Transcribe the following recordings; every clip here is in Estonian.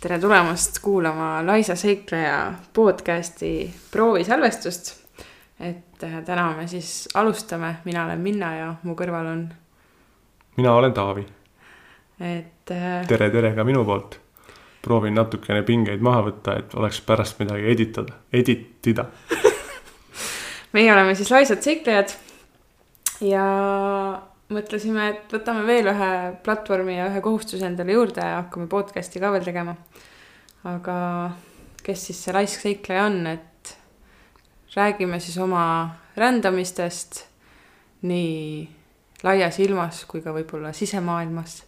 tere tulemast kuulama Laisa seikleja podcasti proovisalvestust. et äh, täna me siis alustame, mina olen Minna ja mu kõrval on, mina olen Taavi, et äh, tere, tere ka minu poolt. proovin natukene pingeid maha võtta, et oleks pärast midagi editada, editida. meie oleme siis Laisad seiklejad. ja mõtlesime, et võtame veel ühe platvormi ja ühe kohustuse endale juurde ja hakkame podcast'i ka veel tegema. aga kes siis see laisk seikleja on, et räägime siis oma rändamistest nii laias ilmas kui ka võib-olla sisemaailmas.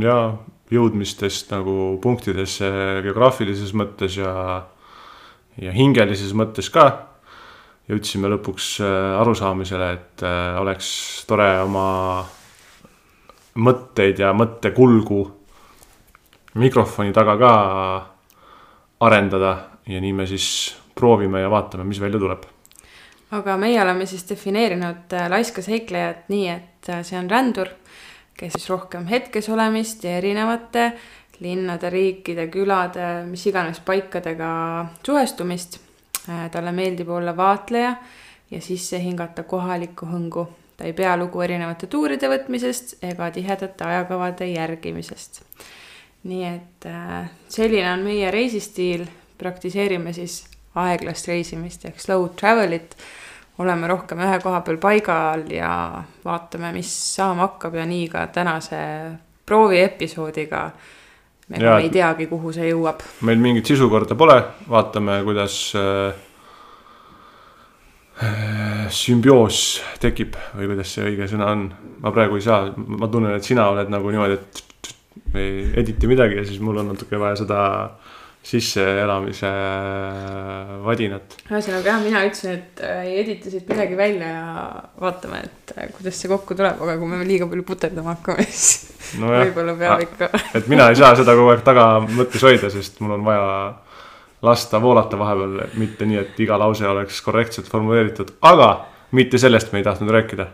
ja jõudmistest nagu punktidesse geograafilises mõttes ja, ja hingelises mõttes ka. Jõudsime lõpuks äh, arusaamisele, et äh, oleks tore oma mõtteid ja mõttekulgu mikrofoni taga ka arendada ja nii me siis proovime ja vaatame, mis välja tuleb. aga meie oleme siis defineerinud äh, laiska seiklejat nii, et see on rändur, kes siis rohkem hetkes olemist ja erinevate linnade, riikide, külade, mis iganes paikadega suhestumist. Talle meeldib olla vaatleja ja sisse hingata kohalikku hõngu. ta ei pea lugu erinevate tuuride võtmisest ega tihedate ajakavade järgimisest. nii et äh, selline on meie reisistiil, praktiseerime siis aeglast reisimist ehk slow travel'it. oleme rohkem ühe koha peal paigal ja vaatame, mis saama hakkab ja nii ka tänase prooviepisoodiga. Me Jaa. ka ei teagi, kuhu see jõuab. meil mingit sisukorda pole, vaatame, kuidas äh, äh, sümbioos tekib või kuidas see õige sõna on. ma praegu ei saa, ma tunnen, et sina oled nagu niimoodi, et me ei editi midagi ja siis mul on natuke vaja seda sisseelamise vadinat. ühesõnaga jah, mina ütlesin, et äh, ei edita siit midagi välja ja vaatame, et äh, kuidas see kokku tuleb, aga kui me liiga palju puterdama hakkame, siis nojah, võib-olla peab ikka. et mina ei saa seda kogu aeg taga mõttes hoida, sest mul on vaja lasta voolata vahepeal, mitte nii, et iga lause oleks korrektselt formuleeritud, aga mitte sellest me ei tahtnud rääkida.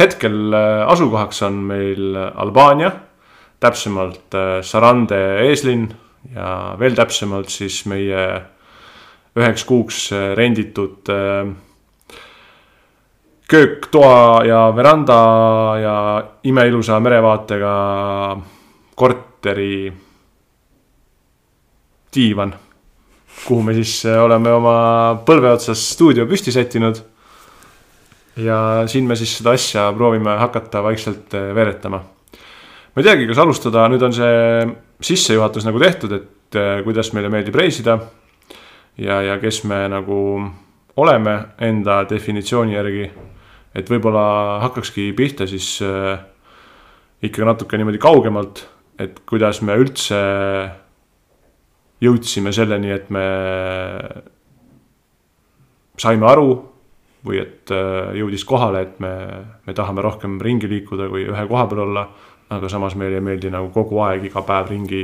hetkel äh, asukohaks on meil Albaania, täpsemalt Sarande eeslinn ja veel täpsemalt siis meie üheks kuuks äh, renditud äh, köök, toa ja veranda ja imeilusa merevaatega korteri diivan, kuhu me siis äh, oleme oma põlve otsas stuudio püsti sättinud. ja siin me siis seda asja proovime hakata vaikselt veeretama. Ma ei teagi, kas alustada, nüüd on see sissejuhatus nagu tehtud, et äh, kuidas meile meeldib reisida. ja, ja kes me nagu oleme enda definitsiooni järgi. et võib-olla hakkakski pihta siis äh, ikkagi natuke niimoodi kaugemalt, et kuidas me üldse jõudsime selleni, et me saime aru või et äh, jõudis kohale, et me, me tahame rohkem ringi liikuda kui ühe koha peal olla. Aga samas meile ei meeldi nagu kogu aeg iga päev ringi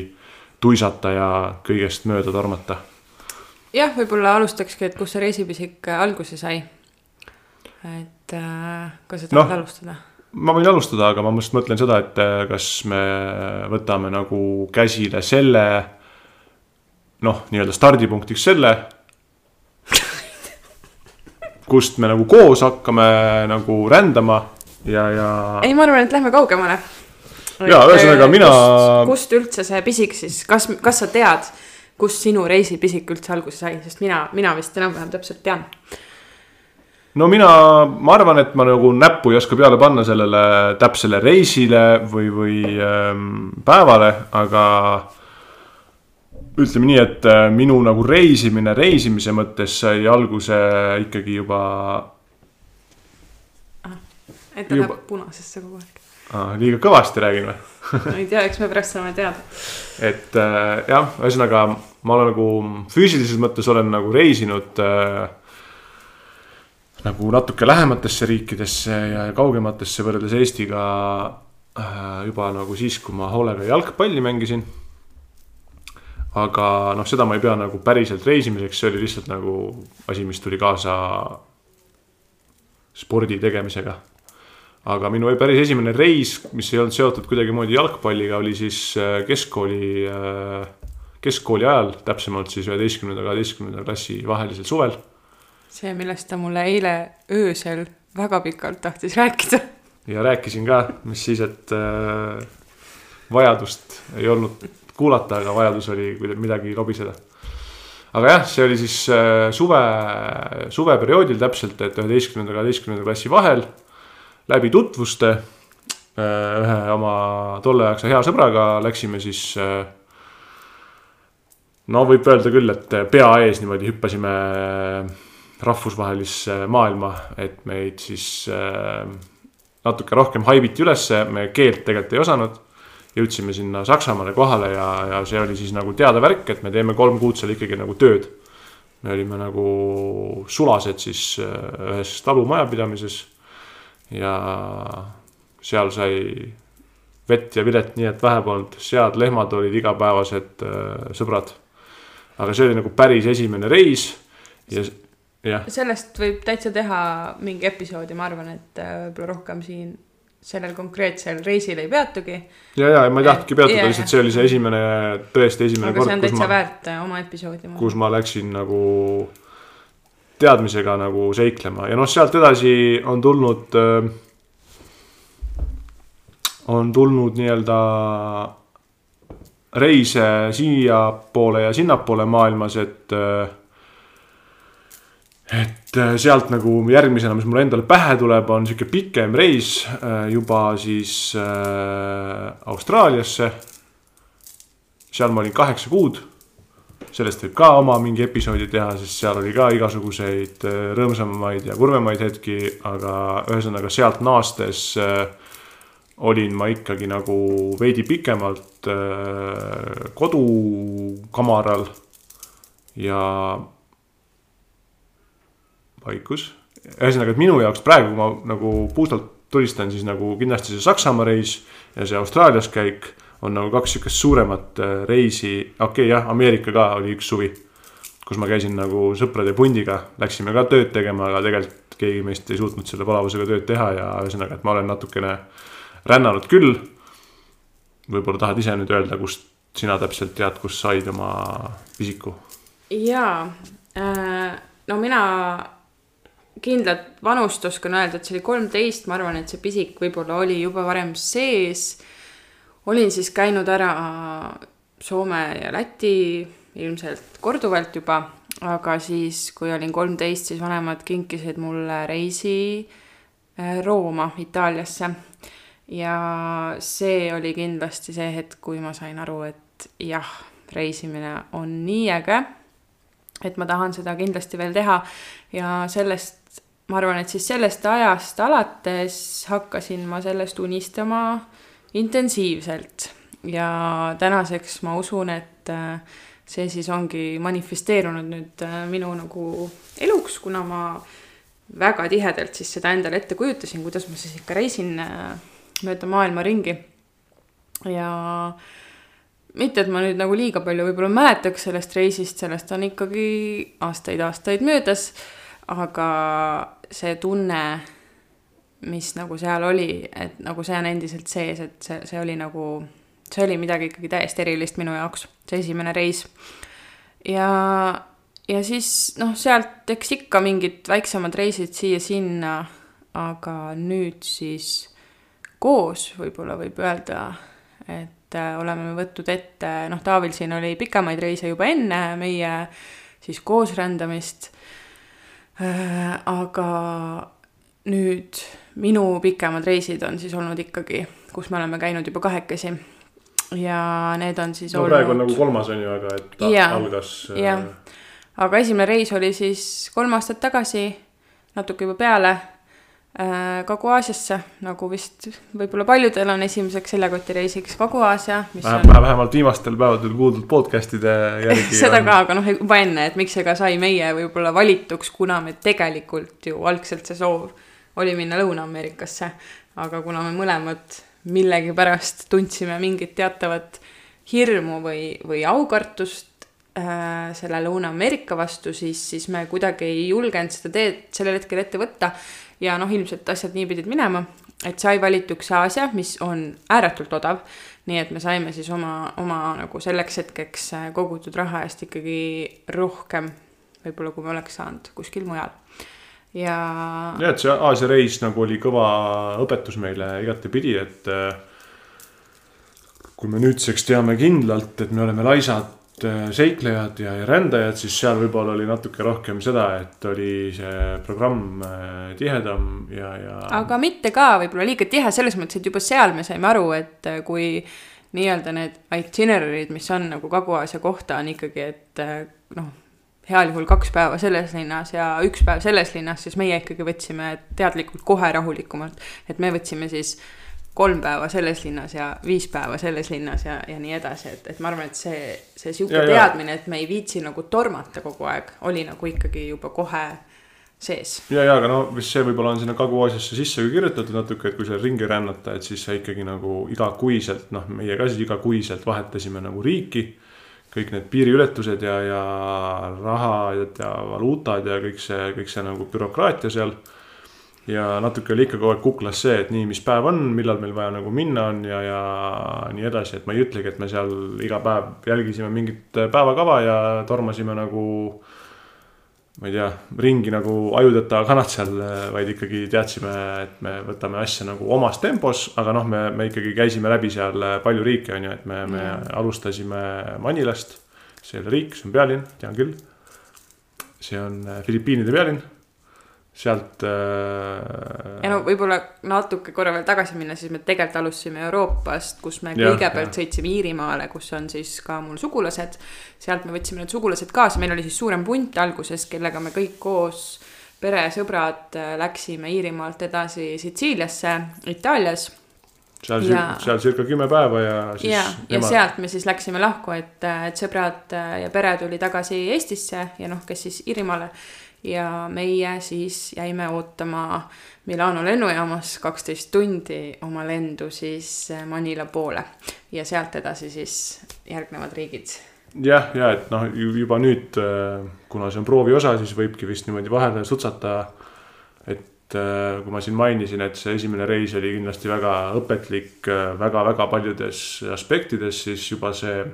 tuisata ja kõigest mööda tormata. jah, võib-olla alustakski, et kust see reisipisik alguse sai. et äh, kas sa tahad Noh. alustada? ma võin alustada, aga ma just mõtlen seda, et äh, kas me võtame nagu käsile selle noh, nii-öelda stardipunktiks selle, kust me nagu koos hakkame nagu rändama ja, ja ei, ma arvan, et lähme kaugemale. Jaa, ühesõnaga mina- kust üldse see pisik siis, kas, kas sa tead, kust sinu reisipisik üldse alguse sai, sest mina, mina vist enam-vähem täpselt tean. no mina, ma arvan, et ma nagu näppu ei oska peale panna sellele täpsele reisile või, või ähm, päevale, aga ütleme nii, et äh, minu nagu reisimine reisimise mõttes sai alguse ikkagi juba et ta Juba- läheb punasesse kogu aeg. Ah, liiga kõvasti räägin või? ma ei tea, eks me pärast saame teada. et äh, jah, ühesõnaga ma olen nagu füüsilises mõttes olen nagu reisinud äh, nagu natuke lähematesse riikidesse ja kaugematesse võrreldes Eestiga äh, juba nagu siis, kui ma hoolega jalgpalli mängisin. aga noh, seda ma ei pea nagu päriselt reisimiseks, see oli lihtsalt nagu asi, mis tuli kaasa spordi tegemisega aga minu päris esimene reis, mis ei olnud seotud kuidagimoodi jalgpalliga, oli siis äh, keskkooli, keskkooli ajal, täpsemalt siis üheteistkümnenda, kaheteistkümnenda klassi vahelisel suvel. see, millest ta mulle eile öösel väga pikalt tahtis rääkida. ja rääkisin ka, mis siis, et äh, vajadust ei olnud kuulata, aga vajadus oli midagi lobiseda. aga jah, see oli siis äh, suve, suveperioodil täpselt, et üheteistkümnenda, kaheteistkümnenda klassi vahel läbi tutvuste äh, ühe oma tolleaegse hea sõbraga läksime siis äh, no võib öelda küll, et pea ees niimoodi hüppasime rahvusvahelisse maailma, et meid siis äh, natuke rohkem haibiti ülesse, me keelt tegelikult ei osanud jõudsime sinna Saksamaale kohale ja, ja see oli siis nagu teada värk, et me teeme kolm kuud seal ikkagi nagu tööd. me olime nagu sulased siis äh, ühes talumajapidamises ja seal sai vett ja vilet nii, et vähe polnud, sead, lehmad olid igapäevased äh, sõbrad. aga see oli nagu päris esimene reis ja jah. sellest võib täitsa teha mingi episoodi, ma arvan, et äh, võib-olla rohkem siin sellel konkreetsel reisil ei peatugi. ja, ja ma ei tahtnudki peatuda, lihtsalt see oli see esimene, tõesti esimene aga kord. see on täitsa ma, väärt äh, oma episoodi. kus ma läksin nagu teadmisega nagu seiklema ja noh, sealt edasi on tulnud äh,. on tulnud nii-öelda reise siiapoole ja sinnapoole maailmas, et äh, et äh, sealt nagu järgmisena, mis mulle endale pähe tuleb, on sihuke pikem reis juba siis Austraaliasse. seal ma olin kaheksa kuud. Sellest võib ka oma mingi episoodi teha, sest seal oli ka igasuguseid rõõmsamaid ja kurvemaid hetki, aga ühesõnaga sealt naastes olin ma ikkagi nagu veidi pikemalt kodukamaral ja vaikus. ühesõnaga, et minu jaoks praegu, kui ma nagu puhtalt tulistan, siis nagu kindlasti see Saksamaa reis ja see Austraalias käik on nagu kaks sihukest suuremat äh, reisi. okei okay,, jah, Ameerika ka oli üks suvi, kus ma käisin nagu sõprade pundiga, läksime ka tööd tegema, aga tegelikult keegi meist ei suutnud selle palavusega tööd teha ja ühesõnaga, et ma olen natukene rännanud küll. võib-olla tahad ise nüüd öelda, kust sina täpselt tead, kust said oma pisiku? jaa äh,, no mina kindlat vanust oskan öelda, et see oli kolmteist, ma arvan, et see pisik võib-olla oli juba varem sees. Olin siis käinud ära Soome ja Läti ilmselt korduvalt juba, aga siis, kui olin kolmteist, siis vanemad kinkisid mulle reisi äh, Rooma, Itaaliasse. ja see oli kindlasti see hetk, kui ma sain aru, et jah, reisimine on nii äge et ma tahan seda kindlasti veel teha ja sellest ma arvan, et siis sellest ajast alates hakkasin ma sellest unistama intensiivselt ja tänaseks ma usun, et äh, see siis ongi manifesteerunud nüüd äh, minu nagu eluks, kuna ma väga tihedalt siis seda endale ette kujutasin, kuidas ma siis ikka reisin äh, mööda maailma ringi. ja mitte, et ma nüüd nagu liiga palju võib-olla mäletaks sellest reisist, sellest on ikkagi aastaid-aastaid möödas aga see tunne, mis nagu seal oli, et nagu see on endiselt sees, et see, see oli nagu, see oli midagi ikkagi täiesti erilist minu jaoks, see esimene reis. ja, ja siis noh, sealt eks ikka mingid väiksemad reisid siia-sinna, aga nüüd siis koos võib-olla võib öelda, et äh, oleme võtnud ette, noh, Taavil siin oli pikemaid reise juba enne meie siis koos rändamist Äh, aga nüüd minu pikemad reisid on siis olnud ikkagi, kus me oleme käinud juba kahekesi. ja need on siis no, olnud. praegu on nagu kolmas on ju, aga et ja, algas. Äh, jah, aga esimene reis oli siis kolm aastat tagasi, natuke juba peale Äh, Kagu-Aasiasse, nagu vist võib-olla paljudel on esimeseks seljakotireisiks Kagu-Aasia. vähemalt on... vähemalt viimastel päevadel kuuldud podcast'ide järgi seda on... ka, aga noh, juba enne, et miks see ka sai meie võib-olla valituks, kuna me tegelikult ju algselt see soov oli minna Lõuna-Ameerikasse. aga kuna me mõlemad millegipärast tundsime mingit teatavat hirmu või, või aukartust äh, selle Lõuna-Ameerika vastu, siis, siis me kuidagi ei julgenud seda teed sellel hetkel ette võtta ja noh, ilmselt asjad nii pidid minema, et sai valituks Aasia, mis on ääretult odav. nii et me saime siis oma, oma nagu selleks hetkeks kogutud raha eest ikkagi rohkem võib-olla, kui me oleks saanud kuskil mujal. Ja. ja, et see Aasia reis nagu oli kõva õpetus meile igatepidi, et äh, kui me nüüdseks teame kindlalt, et me oleme laisad äh, seiklejad ja, ja rändajad, siis seal võib-olla oli natuke rohkem seda, et oli see programm äh, tihedam ja, ja. aga mitte ka võib-olla liiga tihe selles mõttes, et juba seal me saime aru, et kui nii-öelda need itinerary'd, mis on nagu Kagu-Aasia kohta, on ikkagi, et noh heal juhul kaks päeva selles linnas ja üks päev selles linnas, siis meie ikkagi võtsime teadlikult kohe rahulikumalt. et me võtsime siis kolm päeva selles linnas ja viis päeva selles linnas ja, ja nii edasi, et, et ma arvan, et see, see sihuke teadmine, et me ei viitsi nagu tormata kogu aeg, oli nagu ikkagi juba kohe sees. ja, ja aga no vist see võib-olla on sinna Kagu-Aasiasse sisse ka kirjutatud natuke, et kui seal ringi rännata, et siis sa ikkagi nagu igakuiselt, noh, meie ka siis igakuiselt vahetasime nagu riiki kõik need piiriületused ja, ja rahad ja valuutad ja kõik see, kõik see nagu bürokraatia seal. ja natuke oli ikka kogu aeg kuklas see, et nii, mis päev on, millal meil vaja nagu minna on ja, ja nii edasi, et ma ei ütlegi, et me seal iga päev jälgisime mingit päevakava ja tormasime nagu ma ei tea, ringi nagu ajudeta kanad seal, vaid ikkagi teadsime, et me võtame asja nagu omas tempos, aga noh, me, me ikkagi käisime läbi seal palju riike, on ju, et me, me mm. alustasime Manilast. see ei ole riik, see on pealinn, tean küll. see on Filipiinide pealinn sealt äh.... ja no võib-olla natuke korra veel tagasi minna, siis me tegelikult alustasime Euroopast, kus me ja, kõigepealt ja. sõitsime Iirimaale, kus on siis ka mul sugulased. sealt me võtsime need sugulased kaasa, meil oli siis suurem punt alguses, kellega me kõik koos, pere, sõbrad, äh, läksime Iirimaalt edasi Sitsiiliasse, Itaalias seal ja..., seal circa kümme päeva ja siis. ja, ja sealt me siis läksime lahku, et, et sõbrad äh, ja pere tuli tagasi Eestisse ja noh, kes siis Iirimaale ja meie siis jäime ootama Milano lennujaamas kaksteist tundi oma lendu siis Manila poole ja sealt edasi siis järgnevad riigid. jah, ja et noh, juba nüüd, kuna see on prooviosa, siis võibki vist niimoodi vahele sutsata. et kui ma siin mainisin, et see esimene reis oli kindlasti väga õpetlik väga-väga paljudes aspektides, siis juba see,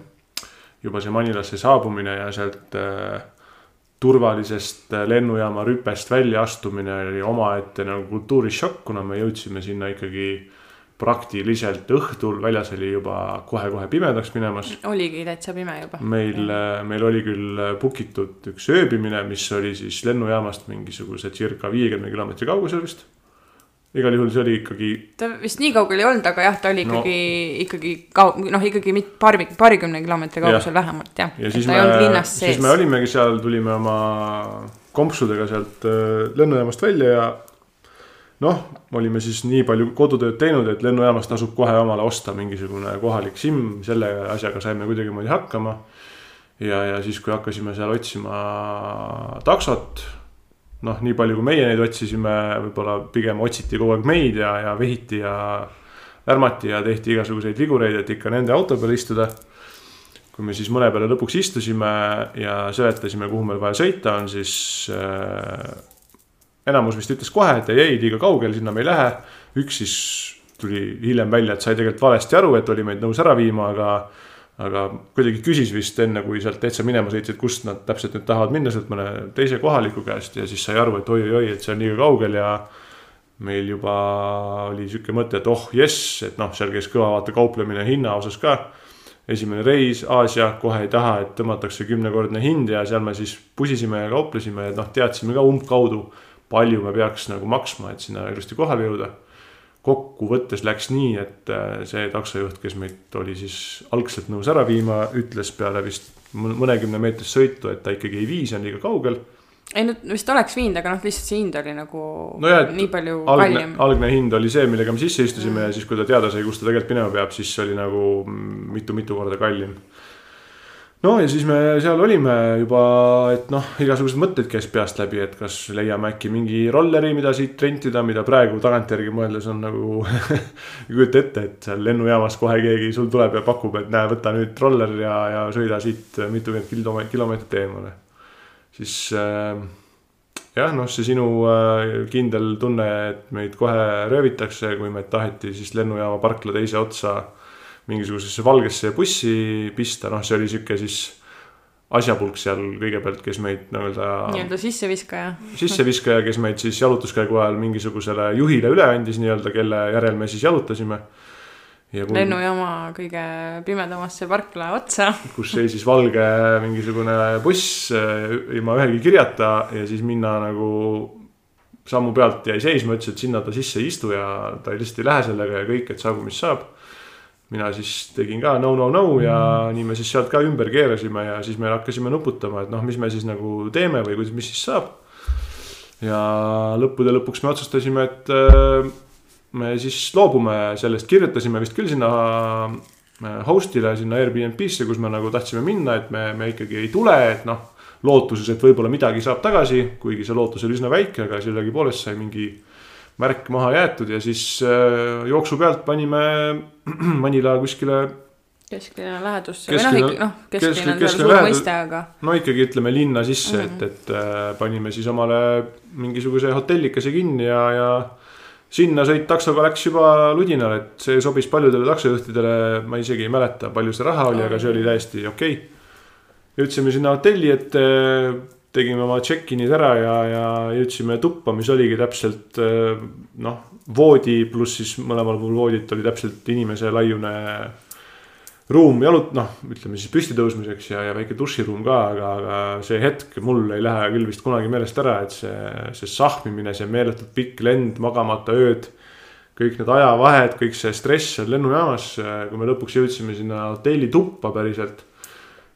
juba see Manilasse saabumine ja sealt äh, turvalisest lennujaama rüpest väljaastumine oli omaette nagu kultuurishokk, kuna me jõudsime sinna ikkagi praktiliselt õhtul, väljas oli juba kohe-kohe pimedaks minemas. oligi täitsa pime juba. meil, meil oli küll book itud üks ööbimine, mis oli siis lennujaamast mingisuguse circa viiekümne kilomeetri kaugusel vist igal juhul see oli ikkagi. ta vist nii kaugel ei olnud, aga jah, ta oli ikkagi no., ikkagi kau-, noh, ikkagi mit-, paari, paarikümne kilomeetri kaugusel vähemalt jah. ja siis me, siis me olimegi seal, tulime oma kompsudega sealt äh, lennujaamast välja ja noh, olime siis nii palju kodutööd teinud, et lennujaamast tasub kohe omale osta mingisugune kohalik SIM, selle asjaga saime kuidagimoodi hakkama. ja, ja siis, kui hakkasime seal otsima taksot noh, nii palju kui meie neid otsisime, võib-olla pigem otsiti kogu aeg meid ja, ja vehiti ja värmati ja tehti igasuguseid vigureid, et ikka nende auto peal istuda. kui me siis mõne peale lõpuks istusime ja seletasime, kuhu meil vaja sõita on, siis äh, enamus vist ütles kohe, et ei, ei liiga kaugele, sinna me ei lähe. üks siis tuli hiljem välja, et sai tegelikult valesti aru, et oli meid nõus ära viima, aga aga kuidagi küsis vist enne, kui sealt täitsa minema sõitsid, kust nad täpselt nüüd tahavad minna sealt mõne teise kohaliku käest ja siis sai aru, et oi-oi-oi, et see on liiga kaugel ja. meil juba oli sihuke mõte, et oh jess, et noh, seal käis kõva vaata kauplemine hinna osas ka. esimene reis Aasia, kohe ei taha, et tõmmatakse kümnekordne hind ja seal me siis pusisime ja kauplesime ja noh, teadsime ka umbkaudu. palju me peaks nagu maksma, et sinna ilusti kohale jõuda kokkuvõttes läks nii, et äh, see taksojuht, kes meid oli siis algselt nõus ära viima, ütles peale vist mõnekümne meetrist sõitu, et ta ikkagi ei vii, see on liiga kaugel. ei no vist oleks viinud, aga noh, lihtsalt see hind oli nagu no jah, nii palju algne, kallim. algne hind oli see, millega me sisse istusime mm. ja siis, kui ta teada sai, kus ta tegelikult minema peab, siis oli nagu mitu-mitu korda kallim no ja siis me seal olime juba, et noh, igasugused mõtted käis peast läbi, et kas leiame äkki mingi rolleri, mida siit rentida, mida praegu tagantjärgi mõeldes on nagu ei kujuta ette, et seal lennujaamas kohe keegi sul tuleb ja pakub, et näe, võta nüüd roller ja, ja sõida siit mitukümmend kilomeetrit, kilomeetrit eemale. siis äh, jah, noh, see sinu äh, kindel tunne, et meid kohe röövitakse, kui meid taheti siis lennujaama parkla teise otsa mingisugusesse valgesse bussi pista, noh, see oli sihuke siis asjapulk seal kõigepealt, kes meid nii-öelda. nii-öelda sisseviskaja. sisseviskaja, kes meid siis jalutuskäigu ajal mingisugusele juhile üle andis nii-öelda, kelle järel me siis jalutasime. Kui... lennujaama kõige pimedamasse parkla otsa. kus seisis valge mingisugune buss eh, ilma ühegi kirjata ja siis minna nagu sammu pealt jäi seisma, ütles, et sinna ta sisse ei istu ja ta lihtsalt ei lähe sellega ja kõik, et saagu, mis saab mina siis tegin ka no, no, no ja mm. nii me siis sealt ka ümber keerasime ja siis me hakkasime nuputama, et noh, mis me siis nagu teeme või kuidas, mis siis saab. ja lõppude lõpuks me otsustasime, et äh, me siis loobume sellest, kirjutasime vist küll sinna äh, host'ile, sinna Airbnb-sse, kus me nagu tahtsime minna, et me, me ikkagi ei tule, et noh. lootuses, et võib-olla midagi saab tagasi, kuigi see lootus oli üsna väike, aga sellegipoolest sai mingi märk maha jäetud ja siis äh, jooksu pealt panime Manila kuskile. kesklinna lähedusse või noh, noh, kesklinna on seal suur mõiste, aga. no ikkagi ütleme linna sisse mm, -hmm. et, et äh, panime siis omale mingisuguse hotellikese kinni ja, ja sinna sõit taksoga läks juba ludinal, et see sobis paljudele taksojuhtidele, ma isegi ei mäleta, palju see raha oli, aga see oli täiesti okei okay.. jõudsime sinna hotelli ette tegime oma check-in'id ära ja, ja jõudsime tuppa, mis oligi täpselt eh, noh, voodi pluss siis mõlemal pool voodit oli täpselt inimese laiune ruum jalut-, noh, ütleme siis püsti tõusmiseks ja, ja väike duširuum ka, aga, aga see hetk mul ei lähe küll vist kunagi meelest ära, et see, see sahmimine, see meeletult pikk lend, magamata ööd. kõik need ajavahed, kõik see stress seal lennujaamas, kui me lõpuks jõudsime sinna hotelli tuppa päriselt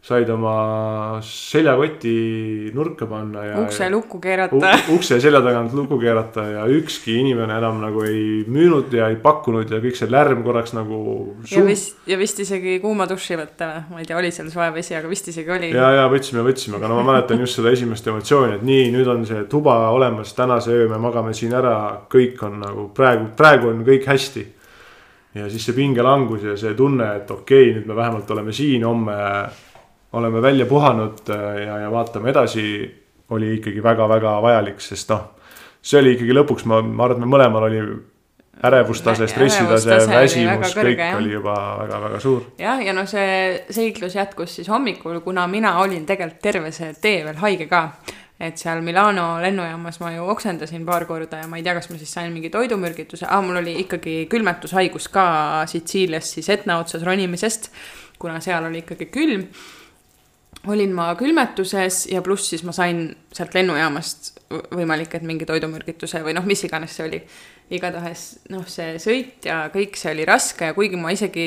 said oma seljakoti nurka panna ja. ukse lukku keerata. ukse selja tagant lukku keerata ja ükski inimene enam nagu ei müünud ja ei pakkunud ja kõik see lärm korraks nagu. ja vist, ja vist isegi kuuma duši võtta või, ma ei tea, oli seal soe vesi, aga vist isegi oli. ja, ja võtsime, võtsime, aga no ma mäletan just seda esimest emotsiooni, et nii, nüüd on see tuba olemas, tänase öö me magame siin ära, kõik on nagu praegu, praegu on kõik hästi ja siis see pingelangus ja see tunne, et okei okay,, nüüd me vähemalt oleme siin, homme oleme välja puhanud äh, ja, ja vaatame edasi, oli ikkagi väga-väga vajalik, sest noh, see oli ikkagi lõpuks, ma, ma arvan, et me mõlemal oli ärevustase, stressitase, väsimus, kõik jah. oli juba väga-väga suur. jah, ja noh, see seiklus jätkus siis hommikul, kuna mina olin tegelikult terve see tee veel haige ka. et seal Milano lennujaamas ma ju oksendasin paar korda ja ma ei tea, kas ma siis sain mingi toidumürgituse ah,, mul oli ikkagi külmetushaigus ka Sitsiilias siis Etna otsas ronimisest, kuna seal oli ikkagi külm olin ma külmetuses ja pluss siis ma sain sealt lennujaamast võimalik, et mingi toidumürgituse või noh, mis iganes see oli. igatahes noh, see sõit ja kõik see oli raske ja kuigi ma isegi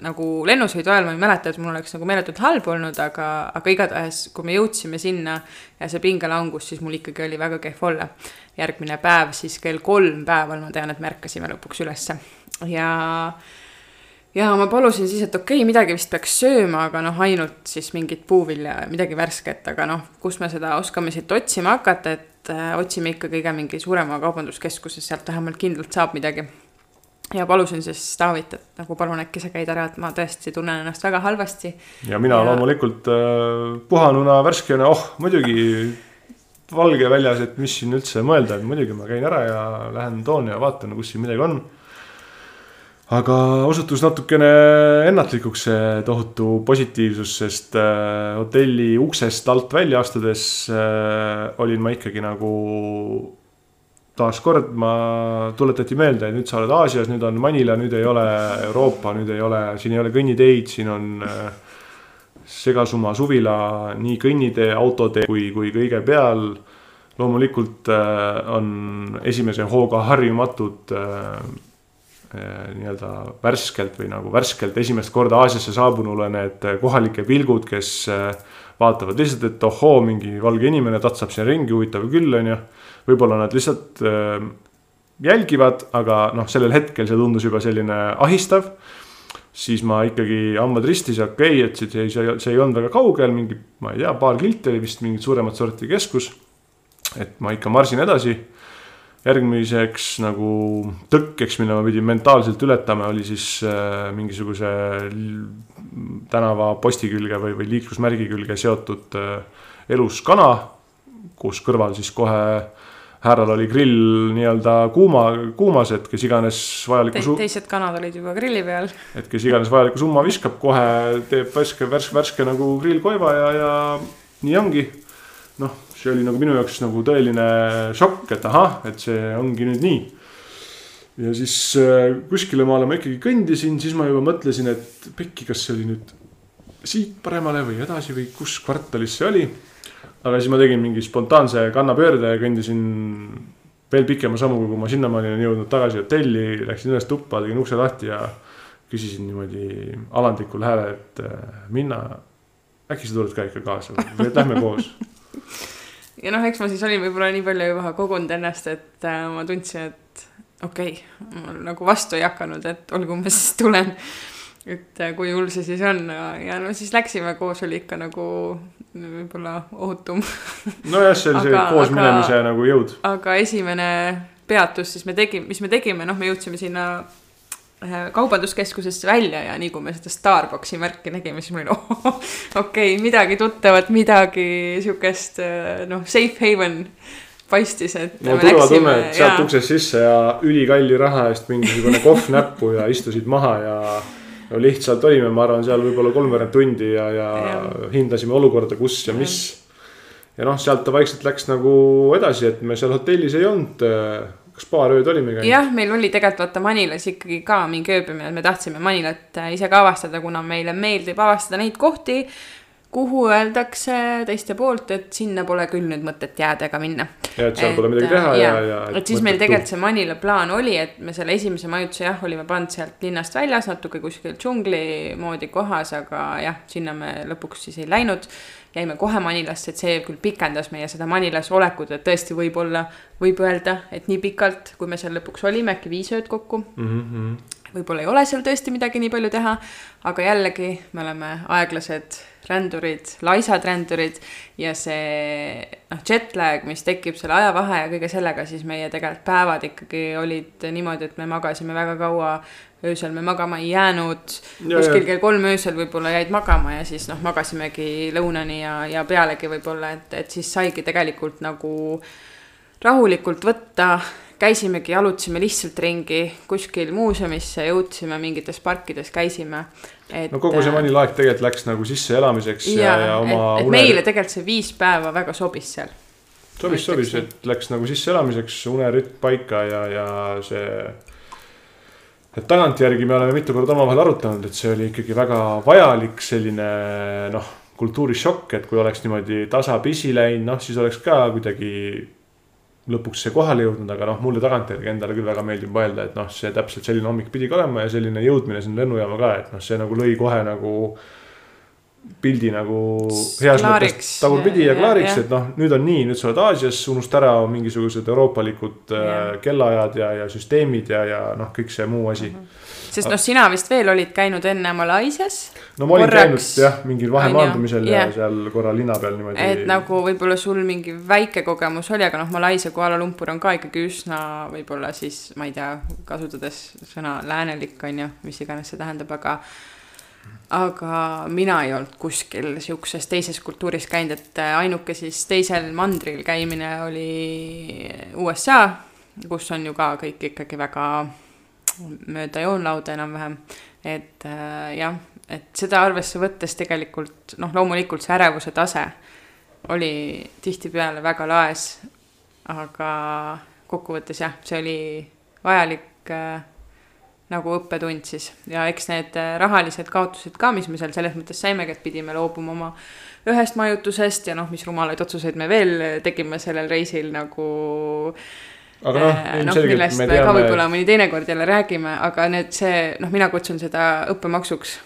nagu lennusõidu ajal ma ei mäleta, et mul oleks nagu meeletult halb olnud, aga, aga igatahes, kui me jõudsime sinna ja see pingelangus, siis mul ikkagi oli väga kehv olla. järgmine päev siis kell kolm päeval ma tean, et me ärkasime lõpuks ülesse ja ja ma palusin siis, et okei okay,, midagi vist peaks sööma, aga noh, ainult siis mingit puuvilja, midagi värsket, aga noh, kus me seda oskame siit otsima hakata, et äh, otsime ikka kõige mingi suurema kaubanduskeskuse, sealt vähemalt kindlalt saab midagi. ja palusin siis Taavit, et nagu palun äkki sa käid ära, et ma tõesti tunnen ennast väga halvasti. ja mina ja... loomulikult äh, puhanuna, värskena, oh muidugi valge väljas, et mis siin üldse mõelda, et muidugi ma käin ära ja lähen toon ja vaatan, kus siin midagi on aga osutus natukene ennatlikuks see tohutu positiivsus, sest äh, hotelli uksest alt välja astudes äh, olin ma ikkagi nagu taaskord ma tuletati meelde, et nüüd sa oled Aasias, nüüd on Manila, nüüd ei ole Euroopa, nüüd ei ole, siin ei ole kõnniteid, siin on äh, segasuma suvila nii kõnnitee, autotee kui, kui kõige peal. loomulikult on esimese hooga harjumatud nii-öelda värskelt või nagu värskelt esimest korda Aasiasse saabunule need eh, kohalike pilgud, kes eh, vaatavad lihtsalt, et ohoo, mingi valge inimene tatsab siin ringi, huvitav küll, on ju. võib-olla nad lihtsalt jälgivad, aga noh, sellel hetkel see tundus juba selline ahistav. siis ma ikkagi hambad ristis, okei okay,, et see, see, see ei olnud väga kaugel, mingi, ma ei tea, paar kilti oli vist mingit suuremat sorti keskus. et ma ikka marsin edasi järgmiseks nagu tõkkeks, mille ma pidin mentaalselt ületama, oli siis äh, mingisuguse tänava posti külge või, või liiklusmärgi külge seotud äh, elus kana, kus kõrval siis kohe härral oli grill nii-öelda kuuma, kuumas, et kes iganes vajaliku Te, teised kanad olid juba grilli peal. et kes iganes vajaliku summa viskab, kohe teeb värske, värske, värske nagu grillkoiva ja, ja nii ongi. noh, see oli nagu minu jaoks nagu tõeline šokk, et ahah, et see ongi nüüd nii. ja siis äh, kuskile maale ma ikkagi kõndisin, siis ma juba mõtlesin, et pekki, kas see oli nüüd siit paremale või edasi või kus kvartalis see oli. aga siis ma tegin mingi spontaanse kannapöörde ja kõndisin veel pikema sammuga, kui ma sinnamaani olin jõudnud tagasi hotelli, läksin üles tuppa, tegin ukse lahti ja küsisin niimoodi alandlikul häälel, et äh, Minna, äkki sa tuled ka ikka kaasa või et lähme koos. ja noh, eks ma siis olin võib-olla nii palju juba kogunud ennast, et äh, ma tundsin, et okei okay,, ma nagu vastu ei hakanud, et olgu, ma siis tulen. et äh, kui hull see siis on ja, no siis läksime koos, oli ikka nagu võib-olla ohutum. nojah, see oli see koos minemise nagu jõud. aga esimene peatus siis me tegime, mis me tegime, noh, me jõudsime sinna kaubanduskeskusesse välja ja nii kui me seda Starbucksi märki nägime, siis mul oli oh, okei okay,, midagi tuttavat, midagi siukest äh, noh, safe haven paistis, et. no turvatunne, et sealt uksest sisse ja ülikalli raha eest mingisugune kohv näppu ja istusid maha ja no lihtsalt olime, ma arvan, seal võib-olla kolmveerand tundi ja, ja Jah. hindasime olukorda, kus ja mis. ja noh, sealt ta vaikselt läks nagu edasi, et me seal hotellis ei olnud. Kas paar ööd olime käinud? jah, meil oli tegelikult vaata Manilas ikkagi ka mingi ööbimine, me tahtsime Manilat äh, ise ka avastada, kuna meile meeldib avastada neid kohti, kuhu öeldakse teiste poolt, et sinna pole küll nüüd mõtet jääda ega minna. ja et seal pole midagi teha ja, ja. et siis meil tegelikult see Manila plaan oli, et me selle esimese majutuse jah, olime pannud sealt linnast väljas natuke kuskil džungli moodi kohas, aga jah, sinna me lõpuks siis ei läinud. jäime kohe Manilasse, et see küll pikendas meie seda Manilas olekut, et tõesti võib-olla, võib öelda, et nii pikalt, kui me seal lõpuks olime, äkki viis ööd kokku mm. -hmm. Võib-olla ei ole seal tõesti midagi nii palju teha, aga jällegi me oleme aeglased rändurid, laisad rändurid ja see noh, jet lag, mis tekib selle ajavahe ja kõige sellega, siis meie tegelikult päevad ikkagi olid niimoodi, et me magasime väga kaua, öösel me magama ei jäänud, kuskil kell kolm öösel võib-olla jäid magama ja siis noh, magasimegi lõunani ja, ja pealegi võib-olla, et, et siis saigi tegelikult nagu rahulikult võtta, käisimegi, jalutasime lihtsalt ringi kuskil muuseumisse, jõudsime mingites parkides, käisime. no kogu see Manila aeg tegelikult läks nagu sisseelamiseks ja, ja, ja oma et, et meile tegelikult see viis päeva väga sobis seal. sobis, sobis, et läks nagu sisseelamiseks unerütm paika ja, ja see. et tagantjärgi me oleme mitu korda omavahel arutanud, et see oli ikkagi väga vajalik selline noh, kultuurishokk, et kui oleks niimoodi tasapisi läinud, noh siis oleks ka kuidagi lõpuks see kohale jõudnud, aga noh, mulle tagantjärgi endale küll väga meeldib mõelda, et noh, see täpselt selline hommik pidigi olema ja selline jõudmine sinna lennujaama ka, et noh, see nagu lõi kohe nagu pildi nagu heas mõttes tagurpidi ja Ja- klaariks, et noh, nüüd on nii, nüüd sa oled Aasias, unusta ära mingisugused euroopalikud äh, Jah. kellaajad ja, ja süsteemid ja, ja noh, kõik see muu asi. Sest noh, sina vist veel olid käinud enne Malaisias, no ma olin Korraks- käinud jah, mingil vahemaandumisel ja jah. seal korra linna peal niimoodi. et nagu võib-olla sul mingi väike kogemus oli, aga noh, Malaisia Kuala Lumpur on ka ikkagi üsna võib-olla siis, ma ei tea, kasutades sõna läänelik on ju, mis iganes see tähendab, aga aga mina ei olnud kuskil siukses teises kultuuris käinud, et ainuke siis teisel mandril käimine oli USA, kus on ju ka kõik ikkagi väga mööda joonlauda enam-vähem. et äh, jah, et seda arvesse võttes tegelikult noh, loomulikult see ärevuse tase oli tihtipeale väga laes. aga kokkuvõttes jah, see oli vajalik äh, nagu õppetund siis ja eks need äh, rahalised kaotused ka, mis me seal selles mõttes saimegi, et pidime loobuma oma ühest majutusest ja noh, mis rumalaid otsuseid me veel tegime sellel reisil nagu aga noh, äh, noh, ilmselgelt millest me me ka teame, võib-olla mõni teinekord jälle räägime, aga need see noh, mina kutsun seda õppemaksuks.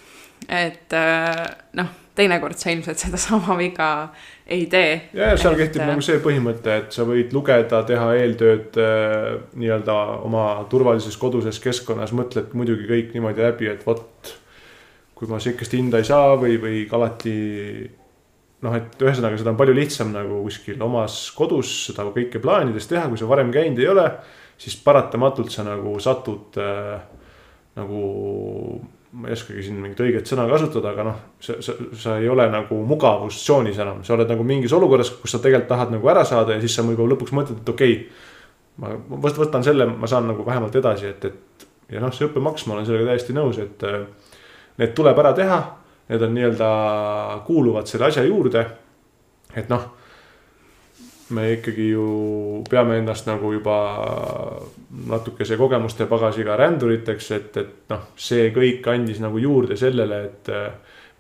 et äh, noh, teinekord sa ilmselt sedasama viga ei tee. ja, ja seal et, kehtib äh, nagu see põhimõte, et sa võid lugeda, teha eeltööd nii-öelda oma turvalises koduses keskkonnas, mõtled muidugi kõik niimoodi läbi, et vot. kui ma sihukest hinda ei saa või, või alati noh, et ühesõnaga seda on palju lihtsam nagu kuskil omas kodus seda kõike plaanides teha, kui sa varem käinud ei ole. siis paratamatult sa nagu satud äh, nagu ma ei oskagi siin mingit õiget sõna kasutada, aga noh, sa, sa, sa ei ole nagu mugavustsoonis enam, sa oled nagu mingis olukorras, kus sa tegelikult tahad nagu ära saada ja siis sa võib-olla lõpuks mõtled, et okei okay,. ma võtan selle, ma saan nagu vähemalt edasi, et, et ja noh, see õppemaks, ma olen sellega täiesti nõus, et äh, need tuleb ära teha. Need on nii-öelda, kuuluvad selle asja juurde. et noh me ikkagi ju peame ennast nagu juba natukese kogemuste pagasiga ränduriteks, et, et noh, see kõik andis nagu juurde sellele, et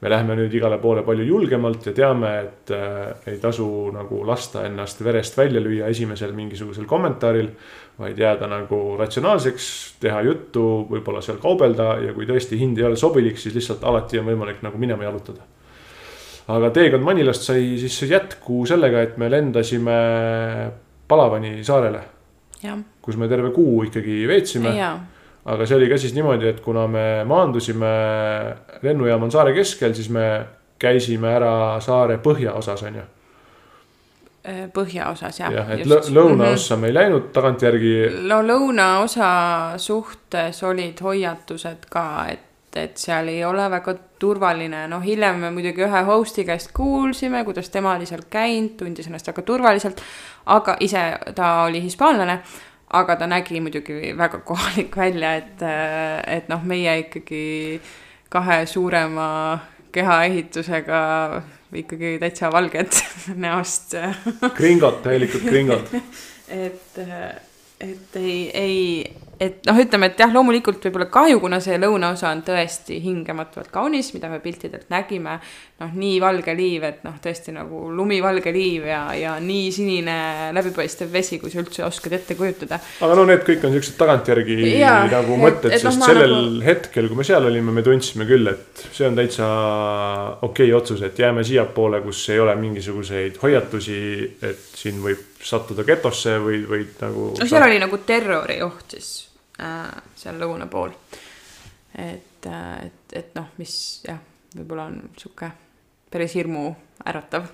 me läheme nüüd igale poole palju julgemalt ja teame, et äh, ei tasu nagu lasta ennast verest välja lüüa esimesel mingisugusel kommentaaril. vaid jääda nagu ratsionaalseks, teha juttu, võib-olla seal kaubelda ja kui tõesti hind ei ole sobilik, siis lihtsalt alati on võimalik nagu minema jalutada aga teekond Manilast sai siis jätku sellega, et me lendasime Palavani saarele. kus me terve kuu ikkagi veetsime. Aga see oli ka siis niimoodi, et kuna me maandusime, lennujaam on saare keskel, siis me käisime ära saare põhjaosas, on ju äh, põhjaosas jah. jah, et lõunaossa mm -hmm. me ei läinud tagantjärgi. no lõunaosa suhtes olid hoiatused ka, et et seal ei ole väga turvaline, noh, hiljem me muidugi ühe host'i käest kuulsime, kuidas tema oli seal käinud, tundis ennast väga turvaliselt, aga ise ta oli hispaanlane, aga ta nägi muidugi väga kohalik välja, et, et noh, meie ikkagi kahe suurema kehaehitusega ikkagi täitsa valged näost. Kringod, täielikud kringod et, et ei, ei et noh, ütleme, et jah, loomulikult võib-olla kahju, kuna see lõunaosa on tõesti hingematult kaunis, mida me piltidelt nägime. noh, nii valge liiv, et noh, tõesti nagu lumivalge liiv ja, ja nii sinine läbipaistev vesi, kui sa üldse oskad ette kujutada. aga no need kõik on siuksed tagantjärgi ja, nagu mõtted, sest no, sellel nagu... hetkel, kui me seal olime, me tundsime küll, et see on täitsa okei okay otsus, et jääme siiapoole, kus ei ole mingisuguseid hoiatusi, et siin võib sattuda getosse või, või nagu. no seal oli nagu terrorioht siis äh, seal lõuna pool. et äh,, et, et noh, mis jah, võib-olla on sihuke päris hirmu äratav.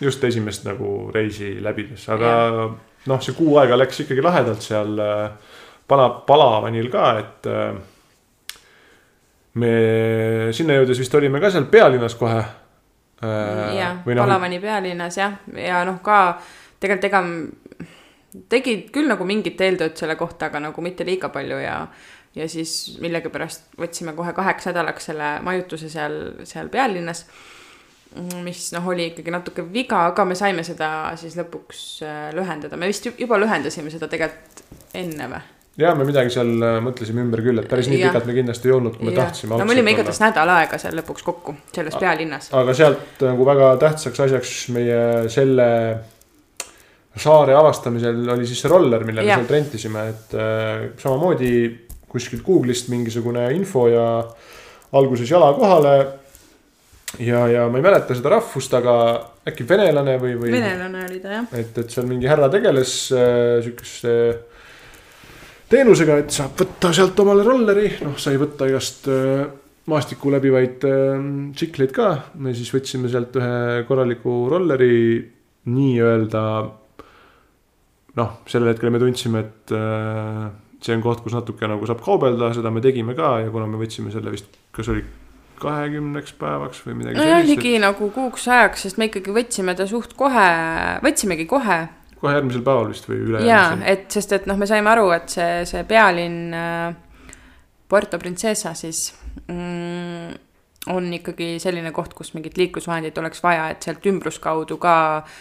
just esimest nagu reisi läbides, aga noh, see kuu aega läks ikkagi lahedalt seal äh, Pala, Palavanil ka, et äh, me sinna jõudes vist olime ka seal pealinnas kohe äh,. ja, no, Palavani pealinnas jah, ja noh, ka tegelikult ega tegid küll nagu mingit eeltööd selle kohta, aga nagu mitte liiga palju ja ja siis millegipärast võtsime kohe kaheks nädalaks selle majutuse seal, seal pealinnas. mis noh, oli ikkagi natuke viga, aga me saime seda siis lõpuks äh, lühendada, me vist juba lühendasime seda tegelikult enne või? ja me midagi seal äh, mõtlesime ümber küll, et päris nii pikalt me kindlasti ei olnud, kui me ja. tahtsime. no me olime igatahes nädal aega seal lõpuks kokku, selles pealinnas. aga sealt nagu väga tähtsaks asjaks meie selle saare avastamisel oli siis see roller, mille me sealt rentisime, et äh, samamoodi kuskilt Google'ist mingisugune info ja alguses jala kohale. ja, ja ma ei mäleta seda rahvust, aga äkki venelane või, või. venelane oli ta jah. et, et seal mingi härra tegeles äh, sihukese teenusega, et saab võtta sealt omale rolleri, noh, sai võtta igast äh, maastikku läbivaid äh, tsikleid ka. me siis võtsime sealt ühe korraliku rolleri nii-öelda noh, sellel hetkel me tundsime, et äh, see on koht, kus natuke nagu saab kaubelda, seda me tegime ka ja kuna me võtsime selle vist, kas oli kahekümneks päevaks või midagi nojah, ligi et... nagu kuuks ajaks, sest me ikkagi võtsime ta suht kohe, võtsimegi kohe. kohe järgmisel päeval vist või üle. jaa, et sest, et noh, me saime aru, et see, see pealinn äh, Puerto Princesa siis mm, on ikkagi selline koht, kus mingit liiklusvahendit oleks vaja, et sealt ümbruskaudu ka äh,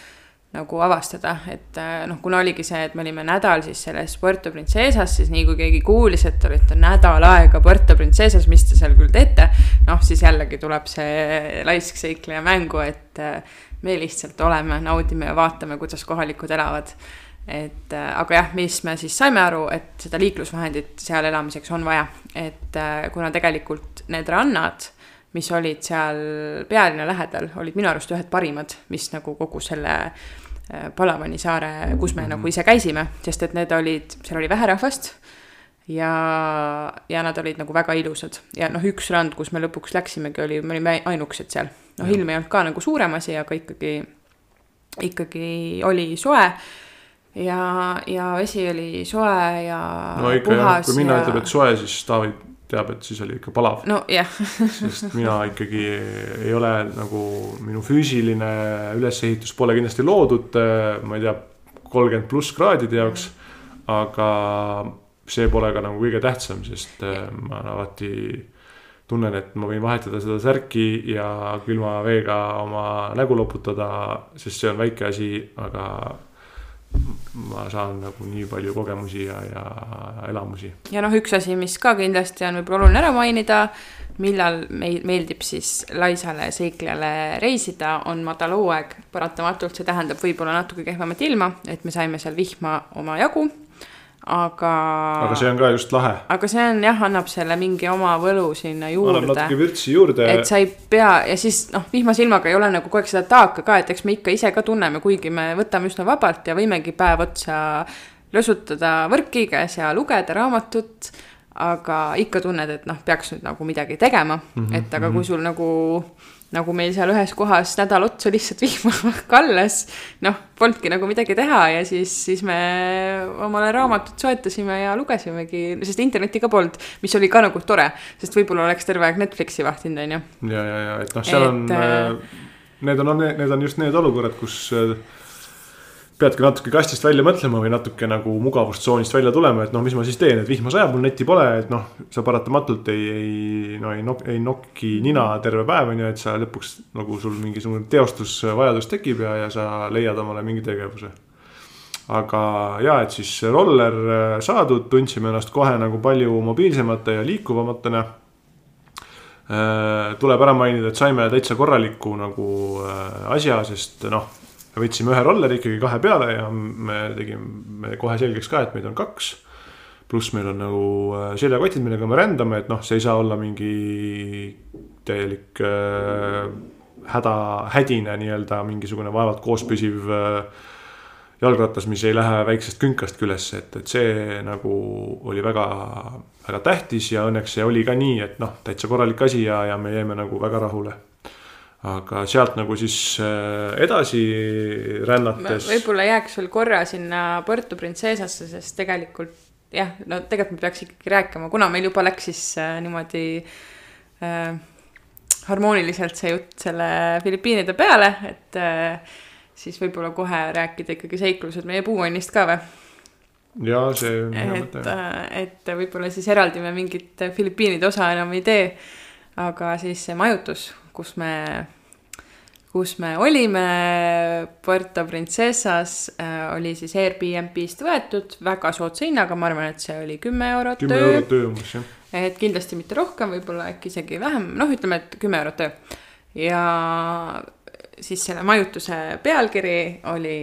nagu avastada, et äh, noh, kuna oligi see, et me olime nädal siis selles Puerto Princesas, siis nii kui keegi kuulis, et te olete nädal aega Puerto Princesas, mis te seal küll teete, noh, siis jällegi tuleb see laisk seikleja mängu, et äh, me lihtsalt oleme, naudime ja vaatame, kuidas kohalikud elavad. et äh, aga jah, mis me siis saime aru, et seda liiklusvahendit seal elamiseks on vaja, et kuna tegelikult need rannad mis olid seal pealinna lähedal, olid minu arust ühed parimad, mis nagu kogu selle äh, Palavani saare, kus me mm -hmm. nagu ise käisime, sest et need olid, seal oli vähe rahvast. ja, ja nad olid nagu väga ilusad ja noh, üks rand, kus me lõpuks läksimegi, oli, me olime ainukesed seal. noh, ilm ei olnud ka nagu suurem asi, aga ikkagi, ikkagi oli soe ja, ja vesi oli soe ja no ikka jah, kui Minna ja... ütleb, et soe, siis Taavi teab, et siis oli ikka palav. nojah, sest mina ikkagi ei ole nagu, minu füüsiline ülesehitus pole kindlasti loodud, ma ei tea, kolmkümmend pluss kraadide jaoks. aga see pole ka nagu kõige tähtsam, sest äh, ma alati tunnen, et ma võin vahetada seda särki ja külma veega oma nägu loputada, sest see on väike asi, aga ma saan nagu nii palju kogemusi ja, ja elamusi. ja noh, üks asi, mis ka kindlasti on võib-olla oluline ära mainida, millal meil meeldib siis laisale seiklejale reisida, on madal hooaeg. paratamatult see tähendab võib-olla natuke kehvemat ilma, et me saime seal vihma omajagu, aga. aga see on ka just lahe. aga see on jah, annab selle mingi oma võlu sinna annab juurde natuke vürtsi juurde. et sa ei pea ja siis noh, vihmase ilmaga ei ole nagu kogu aeg seda taaka ka, et eks me ikka ise ka tunneme, kuigi me võtame üsna vabalt ja võimegi päev otsa lösutada võrki käes ja lugeda raamatut. aga ikka tunned, et noh, peaks nüüd nagu midagi tegema mm, Mhm, -hmm, et aga kui sul nagu, nagu meil seal ühes kohas nädal otsa lihtsalt vihma kallas, noh, polnudki nagu midagi teha ja siis, siis me omale raamatut soetasime ja lugesimegi, sest internetti ka polnud, mis oli ka nagu tore, sest võib-olla oleks terve aeg Netflixi vahtinud, onju. Ja, ja, ja et noh, seal Et, on äh,, need on, need on just need olukorrad, kus äh, peadki natuke kastist välja mõtlema või natuke nagu mugavustsoonist välja tulema, et noh, mis ma siis teen, et vihma sajab, mul netti pole, et noh, sa paratamatult ei, ei, no ei nok-, ei nokki nina terve päev on ju, et sa lõpuks nagu sul mingisugune teostusvajadus tekib ja, ja sa leiad omale mingi tegevuse. aga ja, et siis roller äh, saadud, tundsime ennast kohe nagu palju mobiilsemate ja liikuvamatena Äh, tuleb ära mainida, et saime täitsa korraliku nagu äh, asja, sest noh, me võtsime ühe rolleri ikkagi kahe peale ja me tegime kohe selgeks ka, et meid on kaks. pluss meil on nagu äh, seljakotid, millega me rändame, et noh, see ei saa olla mingi täielik äh, häda, hädine nii-öelda mingisugune vaevalt koos püsiv äh, jalgratas, mis ei lähe väiksest künkast külesse, et, et see nagu oli väga, väga tähtis ja õnneks see oli ka nii, et noh, täitsa korralik asi ja, ja me jäime nagu väga rahule. Aga sealt nagu siis äh, edasi rännates. võib-olla jääks veel korra sinna Puerto Princesasse, sest tegelikult jah, no tegelikult me peaks ikkagi rääkima, kuna meil juba läks siis äh, niimoodi äh, harmooniliselt see jutt selle Filipiinide peale, et äh, siis võib-olla kohe rääkida ikkagi seiklused meie puuonnist ka või? ja see on hea et mõte., et võib-olla siis eraldi me mingit Filipiinide osa enam ei tee. aga siis see majutus, kus me, kus me olime Puerto Princesas äh, oli siis Airbnb-st võetud väga soodsa hinnaga, ma arvan, et see oli kümme eurot kümme eurot öö umbes jah. et kindlasti mitte rohkem, võib-olla äkki isegi vähem, noh, ütleme, et kümme eurot öö. ja siis selle majutuse pealkiri oli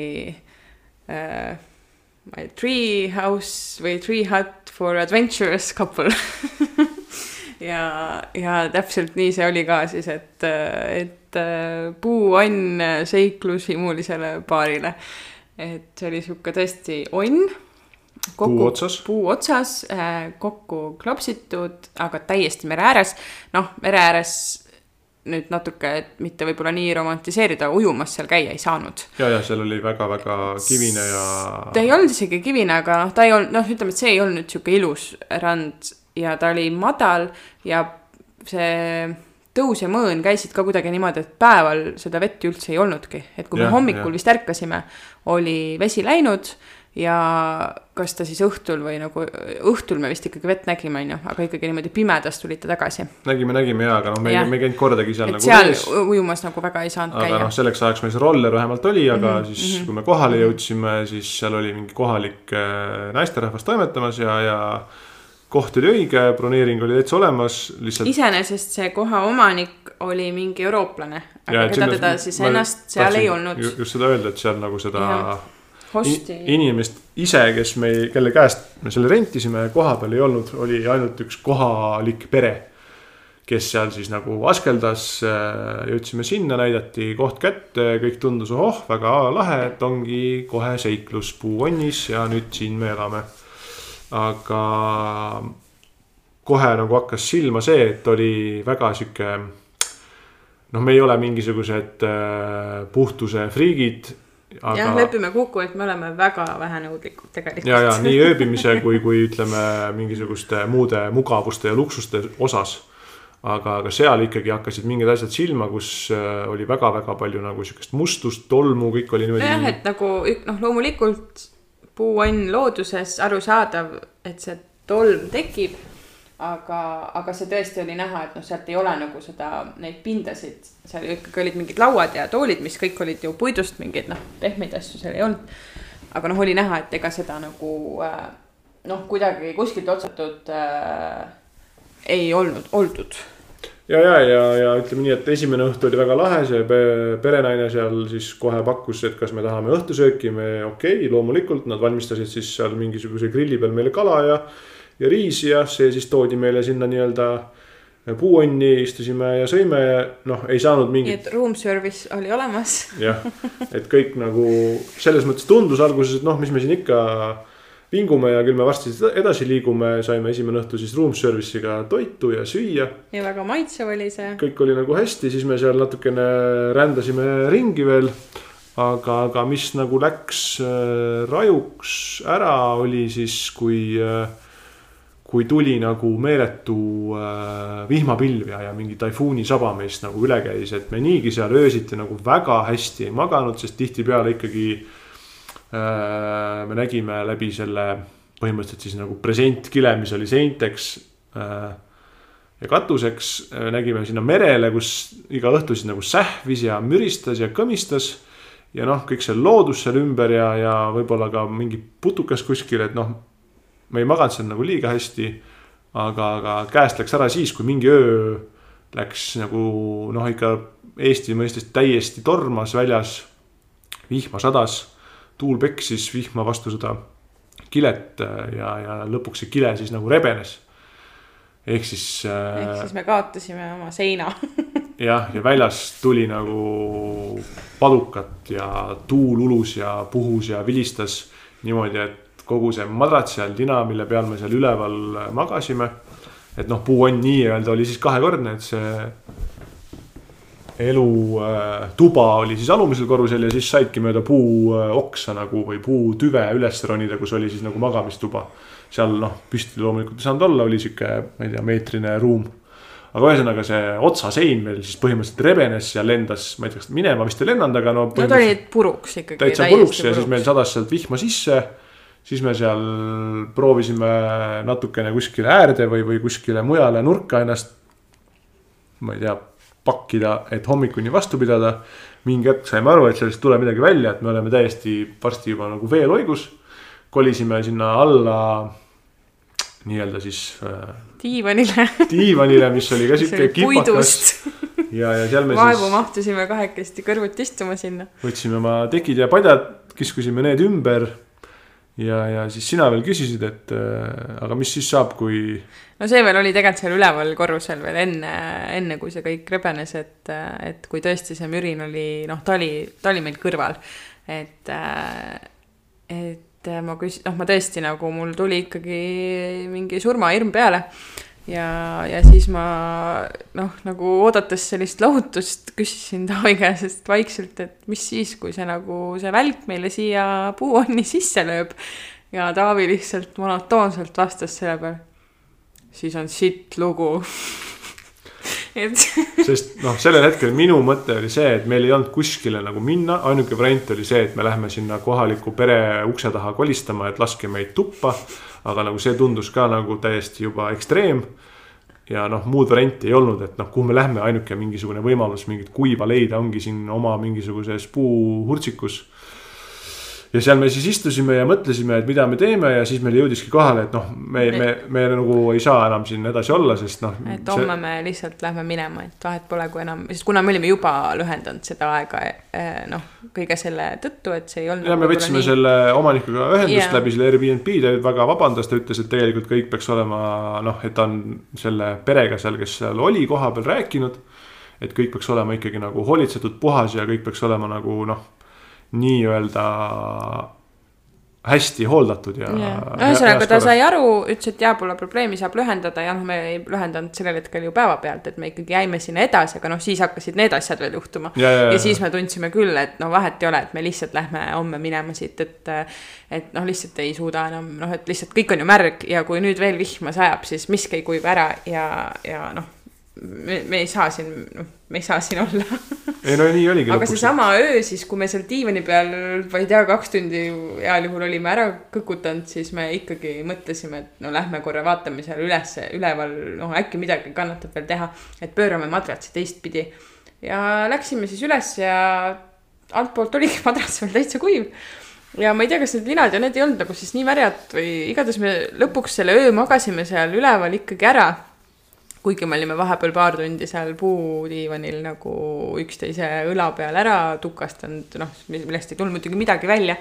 äh, Tree House või Tree Hut for Adventurous Couple ja, ja täpselt nii see oli ka siis, et, et äh, puuonn seiklushimulisele paarile. et see oli sihuke tõesti onn. Puu otsas. puu otsas, kokku klopsitud, aga täiesti mere ääres. noh, mere ääres nüüd natuke, et mitte võib-olla nii romantiseerida, ujumas seal käia ei saanud. ja, ja seal oli väga-väga kivine ja. ta ei olnud isegi kivine, aga noh, ta ei olnud, noh, ütleme, et see ei olnud sihuke ilus rand ja ta oli madal ja see tõus ja mõõn käisid ka kuidagi niimoodi, et päeval seda vett ju üldse ei olnudki, et kui me Jah, hommikul jah. vist ärkasime, oli vesi läinud ja kas ta siis õhtul või nagu õhtul me vist ikkagi vett nägime, onju, aga ikkagi niimoodi pimedas tulite tagasi. nägime, nägime ja, aga noh, me me ei käinud kordagi seal et nagu seal vees ujumas nagu väga ei saanud aga käia noh, selleks ajaks meil see roller vähemalt oli, aga mm -hmm, siis mhm. kui me kohale jõudsime, siis seal oli mingi kohalik äh, naisterahvas toimetamas ja, ja koht oli õige, broneering oli täitsa olemas, lihtsalt. iseenesest see koha omanik oli mingi eurooplane, aga keda teda siis ennast seal ei olnud. just seda öelda, et seal nagu seda hosti inimest ise, kes me, kelle käest me selle rentisime, koha peal ei olnud, oli ainult üks kohalik pere. kes seal siis nagu askeldas, jõudsime sinna, näidati koht kätte, kõik tundus ohoh, väga lahe, et ongi kohe seiklus puuonnis ja nüüd siin me elame. Aga kohe nagu hakkas silma see, et oli väga sihuke. noh, me ei ole mingisugused äh, puhtuse friigid, aga.... jah, lepime kokku, et me oleme väga vähenõudlikud tegelikult. ja, ja nii ööbimise kui, kui ütleme mingisuguste muude mugavuste ja luksuste osas. aga, aga seal ikkagi hakkasid mingid asjad silma, kus äh, oli väga-väga palju nagu sihukest mustust, tolmu, kõik oli niimoodi. nojah, et nagu noh, loomulikult puu on looduses arusaadav, et see tolm tekib aga, aga see tõesti oli näha, et noh, sealt ei ole nagu seda, neid pindasid, seal ikkagi olid mingid lauad ja toolid, mis kõik olid ju puidust, mingeid noh, pehmeid asju seal ei olnud. aga noh, oli näha, et ega seda nagu äh, noh, kuidagi kuskilt otsatud äh, ei olnud, oldud ja, ja, ja, ja ütleme nii, et esimene õhtu oli väga lahe, see perenaine seal siis kohe pakkus, et kas me tahame õhtusööki, me okei okay,, loomulikult nad valmistasid siis seal mingisuguse grilli peal meile kala ja ja riisi ja see siis toodi meile sinna nii-öelda puuonni, istusime ja sõime ja noh, ei saanud mingit. nii et room service oli olemas. jah, et kõik nagu selles mõttes tundus alguses, et noh, mis me siin ikka vingume ja küll me varsti edasi liigume, saime esimene õhtu siis room service'iga toitu ja süüa. ja väga maitsev oli see. kõik oli nagu hästi, siis me seal natukene rändasime ringi veel. aga, aga mis nagu läks äh, rajuks ära, oli siis, kui äh, kui tuli nagu meeletu äh, vihmapilv ja, ja mingi taifuuni saba meist nagu üle käis, et me niigi seal öösiti nagu väga hästi ei maganud, sest tihtipeale ikkagi me nägime läbi selle põhimõtteliselt siis nagu presentkile, mis oli seinteks äh, ja katuseks äh, nägime sinna merele, kus iga õhtu siis nagu sähvis ja müristas ja kõmistas. ja noh, kõik see loodus seal ümber ja, ja võib-olla ka mingi putukas kuskil, et noh me ei maganud seal nagu liiga hästi. aga, aga käest läks ära siis, kui mingi öö läks nagu noh, ikka Eesti mõistes täiesti tormas väljas. vihma sadas, tuul peksis vihma vastu seda kilet ja, ja lõpuks see kile siis nagu rebenes. ehk siis äh,. ehk siis me kaotasime oma seina jah, ja väljas tuli nagu padukat ja tuul ulus ja puhus ja vilistas niimoodi, et kogu see madrats seal, tina, mille peal me seal üleval magasime. et noh, puu on nii-öelda oli siis kahekordne, et see elutuba äh, oli siis alumisel korrusel ja siis saidki mööda puuoksa äh, nagu või puutüve üles ronida, kus oli siis nagu magamistuba. seal noh, püsti loomulikult ei saanud olla, oli sihuke, ma ei tea, meetrine ruum. aga ühesõnaga see otsasein meil siis põhimõtteliselt rebenes ja lendas, ma ei tea, kas minema vist ei lennanud, aga no. no ta oli puruks ikkagi. täitsa puruks ja puruks. siis meil sadas sealt vihma sisse siis me seal proovisime natukene kuskile äärde või, või kuskile mujale nurka ennast. ma ei tea, pakkida, et hommikuni vastu pidada. mingi hetk saime aru, et sellest ei tule midagi välja, et me oleme täiesti varsti juba nagu veeloigus. kolisime sinna alla nii-öelda siis äh,. diivanile diivanile, mis oli ka sihuke kipakas. ja, ja seal me vaevu siis. mahtusime kahekesti kõrvuti istuma sinna. võtsime oma tekid ja padjad, kiskusime need ümber ja, ja siis sina veel küsisid, et äh, aga mis siis saab, kui. no see veel oli tegelikult seal üleval korrusel veel enne, enne kui see kõik rebenes, et, et kui tõesti see mürin oli, noh, ta oli, ta oli meil kõrval. et, et ma küsin, noh, ma tõesti nagu mul tuli ikkagi mingi surmahirm peale ja, ja siis ma noh, nagu oodates sellist lohutust, küsisin Taavi käest vaikselt, et mis siis, kui see nagu see välk meile siia puuonni sisse lööb. ja Taavi lihtsalt monotoonselt vastas selle peale. siis on sitt lugu et sest noh, sellel hetkel minu mõte oli see, et meil ei olnud kuskile nagu minna, ainuke variant oli see, et me läheme sinna kohaliku pere ukse taha kolistama, et laske meid tuppa aga nagu see tundus ka nagu täiesti juba ekstreem. ja noh, muud varianti ei olnud, et noh, kuhu me lähme, ainuke mingisugune võimalus mingit kuiva leida ongi siin oma mingisuguses puuhurtsikus ja seal me siis istusime ja mõtlesime, et mida me teeme ja siis meile jõudiski kohale, et noh, me, me, me nagu ei saa enam siin edasi olla, sest noh. et homme see... me lihtsalt lähme minema, et vahet pole, kui enam, sest kuna me olime juba lühendanud seda aega eh, noh, kõige selle tõttu, et see ei olnud. ja me võtsime nii... selle omanikuga ühendust yeah. läbi selle Airbnb, ta väga vabandas, ta ütles, et tegelikult kõik peaks olema noh, et ta on selle perega seal, kes seal oli kohapeal rääkinud. et kõik peaks olema ikkagi nagu hoolitsetud, puhas ja kõik peaks olema nagu noh nii-öelda hästi hooldatud ja. ühesõnaga ta sai aru, ütles, et jaa, pole probleemi, saab lühendada ja noh, me ei lühendanud sellel hetkel ju päevapealt, et me ikkagi jäime sinna edasi, aga noh, siis hakkasid need asjad veel juhtuma. Ja, ja, ja siis me tundsime küll, et no vahet ei ole, et me lihtsalt lähme homme minema siit, et. et noh, lihtsalt ei suuda enam noh, et lihtsalt kõik on ju märg ja kui nüüd veel vihma sajab, siis miski ei kuiva ära ja, ja noh me, me ei saa siin, noh, me ei saa siin olla ei no nii oligi. aga seesama öö siis, kui me seal diivani peal, ma ei tea, kaks tundi heal juhul olime ära kõkutanud, siis me ikkagi mõtlesime, et no lähme korra vaatame seal üles, üleval, noh äkki midagi kannatab veel teha, et pöörame madratsi teistpidi. ja läksime siis üles ja altpoolt oligi madrats veel täitsa kuiv ja ma ei tea, kas need linad ja need ei olnud nagu siis nii märjad või igatahes me lõpuks selle öö magasime seal üleval ikkagi ära kuigi me olime vahepeal paar tundi seal puudiivanil nagu üksteise õla peal ära tukastanud, noh, millest ei tulnud muidugi midagi välja.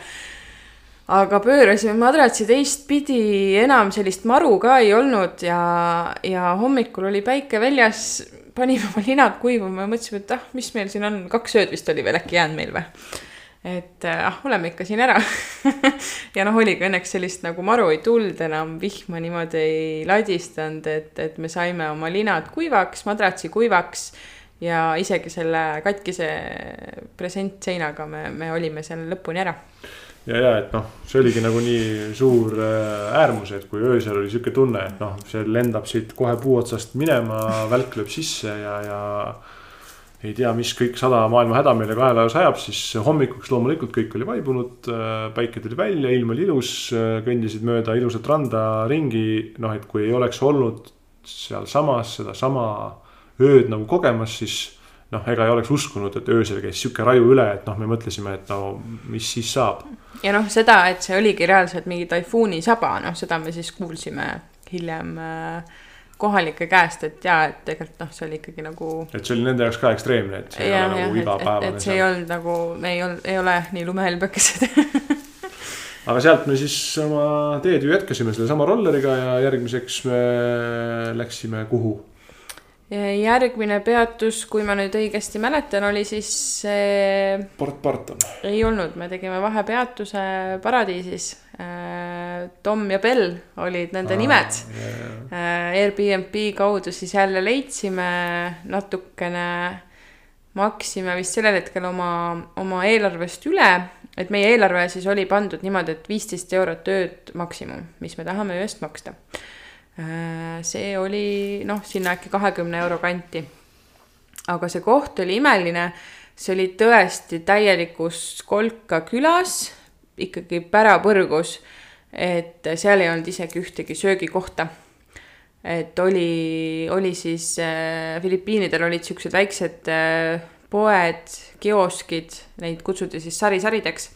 aga pöörasime madratsi teistpidi, enam sellist maru ka ei olnud ja, ja hommikul oli päike väljas, panime oma linad kuivama ja mõtlesime, et ah, mis meil siin on, kaks ööd vist oli veel äkki jäänud meil või et äh, ah, oleme ikka siin ära ja noh, oligi õnneks sellist nagu maru ei tulnud enam, vihma niimoodi ei ladistanud, et, et me saime oma linad kuivaks, madratsi kuivaks ja isegi selle katkise presentseinaga me, me olime seal lõpuni ära. ja, ja et noh, see oligi nagu nii suur äh, äärmus, et kui öösel oli sihuke tunne, et noh, see lendab siit kohe puu otsast minema, välk lööb sisse ja, ja ei tea, mis kõik sada maailma häda meile kaela sajab, siis hommikuks loomulikult kõik oli vaibunud. Äh, päike tuli välja, ilm oli ilus, äh, kõndisid mööda ilusat randa ringi. noh, et kui ei oleks olnud sealsamas sedasama ööd nagu kogemas, siis noh, ega ei oleks uskunud, et öösel käis sihuke raju üle, et noh, me mõtlesime, et no mis siis saab. ja noh, seda, et see oligi reaalselt mingi taifuuni saba, noh, seda me siis kuulsime hiljem äh, kohalike käest, et jaa, et tegelikult noh, see oli ikkagi nagu. et see oli nende jaoks ka ekstreemne, et see ja, ei ole nagu igapäevane. et see ei olnud nagu, me ei olnud, ei ole nii lumehelbekesed aga sealt me siis oma teed ju jätkasime sellesama rolleriga ja järgmiseks me läksime kuhu? Järgmine peatus, kui ma nüüd õigesti mäletan, oli siis see. Port Barton. ei olnud, me tegime vahepeatuse Paradiisis Äh, Tom ja Bell olid nende Aa, nimed yeah.. Airbnb kaudu siis jälle leidsime natukene, maksime vist sellel hetkel oma, oma eelarvest üle, et meie eelarve siis oli pandud niimoodi, et viisteist eurot ööd maksimum, mis me tahame ööst maksta. Äh, see oli noh, sinna äkki kahekümne euro kanti. aga see koht oli imeline, see oli tõesti täielikus kolka külas ikkagi pärapõrgus, et seal ei olnud isegi ühtegi söögikohta. et oli, oli siis äh, Filipiinidel olid siuksed väiksed äh, poed, kioskid, neid kutsuti siis sari-sarideks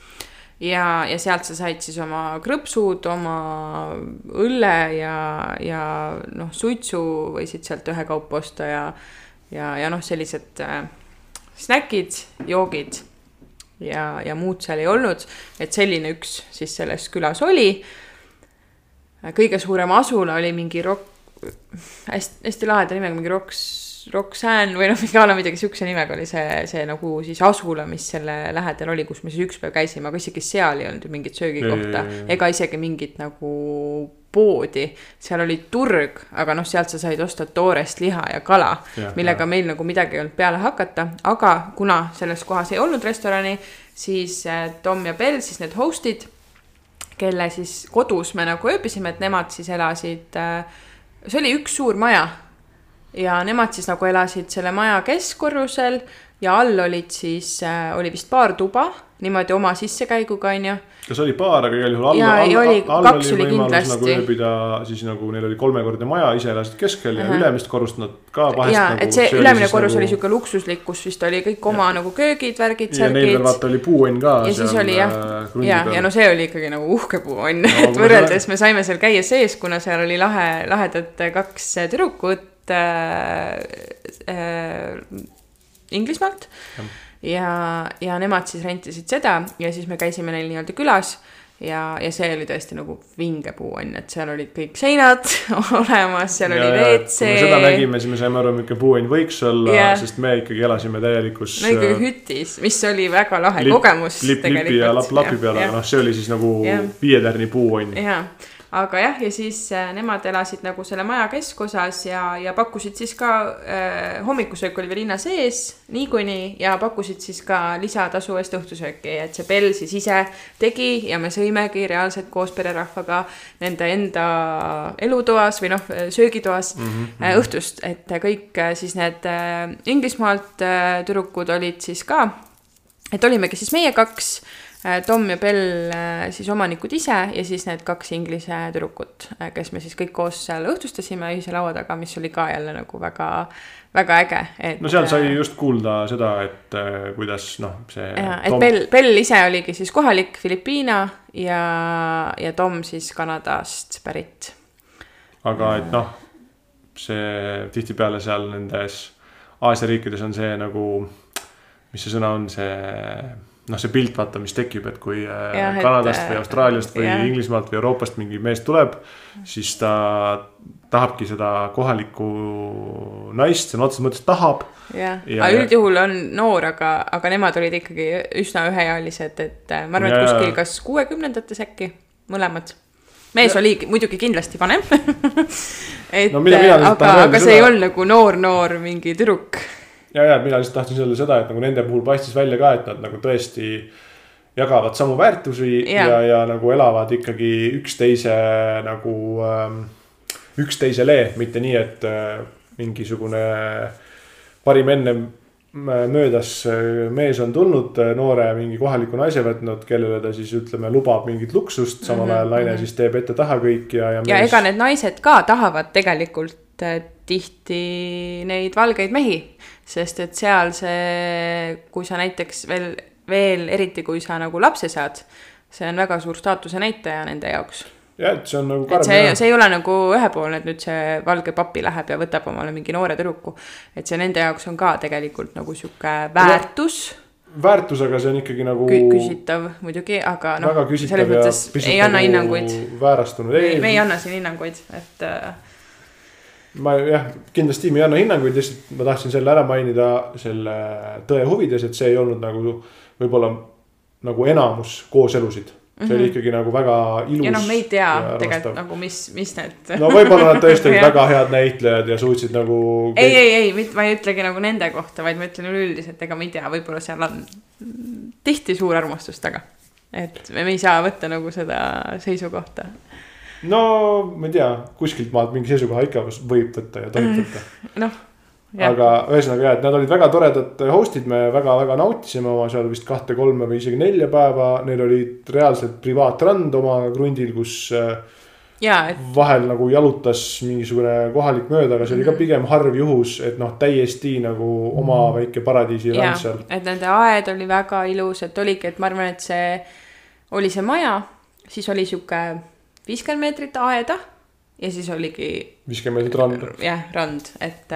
ja, ja sealt sa said siis oma krõpsud, oma õlle ja, ja noh, suitsu võisid sealt ühekaupa osta ja, ja, ja noh, sellised äh, snäkid, joogid ja, ja muud seal ei olnud. et selline üks siis selles külas oli. kõige suurem asula oli mingi rok-, hästi, hästi laheda nimega, mingi Roks, Roxanne või noh, mingi a la midagi sihukese nimega oli see, see nagu siis asula, mis selle lähedal oli, kus me siis üks päev käisime, aga isegi seal ei olnud ju mingit söögikohta ega isegi mingit nagu poodi, seal oli turg, aga noh, sealt sa said osta toorest liha ja kala, millega ja. meil nagu midagi ei olnud peale hakata, aga kuna selles kohas ei olnud restorani, siis Tom ja Bell, siis need host'id, kelle siis kodus me nagu ööbisime, et nemad siis elasid, see oli üks suur maja ja nemad siis nagu elasid selle maja keskkorrusel ja all olid siis äh,, oli vist paar tuba niimoodi oma sissekäiguga, onju. kas oli paar, aga igal juhul all, all, all, all oli võimalus kindlasti. nagu ööbida, siis nagu neil oli kolmekordne maja, ise elasid keskel ja uh -huh. ülemist korrust nad ka vahest. ja nagu, et see, ülemine korrus nagu... oli sihuke luksuslik, kus vist oli kõik oma ja. nagu köögid, värgid, särgid. ja neil veel vaata oli puuõnn ka. ja siis oli jah, äh, ja, ja no see oli ikkagi nagu uhke puuõnn no,, et võrreldes me saime seal käia sees, kuna seal oli lahe, lahedad kaks tüdrukut äh, äh, Inglismaalt ja, ja, nemad siis rentisid seda ja siis me käisime neil nii-öelda külas ja, ja see oli tõesti nagu vinge puu on ju, et seal olid kõik seinad olemas, seal Ja- oli WC. kui me seda nägime, siis me saime aru, milline puuõnn võiks olla Jah. yeah., sest me ikkagi elasime täielikus no ikkagi äh, hütis, mis oli väga lahe lip- kogemus lipp lipi ja lapp lapi peal, aga noh, see oli siis nagu Jah. viie tärni puuõnn. jaa, aga jah, ja siis äh, nemad elasid nagu selle maja keskosas ja, ja pakkusid siis ka äh,, hommikusöök oli veel hinna sees niikuinii ja pakkusid siis ka lisatasu eest õhtusööki, et see Bell siis ise tegi ja me sõimegi reaalselt koos pererahvaga nende enda elutoas või noh, söögitoas mm -hmm. õhtust, et kõik äh, siis need äh, Inglismaalt äh, tüdrukud olid siis ka. Et olimegi siis meie kaks, Tom ja Bell äh, siis omanikud ise ja siis need kaks inglise tüdrukut, kes me siis kõik koos seal õhtustasime ühise laua taga, mis oli ka jälle nagu väga, väga äge, et. no seal sai just kuulda seda, et äh, kuidas noh, see. ja, et Bell, Bell ise oligi siis kohalik Filipiina ja, ja Tom siis Kanadast pärit. aga et noh, see tihtipeale seal nendes Aasia riikides on see nagu, mis see sõna on, see noh, see pilt vaata, mis tekib, et kui Jah, ja, et, Kanadast äh, või Austraaliast või jah. Inglismaalt või Euroopast mingi mees tuleb, siis ta tahabki seda kohalikku naist, sõna otseses mõttes tahab. jah, Ja- aga ja- üldjuhul on noor, aga, aga nemad olid ikkagi üsna üheealised, et äh, ma arvan, et Ja- kuskil kas kuuekümnendates äkki, mõlemad. mees oli muidugi kindlasti vanem et No mida lihtsalt aga aga see ei seda- olnud nagu noor-noor mingi tüdruk. ja, ja mina lihtsalt tahtsin öelda seda, et nagu nende puhul paistis välja ka, et nad nagu tõesti jagavad samu väärtusi Jaa. ja, ja nagu elavad ikkagi üksteise nagu ähm, üksteisele, mitte nii, et äh, mingisugune parim enne möödas äh, mees on tulnud, noore mingi kohaliku naise võtnud, kellele ta siis ütleme, lubab mingit luksust, samal Mhm, ajal naine mhm. siis teeb ette-taha kõik ja, ja. ja ega need naised ka tahavad tegelikult äh, tihti neid valgeid mehi, sest et seal see, kui sa näiteks veel, veel eriti, kui sa nagu lapse saad, see on väga suur staatuse näitaja nende jaoks jah, et see on nagu karm see, see ei ole nagu ühepoolne, et nüüd see valge papi läheb ja võtab omale mingi noore tüdruku. et see nende jaoks on ka tegelikult nagu sihuke väärtus väärtusega see on ikkagi nagu kü, küsitav muidugi, aga noh väga, küsitav ja pisut ei anna nagu hinnanguid. väärastunud, me ei anna siin hinnanguid, et äh, ma jah, kindlasti me ei anna hinnanguid, lihtsalt ma tahtsin selle ära mainida selle tõe huvides, et see ei olnud nagu võib-olla nagu enamus kooselusid. see oli ikkagi nagu väga ilus. Mhm. ja noh, me ei tea tegelikult nagu, mis, mis need. no võib-olla nad tõesti olid väga head näitlejad ja suutsid nagu. ei, ei, ei, mitte ma ei ütlegi nagu nende kohta, vaid ma ütlen üleüldiselt, ega me ei tea, võib-olla seal on tihti suur armastus taga. et me ei saa võtta nagu seda seisukohta. No ma ei tea, kuskilt maalt mingi seisukoha ikka võib võtta ja tohib võtta. noh, aga ühesõnaga jah, et nad olid väga toredad host'id, me väga-väga nautisime oma seal vist kahte-kolme või isegi nelja päeva. Neil oli reaalselt privaatrand oma krundil, kus äh, ja et vahel nagu jalutas mingisugune kohalik mööda, aga see oli ka Mhm. pigem harv juhus, et noh, täiesti nagu oma väike paradiisi rand seal., et nende aed oli väga ilus, et oligi, et ma arvan, et see oli see maja, siis oli sihuke viiskümmend meetrit aeda ja siis oligi viiskümmend meetrit randa. jah, rand, et,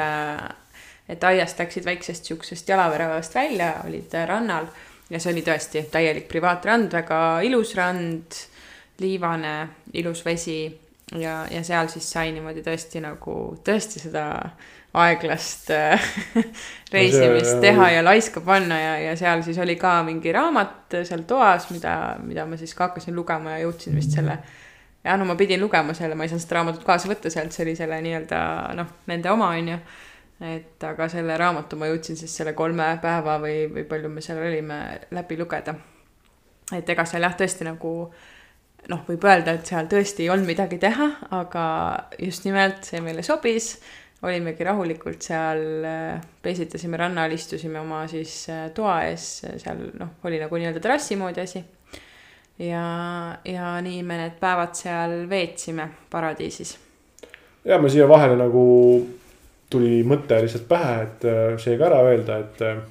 et aiast läksid väiksest siuksest jalaväravast välja, olid rannal. Ja see oli tõesti täielik privaatrand, väga ilus rand, liivane, ilus vesi. Ja, ja seal siis sai niimoodi tõesti nagu tõesti seda aeglast äh, reisimist see- teha ja laiska panna ja, ja seal siis oli ka mingi raamat seal toas, mida, mida ma siis ka hakkasin lugema ja jõudsin vist selle ja no ma pidin lugema selle, ma ei saanud seda raamatut kaasa võtta sealt, see oli selle nii-öelda noh, nende oma on ju. et aga selle raamatu ma jõudsin siis selle kolme päeva või, või palju me seal olime läbi lugeda. et ega seal jah, tõesti nagu noh, võib öelda, et seal tõesti ei olnud midagi teha, aga just nimelt see meile sobis. olimegi rahulikult seal, peesitasime rannal, istusime oma siis äh, toa ees, seal noh, oli nagu nii-öelda terrassi moodi asi ja, ja nii me need päevad seal veetsime paradiisis. ja ma siia vahele nagu tuli mõte lihtsalt pähe, et äh, see ka ära öelda, et äh,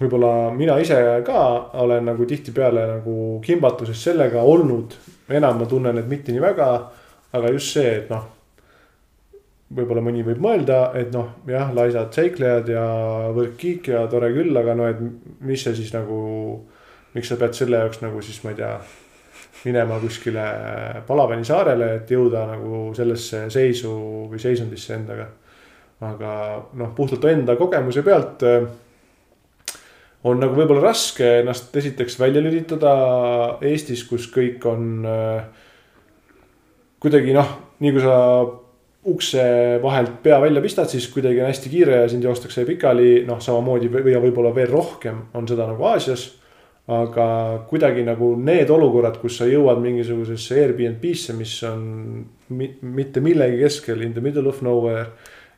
võib-olla mina ise ka olen nagu tihtipeale nagu kimbatuses sellega olnud. enam ma tunnen, et mitte nii väga, aga just see, et noh. võib-olla mõni võib mõelda, et noh, jah, laisad seiklejad ja võrkkiik ja tore küll, aga no et mis see siis nagu miks sa pead selle jaoks nagu siis ma ei tea minema kuskile Palavani saarele, et jõuda nagu sellesse seisu või seisundisse endaga. aga noh, puhtalt enda kogemuse pealt äh, on nagu võib-olla raske ennast esiteks välja lülitada Eestis, kus kõik on äh, kuidagi noh, nii kui sa ukse vahelt pea välja pistad, siis kuidagi on hästi kiire ja sind joostakse pikali, noh, samamoodi või võib-olla veel rohkem on seda nagu Aasias. Aga kuidagi nagu need olukorrad, kus sa jõuad mingisugusesse Airbnb-sse, mis on mitte millegi keskel in the middle of nowhere.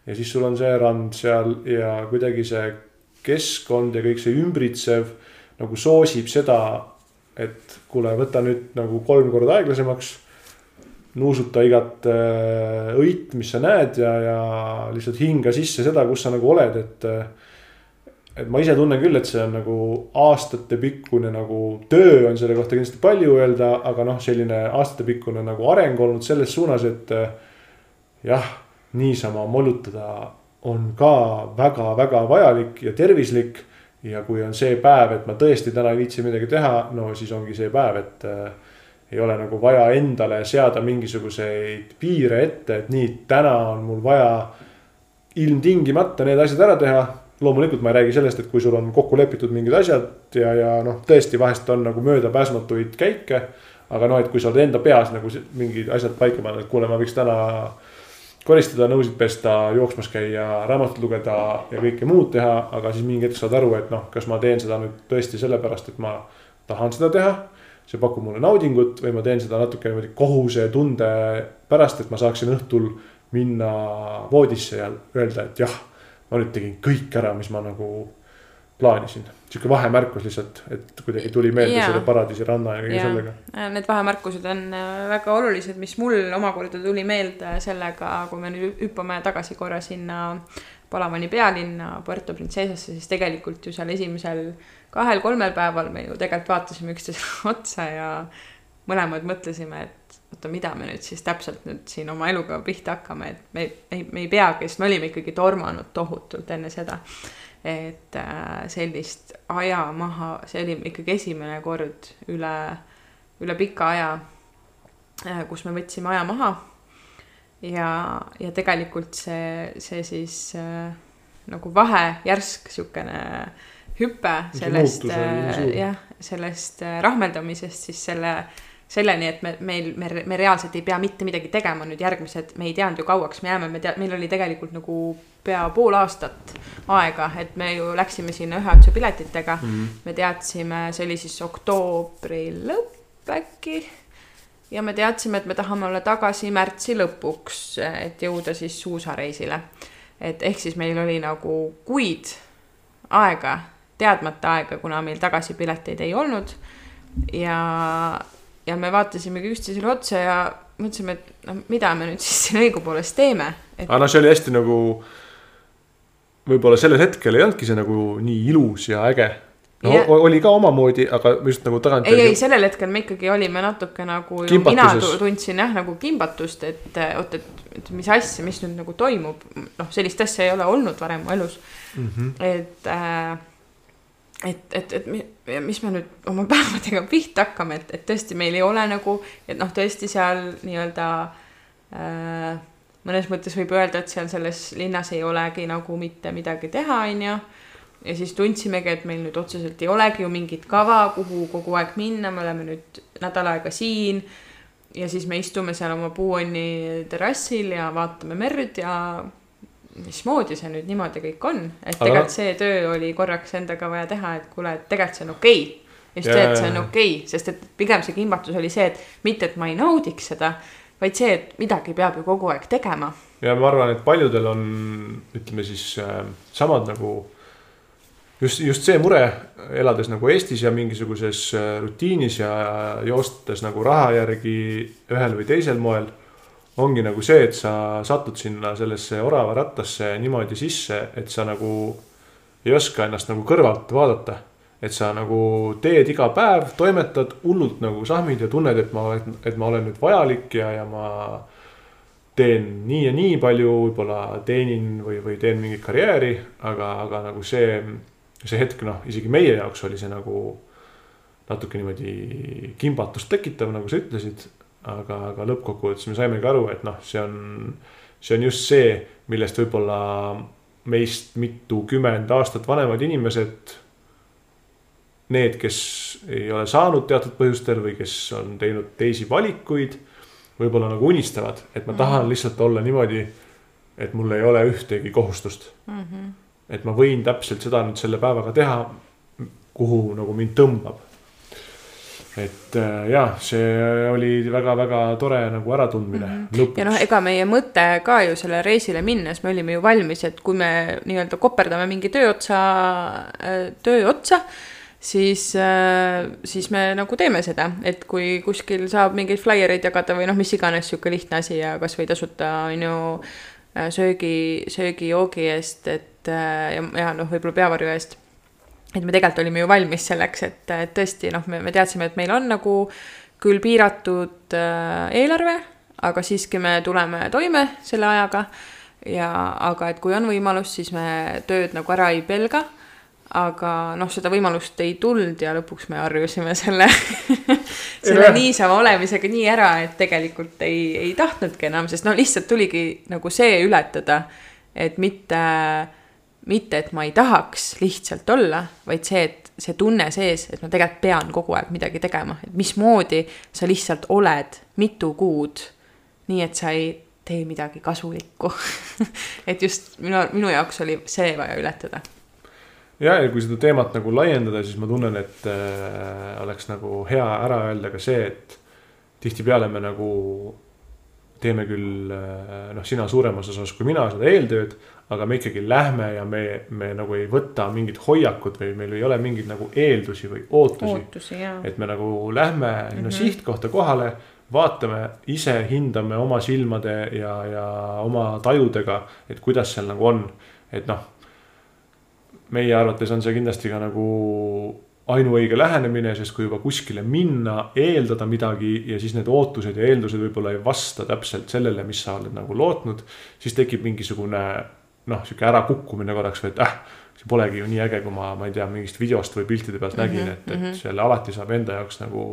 ja siis sul on see rand seal ja kuidagi see keskkond ja kõik see ümbritsev nagu soosib seda, et kuule, võta nüüd nagu kolm korda aeglasemaks. nuusuta igat äh, õit, mis sa näed ja, ja lihtsalt hinga sisse seda, kus sa nagu oled, et. Et ma ise tunnen küll, et see on nagu aastatepikkune nagu töö on selle kohta kindlasti palju öelda, aga noh, selline aastatepikkune nagu areng olnud selles suunas, et jah, niisama mollutada on ka väga-väga vajalik ja tervislik. ja kui on see päev, et ma tõesti täna ei viitsi midagi teha, no siis ongi see päev, et äh, ei ole nagu vaja endale seada mingisuguseid piire ette, et nii, täna on mul vaja ilmtingimata need asjad ära teha. Loomulikult ma ei räägi sellest, et kui sul on kokku lepitud mingid asjad ja, ja noh, tõesti vahest on nagu möödapääsmatuid käike. aga noh, et kui sa oled enda peas nagu mingid asjad paika pannud, et kuule, ma võiks täna koristada, nõusid pesta, jooksmas käia, raamatut lugeda ja kõike muud teha, aga siis mingi hetk saad aru, et noh, kas ma teen seda nüüd tõesti sellepärast, et ma tahan seda teha. see pakub mulle naudingut või ma teen seda natuke niimoodi kohusetunde pärast, et ma saaksin õhtul minna voodisse ja öelda, et jah, ma nüüd tegin kõik ära, mis ma nagu plaanisin sihuke vahemärkus lihtsalt, et kuidagi tuli meelde yeah. selle paradiisi ranna ja kõige yeah. sellega. Äh, need vahemärkused on äh, väga olulised, mis mul omakorda tuli meelde sellega, kui me nüüd hüppame tagasi korra sinna Palavani pealinna Puerto Princesasse, siis tegelikult ju seal esimesel kahel-kolmel päeval me ju tegelikult vaatasime üksteisele otsa ja mõlemad mõtlesime, et oota, mida me nüüd siis täpselt nüüd siin oma eluga pihta hakkame, et me, me, me ei peagi, sest me olime ikkagi tormanud tohutult enne seda et äh, sellist aja maha, see oli ikkagi esimene kord üle, üle pika aja, äh, kus me võtsime aja maha. ja, ja tegelikult see, see siis äh, nagu vahe, järsk sihukene hüpe sellest, jah, sellest rahmeldamisest siis selle selleni, et me, meil, me, me reaalselt ei pea mitte midagi tegema nüüd järgmised, me ei teadnud ju kauaks me jääme, me tea-, meil oli tegelikult nagu pea pool aastat aega, et me ju läksime sinna ühe otsa piletitega mm. -hmm. me teadsime, see oli siis oktoobri lõpp äkki. ja me teadsime, et me tahame olla tagasi märtsi lõpuks, et jõuda siis suusareisile. et ehk siis meil oli nagu kuid aega, teadmata aega, kuna meil tagasipileteid ei olnud ja ja me vaatasimegi üksteisele otsa ja mõtlesime, et noh, mida me nüüd siis siin õigupoolest teeme et.... aga noh, see oli hästi nagu, võib-olla sellel hetkel ei olnudki see nagu nii ilus ja äge. no ja. oli ka omamoodi, aga just nagu tagantjärgi. ei, ei sellel hetkel me ikkagi olime natuke nagu, mina tundsin jah nagu kimbatust, et oot, et, mis asja, mis nüüd nagu toimub. noh, sellist asja ei ole olnud varem mu elus mm. -hmm. et äh, et, et, et mis me nüüd oma päevadega pihta hakkame, et, et tõesti meil ei ole nagu, et noh, tõesti seal nii-öelda äh, mõnes mõttes võib öelda, et seal selles linnas ei olegi nagu mitte midagi teha, on ju. ja siis tundsimegi, et meil nüüd otseselt ei olegi ju mingit kava, kuhu kogu aeg minna, me oleme nüüd nädal aega siin. ja siis me istume seal oma puuonni terrassil ja vaatame merd ja mismoodi see nüüd niimoodi kõik on, et tegelikult see töö oli korraks endaga vaja teha, et kuule, et tegelikult see on okei okay.. just see, et see on okei okay,, sest et pigem see kimbatus oli see, et mitte, et ma ei naudiks seda, vaid see, et midagi peab ju kogu aeg tegema. ja ma arvan, et paljudel on, ütleme siis äh, samad nagu just, just see mure, elades nagu Eestis ja mingisuguses äh, rutiinis ja joostes nagu raha järgi ühel või teisel moel ongi nagu see, et sa satud sinna sellesse oravarattasse niimoodi sisse, et sa nagu ei oska ennast nagu kõrvalt vaadata. et sa nagu teed iga päev, toimetad hullult nagu sahmid ja tunned, et ma, et ma olen nüüd vajalik ja, ja ma teen nii ja nii palju, võib-olla teenin või, või teen mingit karjääri, aga, aga nagu see, see hetk, noh, isegi meie jaoks oli see nagu natuke niimoodi kimbatust tekitav, nagu sa ütlesid. Aga, aga lõppkokkuvõttes me saimegi aru, et noh, see on, see on just see, millest võib-olla meist mitukümmend aastat vanemad inimesed. Need, kes ei ole saanud teatud põhjustel või kes on teinud teisi valikuid, võib-olla nagu unistavad, et ma tahan mhm. lihtsalt olla niimoodi, et mul ei ole ühtegi kohustust mm. -hmm. et ma võin täpselt seda nüüd selle päevaga teha, kuhu nagu mind tõmbab et äh, jah, see oli väga-väga tore nagu äratundmine mm. -hmm. ja noh, ega meie mõte ka ju selle reisile minnes, me olime ju valmis, et kui me nii-öelda koperdame mingi töö otsa, äh, töö otsa, siis, äh, siis me nagu teeme seda, et kui kuskil saab mingeid flaiereid jagada või noh, mis iganes sihuke lihtne asi ja kasvõi tasuta on ju söögi, söögi-joogi eest, et ja, ja noh, võib-olla peavarju eest et me tegelikult olime ju valmis selleks, et, et tõesti noh, me, me teadsime, et meil on nagu küll piiratud äh, eelarve, aga siiski me tuleme toime selle ajaga. ja, aga et kui on võimalus, siis me tööd nagu ära ei pelga. aga noh, seda võimalust ei tulnud ja lõpuks me harjusime selle selle niisama olemisega nii ära, et tegelikult ei, ei tahtnudki enam, sest no lihtsalt tuligi nagu see ületada, et mitte mitte, et ma ei tahaks lihtsalt olla, vaid see, et see tunne sees, et ma tegelikult pean kogu aeg midagi tegema, et mismoodi sa lihtsalt oled mitu kuud. nii et sa ei tee midagi kasulikku et just minu, minu jaoks oli see vaja ületada. ja, ja kui seda teemat nagu laiendada, siis ma tunnen, et äh, oleks nagu hea ära öelda ka see, et tihtipeale me nagu teeme küll äh, noh, sina suuremas osas kui mina seda eeltööd, aga me ikkagi lähme ja me, me nagu ei võta mingit hoiakut või meil ei ole mingeid nagu eeldusi või ootusi, ootusi. et me nagu lähme mm -hmm. no, sihtkohta kohale, vaatame ise, hindame oma silmade ja, ja oma tajudega, et kuidas seal nagu on, et noh. meie arvates on see kindlasti ka nagu ainuõige lähenemine, sest kui juba kuskile minna, eeldada midagi ja siis need ootused ja eeldused võib-olla ei vasta täpselt sellele, mis sa oled nagu lootnud, siis tekib mingisugune noh, sihuke ärakukkumine korraks või et äh, see polegi ju nii äge, kui ma, ma ei tea, mingist videost või piltide pealt mm -hmm, nägin, et, et mm -hmm. selle alati saab enda jaoks nagu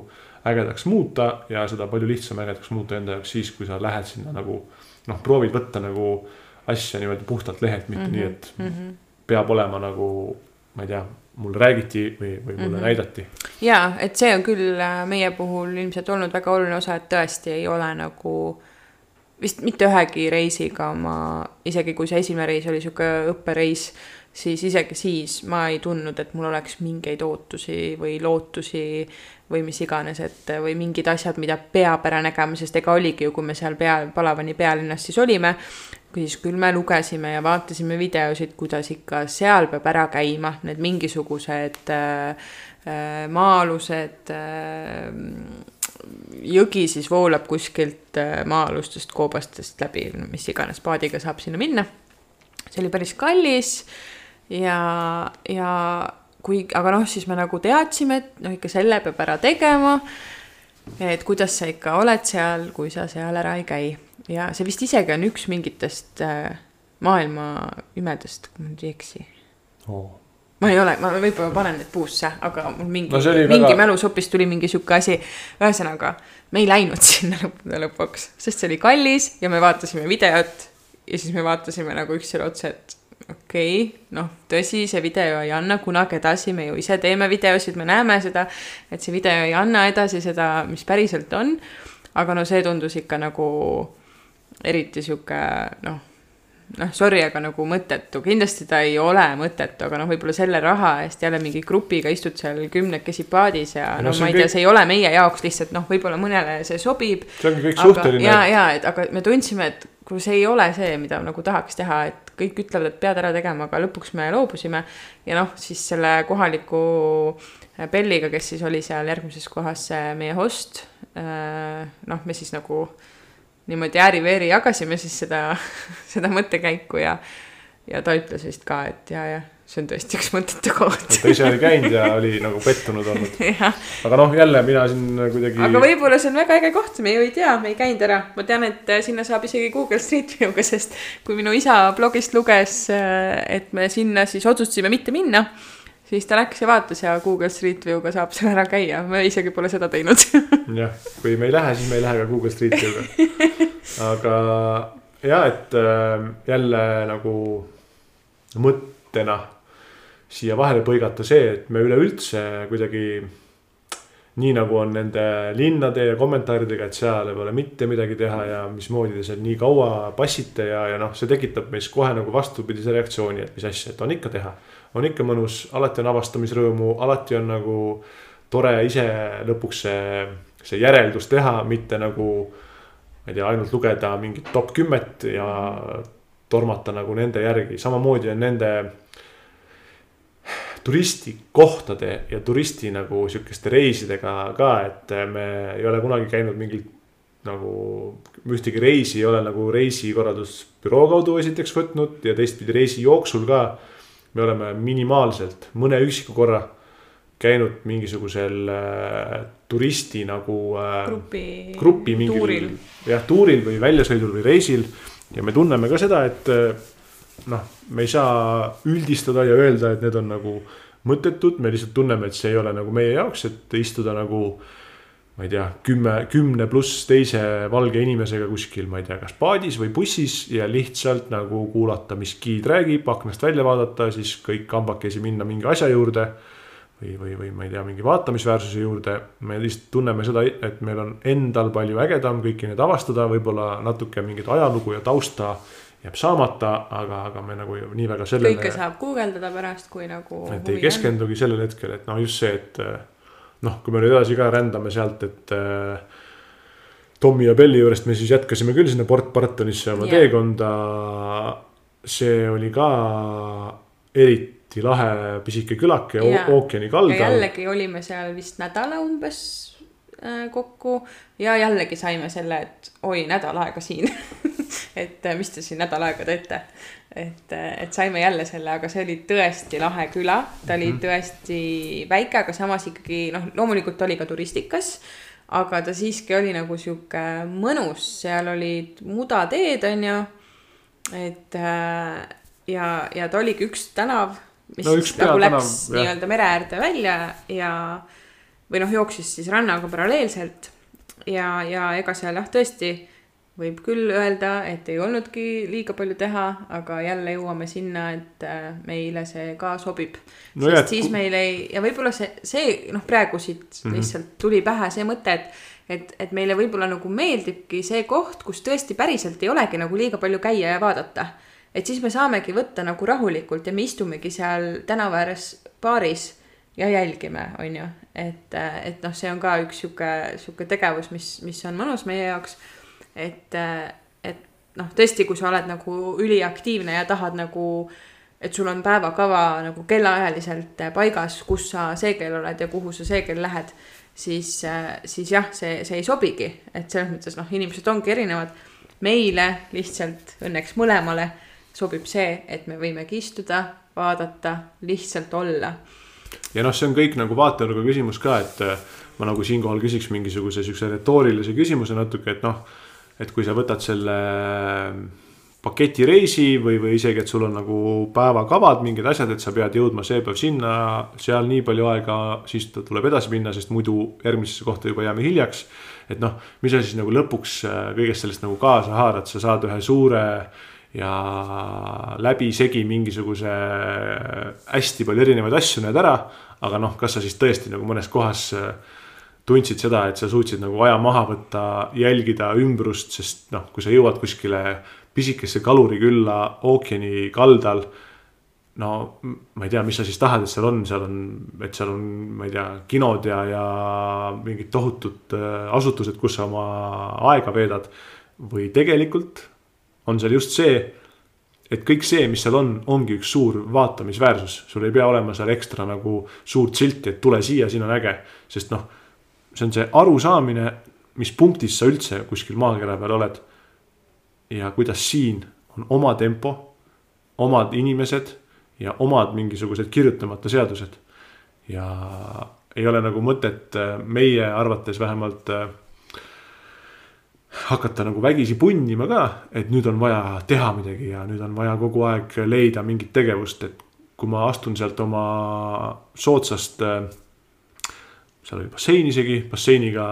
ägedaks muuta ja seda palju lihtsam ägedaks muuta enda jaoks siis, kui sa lähed sinna nagu noh, proovid võtta nagu asja niimoodi puhtalt lehelt, mitte mm -hmm, nii, et mm -hmm. peab olema nagu, ma ei tea mulle räägiti või, või mulle mm -hmm. näidati. ja, et see on küll äh, meie puhul ilmselt olnud väga oluline osa, et tõesti ei ole nagu vist mitte ühegi reisiga ma, isegi kui see esimene reis oli sihuke õppereis, siis isegi siis ma ei tundnud, et mul oleks mingeid ootusi või lootusi või mis iganes, et või mingid asjad, mida peab ära nägema, sest ega oligi ju, kui me seal pea, Palavani pealinnas siis olime, siis küll me lugesime ja vaatasime videosid, kuidas ikka seal peab ära käima need mingisugused äh, äh maa-alused äh, jõgi siis voolab kuskilt äh, maa-alustest koobastest läbi, mis iganes paadiga saab sinna minna. see oli päris kallis ja, ja kui, aga noh, siis me nagu teadsime, et noh, ikka selle peab ära tegema. et kuidas sa ikka oled seal, kui sa seal ära ei käi ja see vist isegi on üks mingitest äh, maailma imedest, kui ma nüüd ei eksi oh. Ma ei ole, ma võib-olla panen need puusse, aga mul mingi no, mingi väga... mälusopist tuli mingi sihuke asi. ühesõnaga, me ei läinud sinna lõppude lõpuks, sest see oli kallis ja me vaatasime videot. ja siis me vaatasime nagu üksteisele otsa, et okei okay,, noh, tõsi, see video ei anna kunagi edasi, me ju ise teeme videosid, me näeme seda, et see video ei anna edasi seda, mis päriselt on. aga no see tundus ikka nagu eriti sihuke noh, noh, sorry, aga nagu mõttetu, kindlasti ta ei ole mõttetu, aga noh, võib-olla selle raha eest jälle mingi grupiga istud seal kümnekesi paadis ja no, no ma ei tea, see ei ole meie jaoks lihtsalt noh, võib-olla mõnele see sobib. see ongi kõik aga, suhteline. ja, ja et aga me tundsime, et kui see ei ole see, mida nagu tahaks teha, et kõik ütlevad, et pead ära tegema, aga lõpuks me loobusime. ja noh, siis selle kohaliku Belliga, kes siis oli seal järgmises kohas meie host. noh, me siis nagu niimoodi ääri-veeri jagasime siis seda, seda mõttekäiku ja, ja ta ütles vist ka, et ja, jah, see on tõesti üks mõttetu koht. ta ise oli käinud ja oli nagu pettunud olnud aga noh, jälle mina siin kuidagi. aga võib-olla see on väga äge koht, me ju ei tea, me ei käinud ära, ma tean, et sinna saab isegi Google Street View'ga, sest kui minu isa blogist luges, et me sinna siis otsustasime mitte minna siis ta läks ja vaatas ja Google Street View'ga saab seal ära käia, me isegi pole seda teinud jah, kui me ei lähe, siis me ei lähe ka Google Street View'ga. aga ja, et äh, jälle nagu mõttena siia vahele põigata see, et me üleüldse kuidagi nii nagu on nende linnade ja kommentaaridega, et seal ei ole mitte midagi teha ja mismoodi te seal nii kaua passite ja, ja noh, see tekitab meis kohe nagu vastupidise reaktsiooni, et mis asja, et on ikka teha. On ikka mõnus, alati on avastamisrõõmu, alati on nagu tore ise lõpuks see, see järeldus teha, mitte nagu. ma ei tea, ainult lugeda mingit top kümmet ja tormata nagu nende järgi, samamoodi on nende turistikohtade ja turisti nagu sihukeste reisidega ka, et me ei ole kunagi käinud mingil nagu ühtegi reisi ei ole nagu reisikorraldusbüroo kaudu esiteks võtnud ja teistpidi reisi jooksul ka. Me oleme minimaalselt mõne üksiku korra käinud mingisugusel äh, turisti nagu äh, grupi, grupi mingil jah, tuuril või väljasõidul või reisil. ja me tunneme ka seda, et äh, noh, me ei saa üldistada ja öelda, et need on nagu mõttetud, me lihtsalt tunneme, et see ei ole nagu meie jaoks, et istuda nagu. Ma ei tea, kümme, kümne pluss teise valge inimesega kuskil, ma ei tea, kas paadis või bussis ja lihtsalt nagu kuulata, mis giid räägib, aknast välja vaadata, siis kõik kambakesi minna mingi asja juurde. või, või, või ma ei tea, mingi vaatamisväärsuse juurde, me lihtsalt tunneme seda, et meil on endal palju ägedam kõiki neid avastada, võib-olla natuke mingit ajalugu ja tausta jääb saamata, aga, aga me nagu nii väga sellele. kõike saab guugeldada pärast, kui nagu. et ei keskendugi sellel hetkel, et noh, just see, et noh, kui me nüüd edasi ka rändame sealt, et äh,. Tommy ja Belli juurest me siis jätkasime küll sinna Port Bartonisse oma yeah. teekonda. see oli ka eriti lahe pisike külake yeah. ookeani kaldal. jällegi olime seal vist nädala umbes äh, kokku ja jällegi saime selle, et oi, nädal aega siin et äh, mis te siin nädal aega teete. Et, et saime jälle selle, aga see oli tõesti lahe küla, ta oli mm -hmm. tõesti väike, aga samas ikkagi noh, loomulikult oli ka turistikas. aga ta siiski oli nagu sihuke mõnus, seal olid mudateed, on ju. et äh, ja, ja ta oligi üks tänav, mis no, üks nagu läks nii-öelda mere äärde välja ja või noh, jooksis siis rannaga paralleelselt ja, ja ega seal jah, tõesti võib küll öelda, et ei olnudki liiga palju teha, aga jälle jõuame sinna, et äh, meile see ka sobib no. sest jah, siis meil ei, ja võib-olla see, see noh, praegu siit mm -hmm. lihtsalt tuli pähe see mõte, et et, et meile võib-olla nagu meeldibki see koht, kus tõesti päriselt ei olegi nagu liiga palju käia ja vaadata. et siis me saamegi võtta nagu rahulikult ja me istumegi seal tänava ääres baaris ja jälgime, on ju. et, äh, et noh, see on ka üks sihuke, sihuke tegevus, mis, mis on mõnus meie jaoks et, et noh, tõesti, kui sa oled nagu üliaktiivne ja tahad nagu, et sul on päevakava nagu kellaajaliselt paigas, kus sa see kell oled ja kuhu sa see kell lähed, siis, siis jah, see, see ei sobigi, et selles mõttes noh, inimesed ongi erinevad. meile lihtsalt õnneks mõlemale sobib see, et me võimegi istuda, vaadata, lihtsalt olla. ja noh, see on kõik nagu vaatenurga küsimus ka, et ma nagu siinkohal küsiks mingisuguse siukse retoorilise küsimuse natuke, et noh et kui sa võtad selle paketireisi või, või isegi, et sul on nagu päevakavad, mingid asjad, et sa pead jõudma see päev sinna, seal nii palju aega, siis tuleb edasi minna, sest muidu järgmisesse kohta juba jääme hiljaks. et noh, mis sa siis nagu lõpuks äh, kõigest sellest nagu kaasa haarad, sa saad ühe suure ja läbisegi mingisuguse äh, hästi palju erinevaid asju näed ära. aga noh, kas sa siis tõesti nagu mõnes kohas äh, tundsid seda, et sa suutsid nagu aja maha võtta, jälgida ümbrust, sest noh, kui sa jõuad kuskile pisikesse kalurikülla ookeani kaldal. no ma ei tea, mis sa siis tahad, et seal on, seal on, et seal on, ma ei tea, kinod ja, ja mingid tohutud äh, asutused, kus sa oma aega veedad. või tegelikult on seal just see, et kõik see, mis seal on, ongi üks suur vaatamisväärsus, sul ei pea olema seal ekstra nagu suurt silti, et tule siia, siin on äge, sest noh see on see arusaamine, mis punktis sa üldse kuskil maakera peal oled. ja kuidas siin on oma tempo, omad inimesed ja omad mingisugused kirjutamata seadused. ja ei ole nagu mõtet äh, meie arvates vähemalt äh, hakata nagu vägisi punnima ka, et nüüd on vaja teha midagi ja nüüd on vaja kogu aeg leida mingit tegevust, et kui ma astun sealt oma soodsast äh, seal oli bassein isegi, basseiniga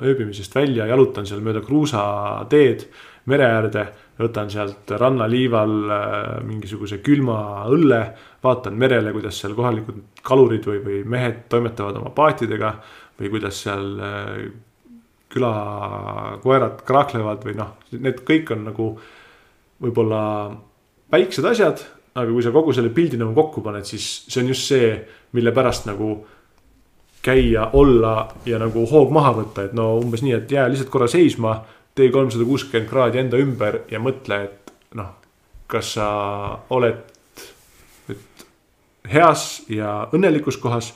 ööbimisest välja, jalutan seal mööda kruusateed mere äärde, võtan sealt rannaliival äh, mingisuguse külma õlle, vaatan merele, kuidas seal kohalikud kalurid või, või mehed toimetavad oma paatidega või kuidas seal äh, külakoerad kraaklevad või noh, need kõik on nagu võib-olla väiksed asjad, aga kui sa kogu selle pildi nagu kokku paned, siis see on just see, mille pärast nagu käia, olla ja nagu hoog maha võtta, et no umbes nii, et jää lihtsalt korra seisma. tee kolmsada kuuskümmend kraadi enda ümber ja mõtle, et noh, kas sa oled nüüd heas ja õnnelikus kohas.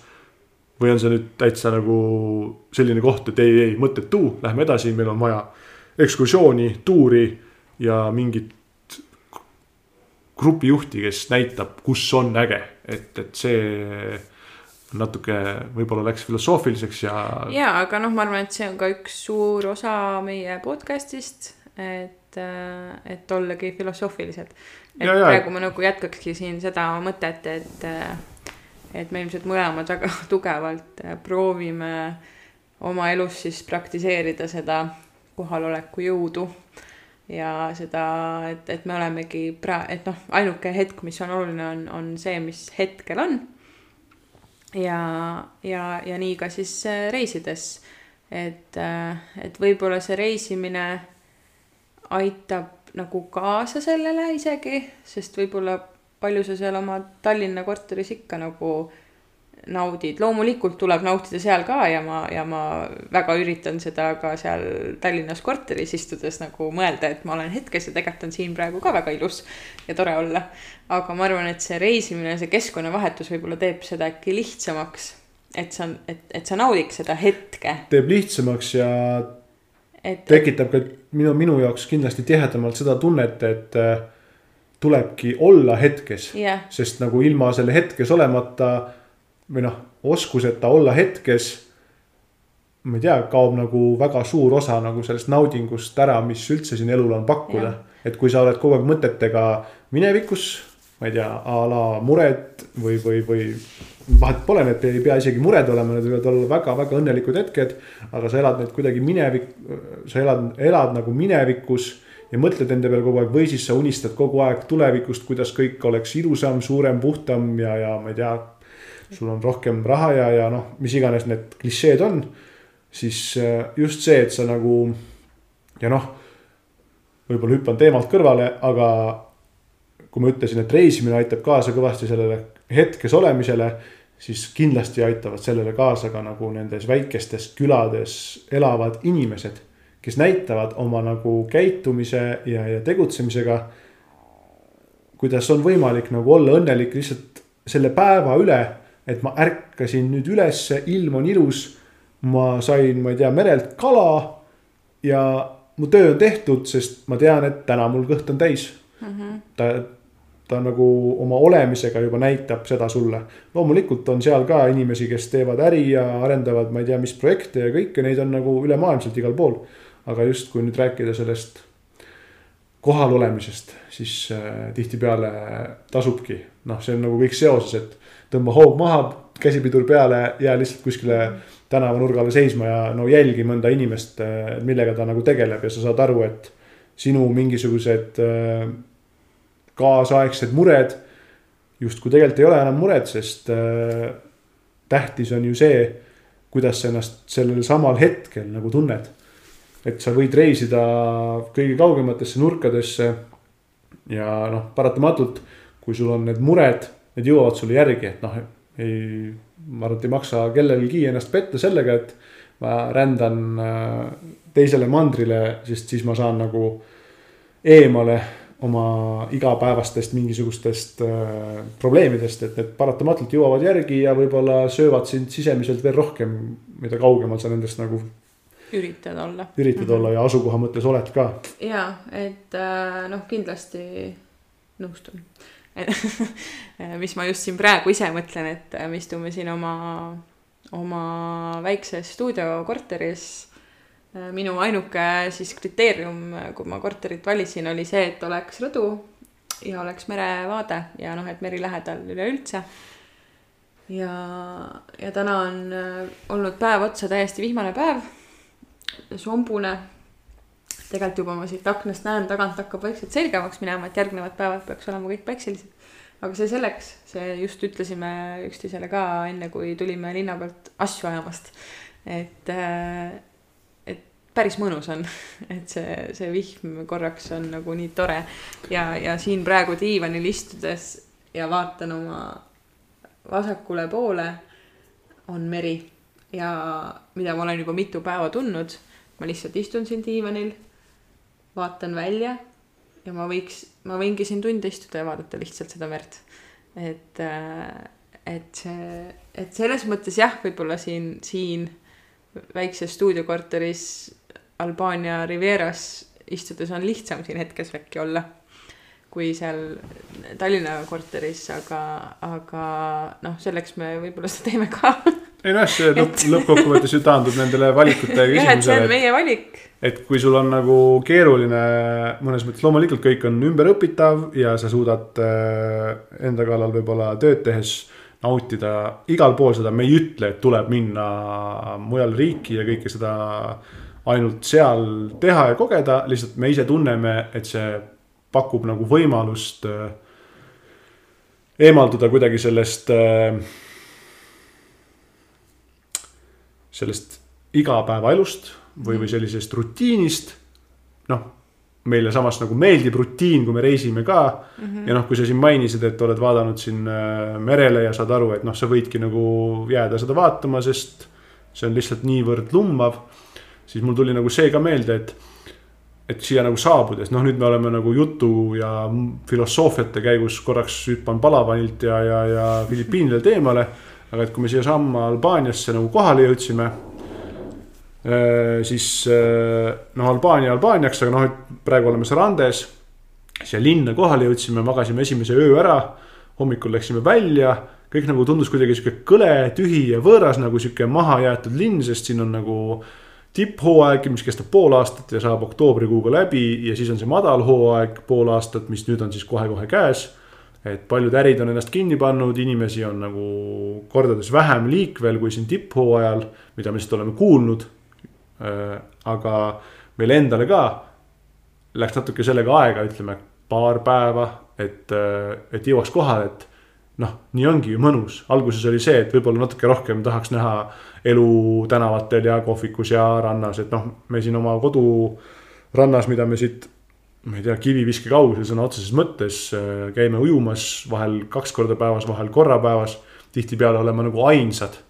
või on see nüüd täitsa nagu selline koht, et ei, ei mõttetu, lähme edasi, meil on vaja ekskursiooni, tuuri ja mingit grupijuhti, kes näitab, kus on äge, et, et see natuke võib-olla läks filosoofiliseks ja. ja, aga noh, ma arvan, et see on ka üks suur osa meie podcast'ist, et, äh, et ollagi filosoofilised. et ja, ja. praegu ma nagu jätkakski siin seda mõtet, et, äh, et me ilmselt mõlemad väga tugevalt äh, proovime oma elus siis praktiseerida seda kohaloleku jõudu ja seda, et, et me olemegi pra-, et noh, ainuke hetk, mis on oluline, on, on see, mis hetkel on ja, ja, ja nii ka siis äh, reisides. et, äh, et võib-olla see reisimine aitab nagu kaasa sellele isegi, sest võib-olla palju sa seal oma Tallinna korteris ikka nagu naudid, loomulikult tuleb nautida seal ka ja ma, ja ma väga üritan seda ka seal Tallinnas korteris istudes nagu mõelda, et ma olen hetkes ja tegelikult on siin praegu ka väga ilus ja tore olla. aga ma arvan, et see reisimine, see keskkonnavahetus võib-olla teeb seda äkki lihtsamaks. et sa, et, et sa naudiks seda hetke. teeb lihtsamaks ja et, tekitab ka minu, minu jaoks kindlasti tihedamalt seda tunnet, et äh, tulebki olla hetkes yeah., sest nagu ilma selle hetkes olemata või noh, oskuseta olla hetkes. ma ei tea, kaob nagu väga suur osa nagu sellest naudingust ära, mis üldse siin elul on pakkuda. et kui sa oled kogu aeg mõtetega minevikus, ma ei tea, a la mured või, või, või. vahet pole, need ei pea isegi mured olema, need võivad olla väga-väga õnnelikud hetked. aga sa elad neid kuidagi minevik, sa elad, elad nagu minevikus ja mõtled enda peale kogu aeg või siis sa unistad kogu aeg tulevikust, kuidas kõik oleks ilusam, suurem, puhtam ja, ja ma ei tea sul on rohkem raha ja, ja noh, mis iganes need klišeed on. siis äh, just see, et sa nagu ja noh, võib-olla hüppan teemalt kõrvale, aga kui ma ütlesin, et reisimine aitab kaasa kõvasti sellele hetkes olemisele, siis kindlasti aitavad sellele kaasa ka nagu nendes väikestes külades elavad inimesed, kes näitavad oma nagu käitumise ja, ja tegutsemisega. kuidas on võimalik nagu olla õnnelik lihtsalt selle päeva üle et ma ärkasin nüüd ülesse, ilm on ilus. ma sain, ma ei tea, merelt kala. ja mu töö on tehtud, sest ma tean, et täna mul kõht on täis mm. -hmm. ta, ta nagu oma olemisega juba näitab seda sulle. loomulikult on seal ka inimesi, kes teevad äri ja arendavad, ma ei tea, mis projekte ja kõike neid on nagu ülemaailmselt igal pool. aga just, kui nüüd rääkida sellest kohal olemisest, siis äh, tihtipeale tasubki, noh, see on nagu kõik seoses, et tõmba hoog maha, käsipidur peale, jää lihtsalt kuskile tänavanurgale seisma ja no jälgi mõnda inimest, millega ta nagu tegeleb ja sa saad aru, et sinu mingisugused äh, kaasaegsed mured justkui tegelikult ei ole enam mured, sest äh, tähtis on ju see, kuidas sa ennast sellel samal hetkel nagu tunned. et sa võid reisida kõige kaugematesse nurkadesse ja noh, paratamatult, kui sul on need mured need jõuavad sulle järgi, et noh, ei, ma arvan, et ei maksa kellelgi ennast petta sellega, et ma rändan äh, teisele mandrile, sest siis ma saan nagu eemale oma igapäevastest mingisugustest äh, probleemidest, et need paratamatult jõuavad järgi ja võib-olla söövad sind sisemiselt veel rohkem, mida kaugemal sa nendest nagu. üritad olla. üritad mm -hmm. olla ja asukoha mõttes oled ka. ja, et äh, noh, kindlasti nõustun mis ma just siin praegu ise mõtlen, et me istume siin oma, oma väikses stuudiokorteris. minu ainuke siis kriteerium, kui ma korterit valisin, oli see, et oleks rõdu. ja oleks merevaade ja noh, et meri lähedal üleüldse. ja, ja täna on äh, olnud päev otsa täiesti vihmane päev, sombune. Tegelikult juba ma siit aknast näen, tagant hakkab vaikselt selgemaks minema, et järgnevad päevad peaks olema kõik päikselised. aga see selleks, see just ütlesime üksteisele ka enne, kui tulime linna pealt asju ajamast. et äh, päris mõnus on, et see, see vihm korraks on nagu nii tore ja, ja siin praegu diivanil istudes ja vaatan oma vasakule poole on meri ja mida ma olen juba mitu päeva tundnud. ma lihtsalt istun siin diivanil, vaatan välja ja ma võiks, ma võingi siin tunde istuda ja vaadata lihtsalt seda merd. et, et see, et selles mõttes jah, võib-olla siin, siin väikses stuudiokorteris Albaania Rivieras istudes on lihtsam siin hetkes äkki olla kui seal Tallinna korteris, aga, aga noh, selleks me võib-olla seda teeme ka. ei noh, see lõpp lõppkokkuvõttes ju taandub nendele valikute küsimusele. jah, et see on meie valik. et kui sul on nagu keeruline mõnes mõttes, loomulikult kõik on ümberõpitav ja sa suudad äh, enda kallal võib-olla tööd tehes nautida igal pool seda, me ei ütle, et tuleb minna mujal riiki ja kõike seda ainult seal teha ja kogeda, lihtsalt me ise tunneme, et see pakub nagu võimalust äh, eemalduda kuidagi sellest äh,, sellest igapäevaelust või, või sellisest rutiinist. noh, meile samas nagu meeldib rutiin, kui me reisime ka mm. -hmm. ja noh, kui sa siin mainisid, et oled vaadanud siin äh, merele ja saad aru, et noh, sa võidki nagu jääda seda vaatama, sest see on lihtsalt niivõrd lummav siis mul tuli nagu see ka meelde, et, et siia nagu saabudes, noh, nüüd me oleme nagu jutu ja filosoofiate käigus korraks hüppan palavanilt ja, ja, ja Filipiinidelt eemale. Aga et kui me siiasamma Albaaniasse nagu kohale jõudsime siis noh, Albaania Albaaniaks, aga noh, et praegu oleme Sarandes. siia linna kohale jõudsime, magasime esimese öö ära, hommikul läksime välja, kõik nagu tundus kuidagi sihuke kõle, tühi ja võõras nagu sihuke mahajäetud linn, sest siin on nagu tipphooaeg, mis kestab pool aastat ja saab oktoobrikuuga läbi ja siis on see madal hooaeg pool aastat, mis nüüd on siis kohe-kohe käes. Et paljud ärid on ennast kinni pannud, inimesi on nagu kordades vähem liikvel kui siin tipphooajal, mida me lihtsalt oleme kuulnud. Äh, aga meil endale ka läks natuke sellega aega, ütleme paar päeva, et, äh, et jõuaks kohale, et noh, nii ongi ju mõnus, alguses oli see, et võib-olla natuke rohkem tahaks näha elu tänavatel ja kohvikus ja rannas, et noh, me siin oma kodurannas, mida me siit. Ma ei tea, kiviviske kaugusel sõna otseses mõttes äh, käime ujumas vahel kaks korda päevas, vahel korra päevas. tihtipeale oleme nagu ainsad.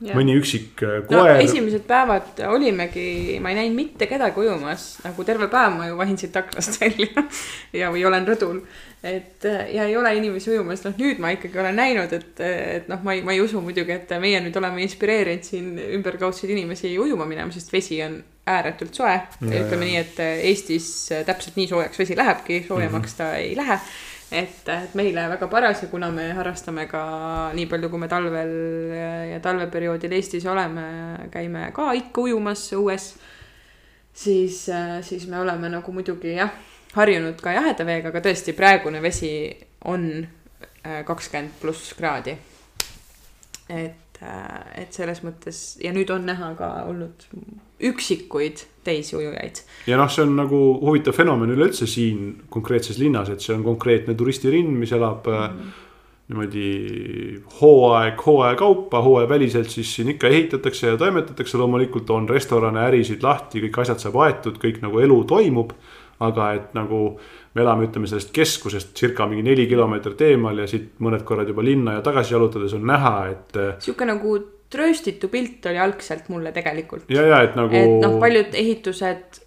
Mõni üksik äh, koer no,. esimesed päevad olimegi, ma ei näinud mitte kedagi ujumas, nagu terve päev ma ju vahin siit aknast välja ja, või olen rõdul et äh, ja ei ole inimesi ujumas, noh nüüd ma ikkagi olen näinud, et, et noh, ma ei, ma ei usu muidugi, et meie nüüd oleme inspireerinud siin ümberkaudseid inimesi ujuma minema, sest vesi on ääretult soe. ütleme nii, et äh, Eestis täpselt nii soojaks vesi lähebki, soojemaks ta mm -hmm. ei lähe. Et, et meile väga paras ja kuna me harrastame ka nii palju, kui me talvel ja talveperioodil Eestis oleme, käime ka ikka ujumas õues. siis, siis me oleme nagu muidugi jah harjunud ka jaheda veega, aga tõesti, praegune vesi on äh, kakskümmend pluss kraadi. et, äh, et selles mõttes ja nüüd on näha ka olnud üksikuid teisi ujujaid. ja noh, see on nagu huvitav fenomen üleüldse siin konkreetses linnas, et see on konkreetne turistirind, mis elab mm. -hmm niimoodi hooaeg hooaja kaupa, hooajaväliselt siis siin ikka ehitatakse ja toimetatakse, loomulikult on restorane, ärisid lahti, kõik asjad saab aetud, kõik nagu elu toimub aga et nagu me elame, ütleme sellest keskusest circa mingi neli kilomeetrit eemal ja siit mõned korrad juba linna ja tagasi jalutades on näha, et. Äh, sihuke nagu trööstitu pilt oli algselt mulle tegelikult. ja, ja et nagu. et noh, paljud ehitused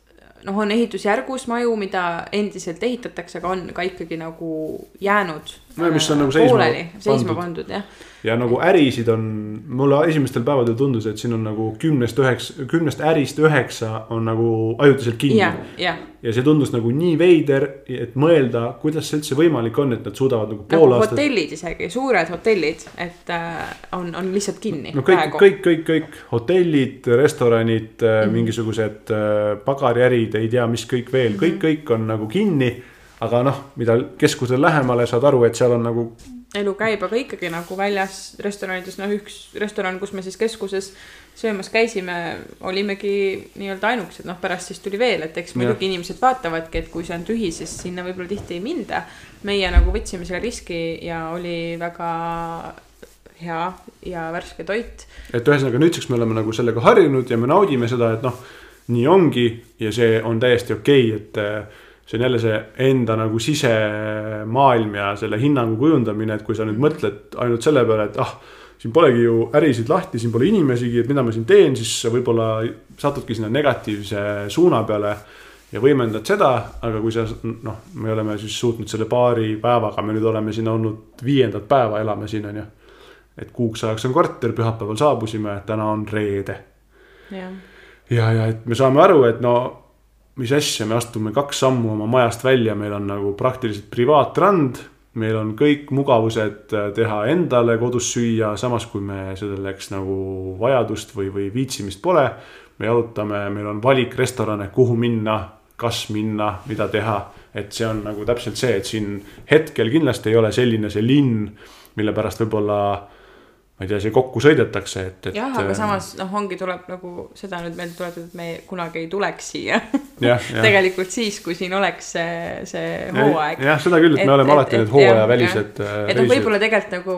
noh, on ehitusjärgus maju, mida endiselt ehitatakse, aga on ka ikkagi nagu jäänud. No ja mis on nagu seisma pooleli, seisma pandud jah ja nagu ärisid on, mulle esimestel päevadel tundus, et siin on nagu kümnest üheksa, kümnest ärist üheksa on nagu ajutiselt kinni. Yeah. ja see tundus nagu nii veider, et mõelda, kuidas see üldse võimalik on, et nad suudavad nagu pool nagu aastat. hotellid isegi, suured hotellid, et äh, on, on lihtsalt kinni. no kõik, kõik, kõik, kõik hotellid, restoranid mm, -hmm. mingisugused äh, pagariärid, ei tea, mis kõik veel, kõik mm, -hmm. kõik on nagu kinni aga noh, mida keskusele lähemale, saad aru, et seal on nagu elu käib, aga ikkagi nagu väljas restoranides, noh, üks restoran, kus me siis keskuses söömas käisime, olimegi nii-öelda ainukesed, noh, pärast siis tuli veel, et eks muidugi inimesed vaatavadki, et kui see on tühi, siis sinna võib-olla tihti ei minda. meie nagu võtsime selle riski ja oli väga hea ja värske toit. et ühesõnaga nüüdseks me oleme nagu sellega harjunud ja me naudime seda, et noh, nii ongi ja see on täiesti okei okay,, et see on jälle see enda nagu sisemaailm ja selle hinnangu kujundamine, et kui sa nüüd mõtled ainult selle peale, et ah, siin polegi ju ärisid lahti, siin pole inimesigi, et mida ma siin teen, siis võib-olla satudki sinna negatiivse suuna peale ja võimendad seda, aga kui sa noh, me oleme siis suutnud selle paari päevaga, me nüüd oleme siin olnud viiendat päeva, elame siin on ju. et kuuks ajaks on korter, pühapäeval saabusime, täna on reede. ja, ja, ja et me saame aru, et no mis asja, me astume kaks sammu oma majast välja, meil on nagu praktiliselt privaatrand. meil on kõik mugavused äh, teha endale kodus süüa, samas kui me selleks nagu vajadust või, või viitsimist pole. me jalutame, meil on valik restorane, kuhu minna, kas minna, mida teha. et see on nagu täpselt see, et siin hetkel kindlasti ei ole selline see linn, mille pärast võib-olla ma ei tea, see kokku sõidetakse, et, et. jah, aga äh, samas noh, ongi, tuleb nagu seda nüüd meelde tuletada, et me kunagi ei tuleks siia tegelikult siis, kui siin oleks see, see hooaeg. jah, seda küll, et me oleme et, alati need hooajavälised. Et noh, võib-olla tegelikult nagu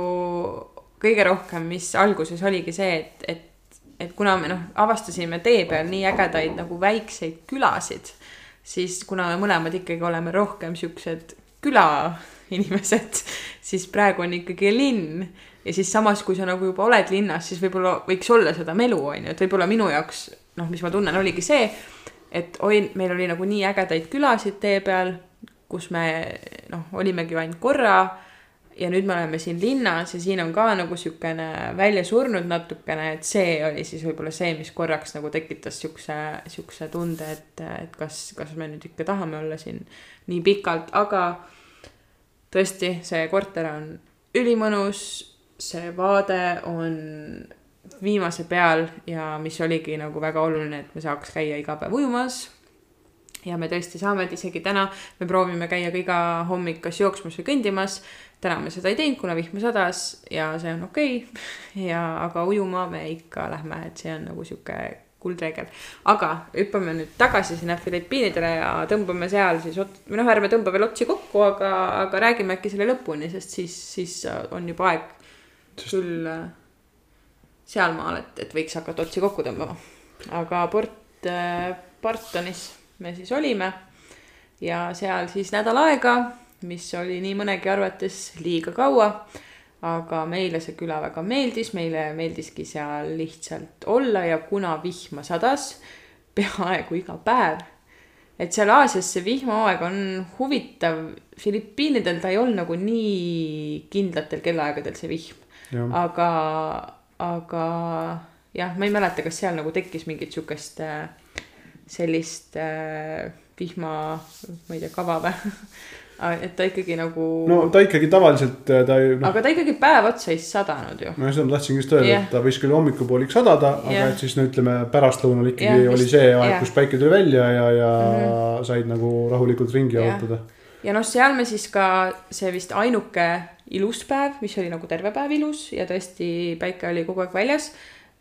kõige rohkem, mis alguses oligi see, et, et, et kuna me noh, avastasime tee peal nii ägedaid nagu väikseid külasid, siis kuna me mõlemad ikkagi oleme rohkem siuksed külainimesed, siis praegu on ikkagi linn ja siis samas, kui sa nagu juba oled linnas, siis võib-olla võiks olla seda melu, on ju, et võib-olla minu jaoks noh, mis ma tunnen, oligi see, et oi, meil oli nagu nii ägedaid külasid tee peal, kus me noh, olimegi ainult korra. Ja nüüd me oleme siin linnas ja siin on ka nagu siukene välja surnud natukene, et see oli siis võib-olla see, mis korraks nagu tekitas siukse, siukse tunde, et, et kas, kas me nüüd ikka tahame olla siin nii pikalt, aga tõesti, see korter on ülimõnus see vaade on viimase peal ja mis oligi nagu väga oluline, et me saaks käia iga päev ujumas. ja me tõesti saame, et isegi täna me proovime käia ka iga hommik kas jooksmas või kõndimas. täna me seda ei teinud, kuna vihma sadas ja see on okei okay. ja, aga ujuma me ikka lähme, et see on nagu sihuke kuldreegel. aga hüppame nüüd tagasi sinna Filipiinidele ja tõmbame seal siis ot-, või noh, ärme tõmba veel otsi kokku, aga, aga räägime äkki selle lõpuni, sest siis, siis on juba aeg Sest... küll äh, sealmaal, et, et võiks hakata otsi kokku tõmbama. aga Port äh, Bartonis me siis olime ja seal siis nädal aega, mis oli nii mõnegi arvates liiga kaua. aga meile see küla väga meeldis, meile meeldiski seal lihtsalt olla ja kuna vihma sadas peaaegu iga päev et seal Aasias see vihmaaeg on huvitav, Filipiinidel ta ei olnud nagu nii kindlatel kellaaegadel see vihm aga, aga jah, ma ei mäleta, kas seal nagu tekkis mingit sihukest äh, sellist äh, vihma, ma ei tea, kava või et ta ikkagi nagu. no ta ikkagi tavaliselt äh, ta ei no.. aga ta ikkagi päev otsa ei sadanud ju. no seda ma tahtsingi just öelda yeah., et ta võis küll hommikupooliks sadada yeah., aga et siis no ütleme pärastlõunal ikkagi yeah, oli see aeg yeah., kus päike tuli välja ja, ja mm -hmm. said nagu rahulikult ringi yeah. jalutada. ja noh, seal me siis ka see vist ainuke ilus päev, mis oli nagu terve päev ilus ja tõesti päike oli kogu aeg väljas.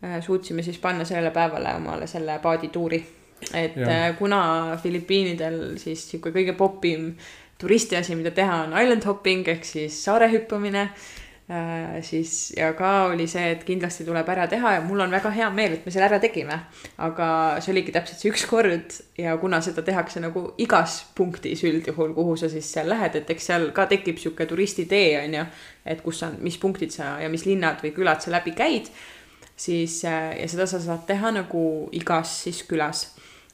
Äh, suutsime siis panna sellele päevale omale selle paadituuri. et ja. Äh, kuna Filipiinidel siis sihuke kõige popim turistiasi, mida teha, on island hopping ehk siis saare hüppamine Äh, siis ja ka oli see, et kindlasti tuleb ära teha ja mul on väga hea meel, et me selle ära tegime. aga see oligi täpselt see üks kord ja kuna seda tehakse nagu igas punktis üldjuhul, kuhu sa siis seal lähed, et eks seal ka tekib sihuke turistitee on ju. et kus on, mis punktid sa ja mis linnad või külad sa läbi käid. siis äh, ja seda sa saad teha nagu igas siis külas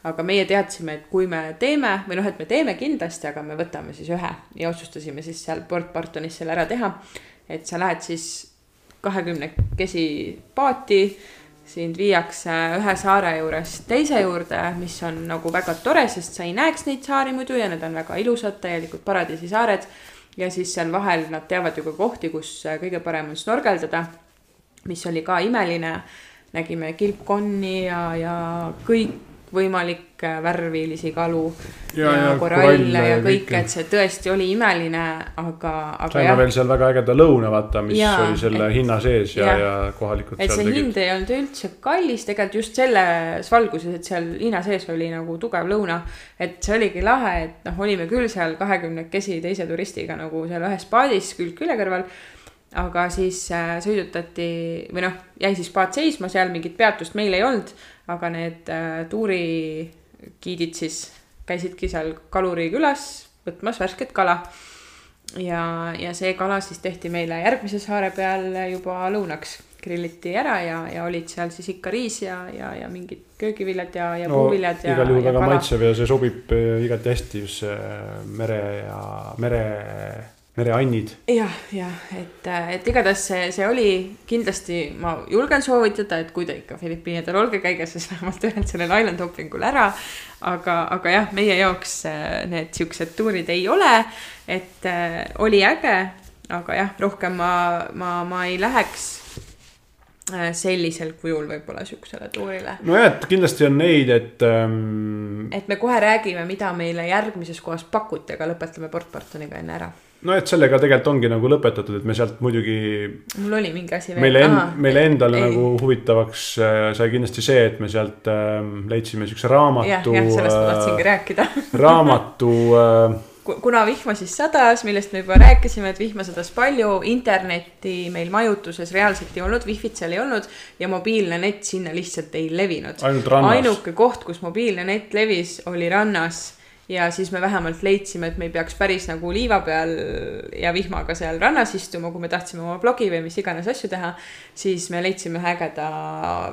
aga meie teadsime, et kui me teeme või noh, et me teeme kindlasti, aga me võtame siis ühe ja otsustasime siis seal Port Bartonis selle ära teha et sa lähed siis kahekümnekesi paati, sind viiakse ühe saare juurest teise juurde, mis on nagu väga tore, sest sa ei näeks neid saari muidu ja need on väga ilusad, täielikult paradiisisaared. ja siis seal vahel nad teavad ju ka kohti, kus kõige parem on snorgeldada, mis oli ka imeline. nägime kilpkonni ja, ja kõik kõikvõimalikke värvilisi kalu ja, Ja- ja, ja ja koralle ja ja kõike et see tõesti oli imeline aga aga saime jah veel seal väga ägeda lõuna vaata, mis Jaa, oli selle et- hinna sees ja, jah. ja kohalikud et see tegid. hind ei olnud üldse kallis tegelikult just selles valguses et seal linna sees oli nagu tugev lõuna et see oligi lahe et noh olime küll seal kahekümnekesi teise turistiga nagu seal ühes paadis külg külje kõrval aga siis äh, sõidutati või noh jäi siis paat seisma seal mingit peatust meil ei olnud aga need äh, tuurigiidid siis käisidki seal Kaluri külas võtmas värsket kala ja, ja see kala siis tehti meile järgmise saare peal juba lõunaks, grilliti ära ja, ja olid seal siis ikka riis ja, ja, ja mingid köögiviljad ja, ja no puuviljad ja. igal juhul ja väga maitsev ja see sobib eh, igati hästi just see mere ja mere, mereannid. jah, jah, et, et igatahes see, see oli kindlasti, ma julgen soovitada, et kui te ikka Filipiinidel olge, käige siis vähemalt ühel sellel island hoppingul ära. aga, aga jah, meie jaoks äh, need siuksed tuurid ei ole, et äh, oli äge, aga jah, rohkem ma, ma, ma ei läheks äh, sellisel kujul võib-olla siuksele tuurile. nojah, et kindlasti on neid, et ähm, et me kohe räägime, mida meile järgmises kohas pakuti, aga lõpetame Port Bartoniga enne ära. No et sellega tegelikult ongi nagu lõpetatud, et me sealt muidugi mul oli mingi asi veel. meile end-, meile endale ei. nagu huvitavaks äh, sai kindlasti see, et me sealt äh, leidsime siukse raamatu. jah, jah, sellest ma tahtsingi rääkida. raamatu äh, Ku- kuna vihma siis sadas, millest me juba rääkisime, et vihma sadas palju, internetti meil majutuses reaalselt ei olnud, wifi't seal ei olnud ja mobiilne net sinna lihtsalt ei levinud. ainuke koht, kus mobiilne net levis, oli rannas ja siis me vähemalt leidsime, et me ei peaks päris nagu liiva peal ja vihmaga seal rannas istuma, kui me tahtsime oma blogi või mis iganes asju teha, siis me leidsime ühe ägeda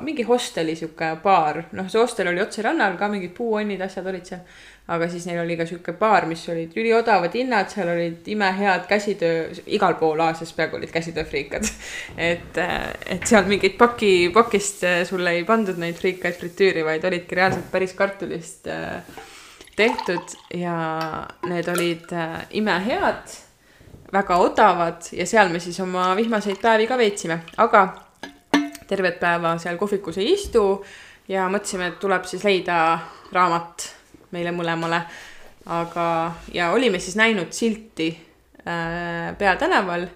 mingi hosteli sihuke baar, noh, see hostel oli otse rannal ka mingid puuonnid, asjad olid seal. aga siis neil oli ka sihuke baar, mis olid üliodavad hinnad, seal olid imehead käsitöö, igal pool Aasias peaaegu olid käsitööfriikad. et, et seal mingit paki, pakist sulle ei pandud neid friikaid fritüüri, vaid olidki reaalselt päris kartulist äh, tehtud ja need olid äh, imehead, väga odavad ja seal me siis oma vihmaseid päevi ka veetsime, aga tervet päeva seal kohvikus ei istu ja mõtlesime, et tuleb siis leida raamat meile mõlemale. aga, ja olime siis näinud silti äh, peatänaval,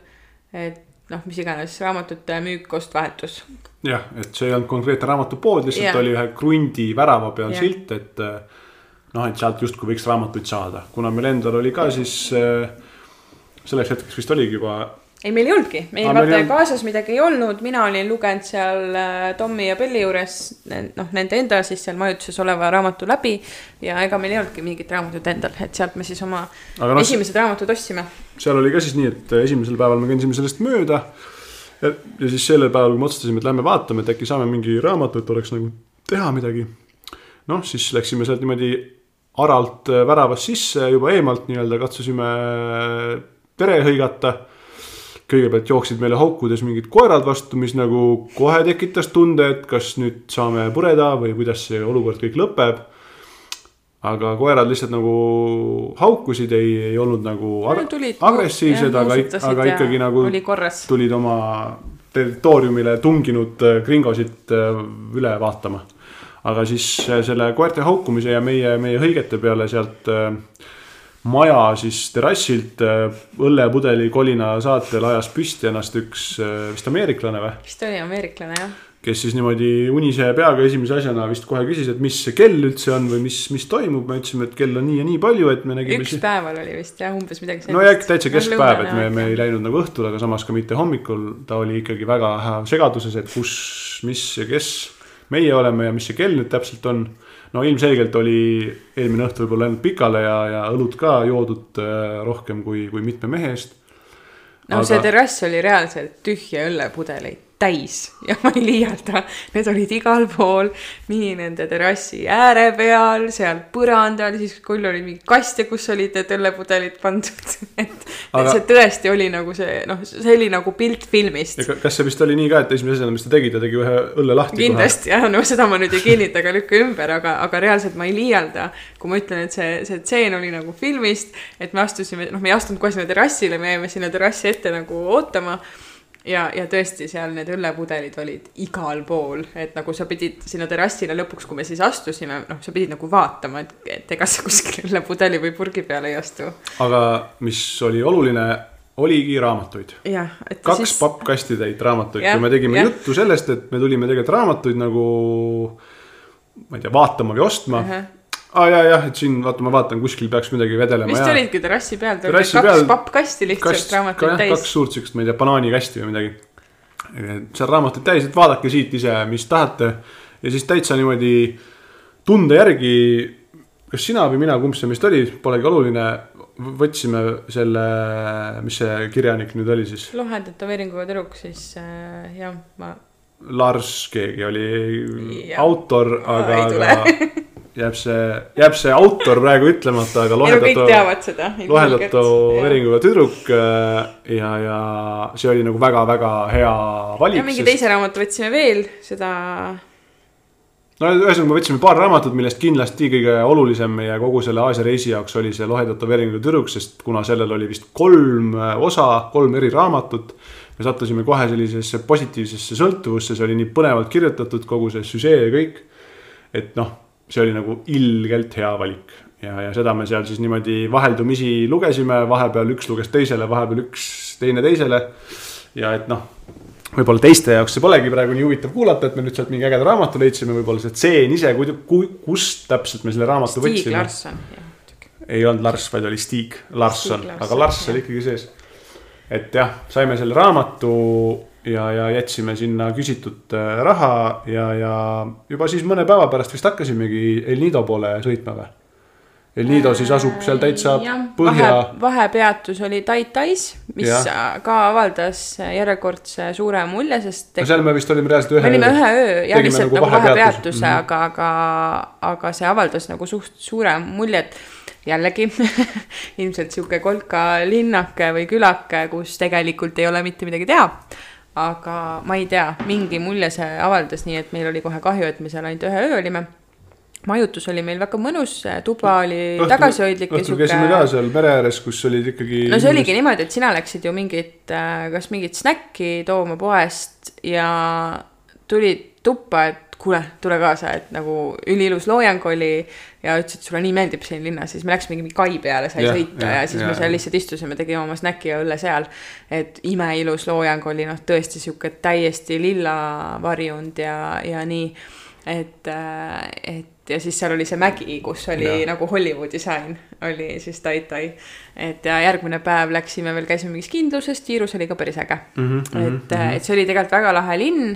et noh, mis iganes raamatute müük, ost, vahetus. jah, et see ei olnud konkreetne raamatupood, lihtsalt yeah. oli ühe krundi värava peal yeah. silt, et äh, noh, et sealt justkui võiks raamatuid saada, kuna meil endal oli ka siis äh, selleks hetkeks vist oligi juba ei, meil ei olnudki, meil meil vaata ei olnud- kaasas midagi ei olnud, mina olin lugenud seal äh, Tommi ja Belli juures noh, nende enda siis seal majutuses oleva raamatu läbi ja ega meil ei olnudki mingit raamatut endal, et sealt me siis oma aga noh, esimesed raamatud ostsime. seal oli ka siis nii, et esimesel päeval me kõndisime sellest mööda. ja ja siis sellel päeval, kui me otsustasime, et lähme vaatame, et äkki saame mingi raamatu, et oleks nagu teha midagi. noh, siis läksime sealt niimoodi aralt äh, väravast sisse juba eemalt nii-öelda katsusime pere hõigata. kõigepealt jooksid meile haukudes mingid koerad vastu, mis nagu kohe tekitas tunde, et kas nüüd saame pureda või kuidas see olukord kõik lõpeb aga koerad lihtsalt nagu haukusid, ei, ei olnud nagu ar- agressiivsed, aga, aga ikkagi nagu tulid oma territooriumile tunginud äh, gringosid äh, üle vaatama. Aga siis äh, selle koerte haukumise ja meie, meie hõigete peale sealt äh, maja siis terrassilt äh, õllepudeli kolina saatel ajas püsti ennast üks vist ameeriklane või, vist oli ameeriklane jah. kes siis niimoodi unise peaga esimese asjana vist kohe küsis, et mis see kell üldse on või mis, mis toimub, me ütlesime, et kell on nii ja nii palju, et me nägime üks päeval oli vist jah, umbes midagi no ja täitsa keskpäev, et me, me ei läinud nagu õhtul, aga samas ka mitte hommikul, ta oli ikkagi väga segaduses, et kus, mis ja kes meie oleme ja mis see kell nüüd täpselt on. no ilmselgelt oli eelmine õhtu võib-olla läinud pikale ja, ja õlut ka joodud äh, rohkem kui, kui mitme mehe eest. no Aga- see terrass oli reaalselt tühje õllepudeleid täis ja ma ei liialda, need olid igal pool, nii nende terrassi ääre peal, seal põrandal, siis küll oli mingi kaste, kus olid need õllepudelid pandud, et Aga- see tõesti oli nagu see, noh, see oli nagu pilt filmist kas see vist oli nii ka, et esimese asjana, mis ta tegi, ta tegi ühe õlle lahti kindlasti jah, no seda ma nüüd ei kinnita ega lükka ümber, aga, aga reaalselt ma ei liialda. kui ma ütlen, et see, see tseen oli nagu filmist, et me astusime, noh, me ei astunud kohe sinna terrassile, me jäime sinna terrassi ette nagu ootama. ja, ja tõesti seal need õllepudelid olid igal pool, et nagu sa pidid sinna terrassile lõpuks, kui me siis astusime, noh, sa pidid nagu vaatama, et, et ega sa kuskil õllepudeli või purgi peale ei astu. aga mis oli oluline, oligi raamatuid. kaks siis pappkastitäit raamatuid Jah, ja me tegime ja. juttu sellest, et me tulime tegelikult raamatuid nagu ma ei tea, vaatama või ostma uh. -huh. Aa ja, jah, et siin vaata, ma vaatan, kuskil peaks midagi vedelema vist olidki terrassi peal, Terrassi kaks peal- pappkasti lihtsalt kast, raamatuid kaks täis. suurt siukest, ma ei tea, banaanikasti või midagi. seal raamatuid täis, et vaadake siit ise, mis tahate ja siis täitsa niimoodi tunde järgi, kas sina või mina, kumb see meist oli, polegi oluline, võtsime selle, mis see kirjanik nüüd oli siis, lohe tätoveeringuga tüdruk, siis äh, jah, ma, Lars keegi oli Jah. autor, aga, aga jääb see, jääb see autor praegu ütlemata, aga lohendatu, teavad seda. lohendatu veeringuga tüdruk äh, ja, ja see oli nagu väga-väga hea valik. ja mingi teise raamatu võtsime veel, seda no ühesõnaga, me võtsime paar raamatut, millest kindlasti kõige olulisem meie kogu selle Aasia reisi jaoks oli see Lohedatu veeringu tüdruk, sest kuna sellel oli vist kolm äh, osa, kolm eri raamatut. Me sattusime kohe sellisesse positiivsesse sõltuvusse, see oli nii põnevalt kirjutatud, kogu see süžee ja kõik. et noh, see oli nagu ilgelt hea valik ja, ja seda me seal siis niimoodi vaheldumisi lugesime, vahepeal üks luges teisele, vahepeal üks teine teisele. ja et noh võib-olla teiste jaoks see polegi praegu nii huvitav kuulata, et me nüüd sealt mingi ägeda raamatu leidsime, võib-olla see tseen ise, kust täpselt me selle raamatu Stig võtsime. Ei olnud Lars, vaid oli Stig Larsson aga Lars oli ikkagi sees. Et jah, saime selle raamatu ja, ja jätsime sinna küsitud äh, raha ja, ja juba siis mõne päeva pärast vist hakkasimegi El Nido poole sõitma või? El Nido siis asub seal täitsa põhja vahe, vahepeatus oli Tai-Tais, mis ja. ka avaldas järjekordse suure mulje, sest no seal me vist olime reaalselt ühe me olime ühe öö ja tegime lihtsalt nagu nagu vahepeatuse. vahepeatuse mm. -hmm. aga, aga, aga see avaldas nagu suht suure mulje, et jällegi ilmselt sihuke kolka linnake või külake, kus tegelikult ei ole mitte midagi teha. aga ma ei tea, mingi mulje see avaldas, nii et meil oli kohe kahju, et me seal ainult ühe öö olime majutus oli meil väga mõnus, tuba oli Õhtul- tagasihoidlik õhtul käisime ka seal mere ääres, kus olid ikkagi no see oligi niimoodi, et sina läksid ju mingit, kas mingit snäkki tooma poest ja tulid tuppa, et kuule, tule kaasa, et nagu üliilus loojang oli ja ütlesid, et sulle nii meeldib siin linnas, siis me läksime mingi kai peale, sai Jah, sõita jah, ja siis jah, me seal lihtsalt istusime, tegime oma snäki ja õlle seal. et imeilus loojang oli noh, tõesti sihuke täiesti lilla varjund ja, ja nii. et, et ja siis seal oli see mägi, kus oli ja. nagu Hollywoodi sain, oli siis Tai-Tai. et ja järgmine päev läksime veel, käisime mingis kindluses, Tiirus oli ka päris äge mm. -hmm, et, et see oli tegelikult väga lahe linn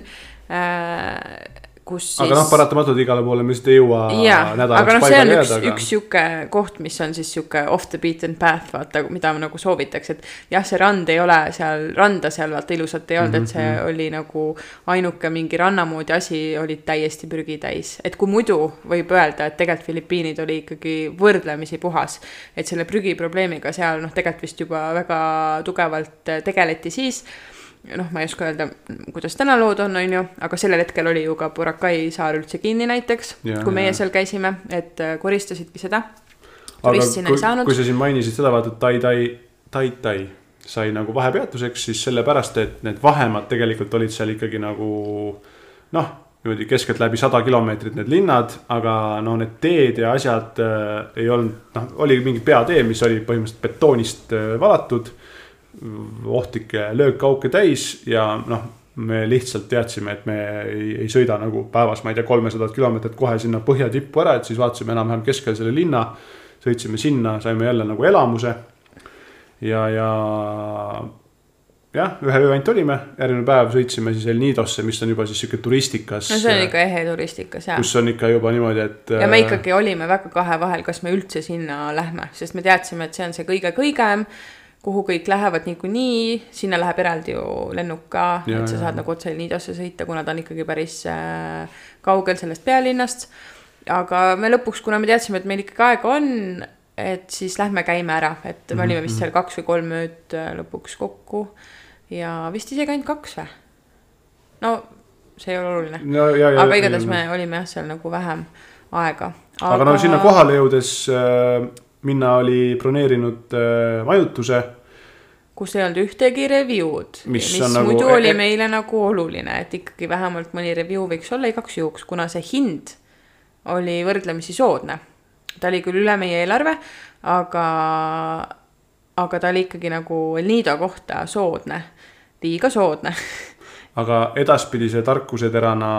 äh, kus siis. aga noh, paratamatult igale poole me lihtsalt ei jõua jaa, aga noh, see on üks, jääda, üks sihuke koht, mis on siis sihuke off the beaten path, vaata, mida nagu soovitaks, et jah, see rand ei ole seal, randa seal vaata ilusat ei olnud mm, -hmm. et see Mhm, oli nagu ainuke mingi ranna moodi asi, olid täiesti prügitäis. et kui muidu võib öelda, et tegelikult Filipiinid oli ikkagi võrdlemisi puhas, et selle prügiprobleemiga seal noh, tegelikult vist juba väga tugevalt tegeleti siis noh, ma ei oska öelda, kuidas täna lood on, on ju, aga sellel hetkel oli ju ka Boracay saar üldse kinni näiteks, kui meie jaa. seal käisime, et äh, koristasidki seda. aga kui, kui. sa siin mainisid seda, vaata, et Tai-Tai, Tai-Tai sai nagu vahepeatuseks, siis sellepärast, et need vahemaad tegelikult olid seal ikkagi nagu noh, niimoodi keskeltläbi sada kilomeetrit need linnad, aga no need teed ja asjad äh, ei olnud, noh, oli mingi peatee, mis oli põhimõtteliselt betoonist äh, valatud. Ohtlikke löökauke täis ja noh, me lihtsalt teadsime, et me ei, ei sõida nagu päevas, ma ei tea, kolmesadat kilomeetrit kohe sinna põhja tippu ära, et siis vaatasime enam-vähem keskel selle linna. sõitsime sinna, saime jälle nagu elamuse. ja, ja jah, ühe öö ainult olime, järgmine päev sõitsime siis El Nidosse, mis on juba siis sihuke turistikas. no see on ikka ehe turistikas jaa. kus on ikka juba niimoodi, et. ja me ikkagi olime väga kahe vahel, kas me üldse sinna lähme, sest me teadsime, et see on see kõige kõigem, kuhu kõik lähevad niikuinii, sinna läheb eraldi ju lennuk ka, et sa saad ja. nagu otse Nidosse sõita, kuna ta on ikkagi päris äh, kaugel sellest pealinnast. aga me lõpuks, kuna me teadsime, et meil ikkagi aega on, et siis lähme käime ära, et me olime Mhm, vist seal kaks või kolm ööd äh, lõpuks kokku ja vist isegi ainult kaks või? no see ei ole oluline no,. aga igatahes me olime jah, seal nagu vähem aega. aga, aga no sinna kohale jõudes äh, minna oli broneerinud äh, majutuse kus ei olnud ühtegi review'd. Mis mis nagu- muidu e- oli e- meile nagu oluline, et ikkagi vähemalt mõni review võiks olla igaks juhuks, kuna see hind oli võrdlemisi soodne. ta oli küll üle meie eelarve, aga, aga ta oli ikkagi nagu Nido kohta soodne, liiga soodne aga edaspidise tarkuseterana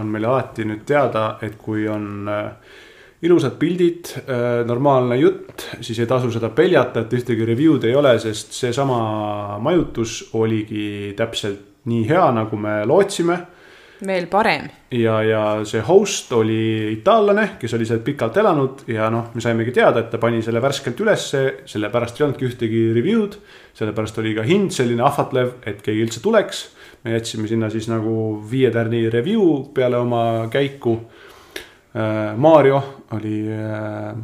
on meil alati nüüd teada, et kui on äh, ilusad pildid, normaalne jutt, siis ei tasu seda peljata, et ühtegi review'd ei ole, sest seesama majutus oligi täpselt nii hea, nagu me lootsime veel parem. ja, ja see host oli itaallane, kes oli seal pikalt elanud ja noh, me saimegi teada, et ta pani selle värskelt ülesse, sellepärast ei olnudki ühtegi review'd. sellepärast oli ka hind selline ahvatlev, et keegi üldse tuleks. me jätsime sinna siis nagu viie tärni review peale oma käiku. Mario oli äh,,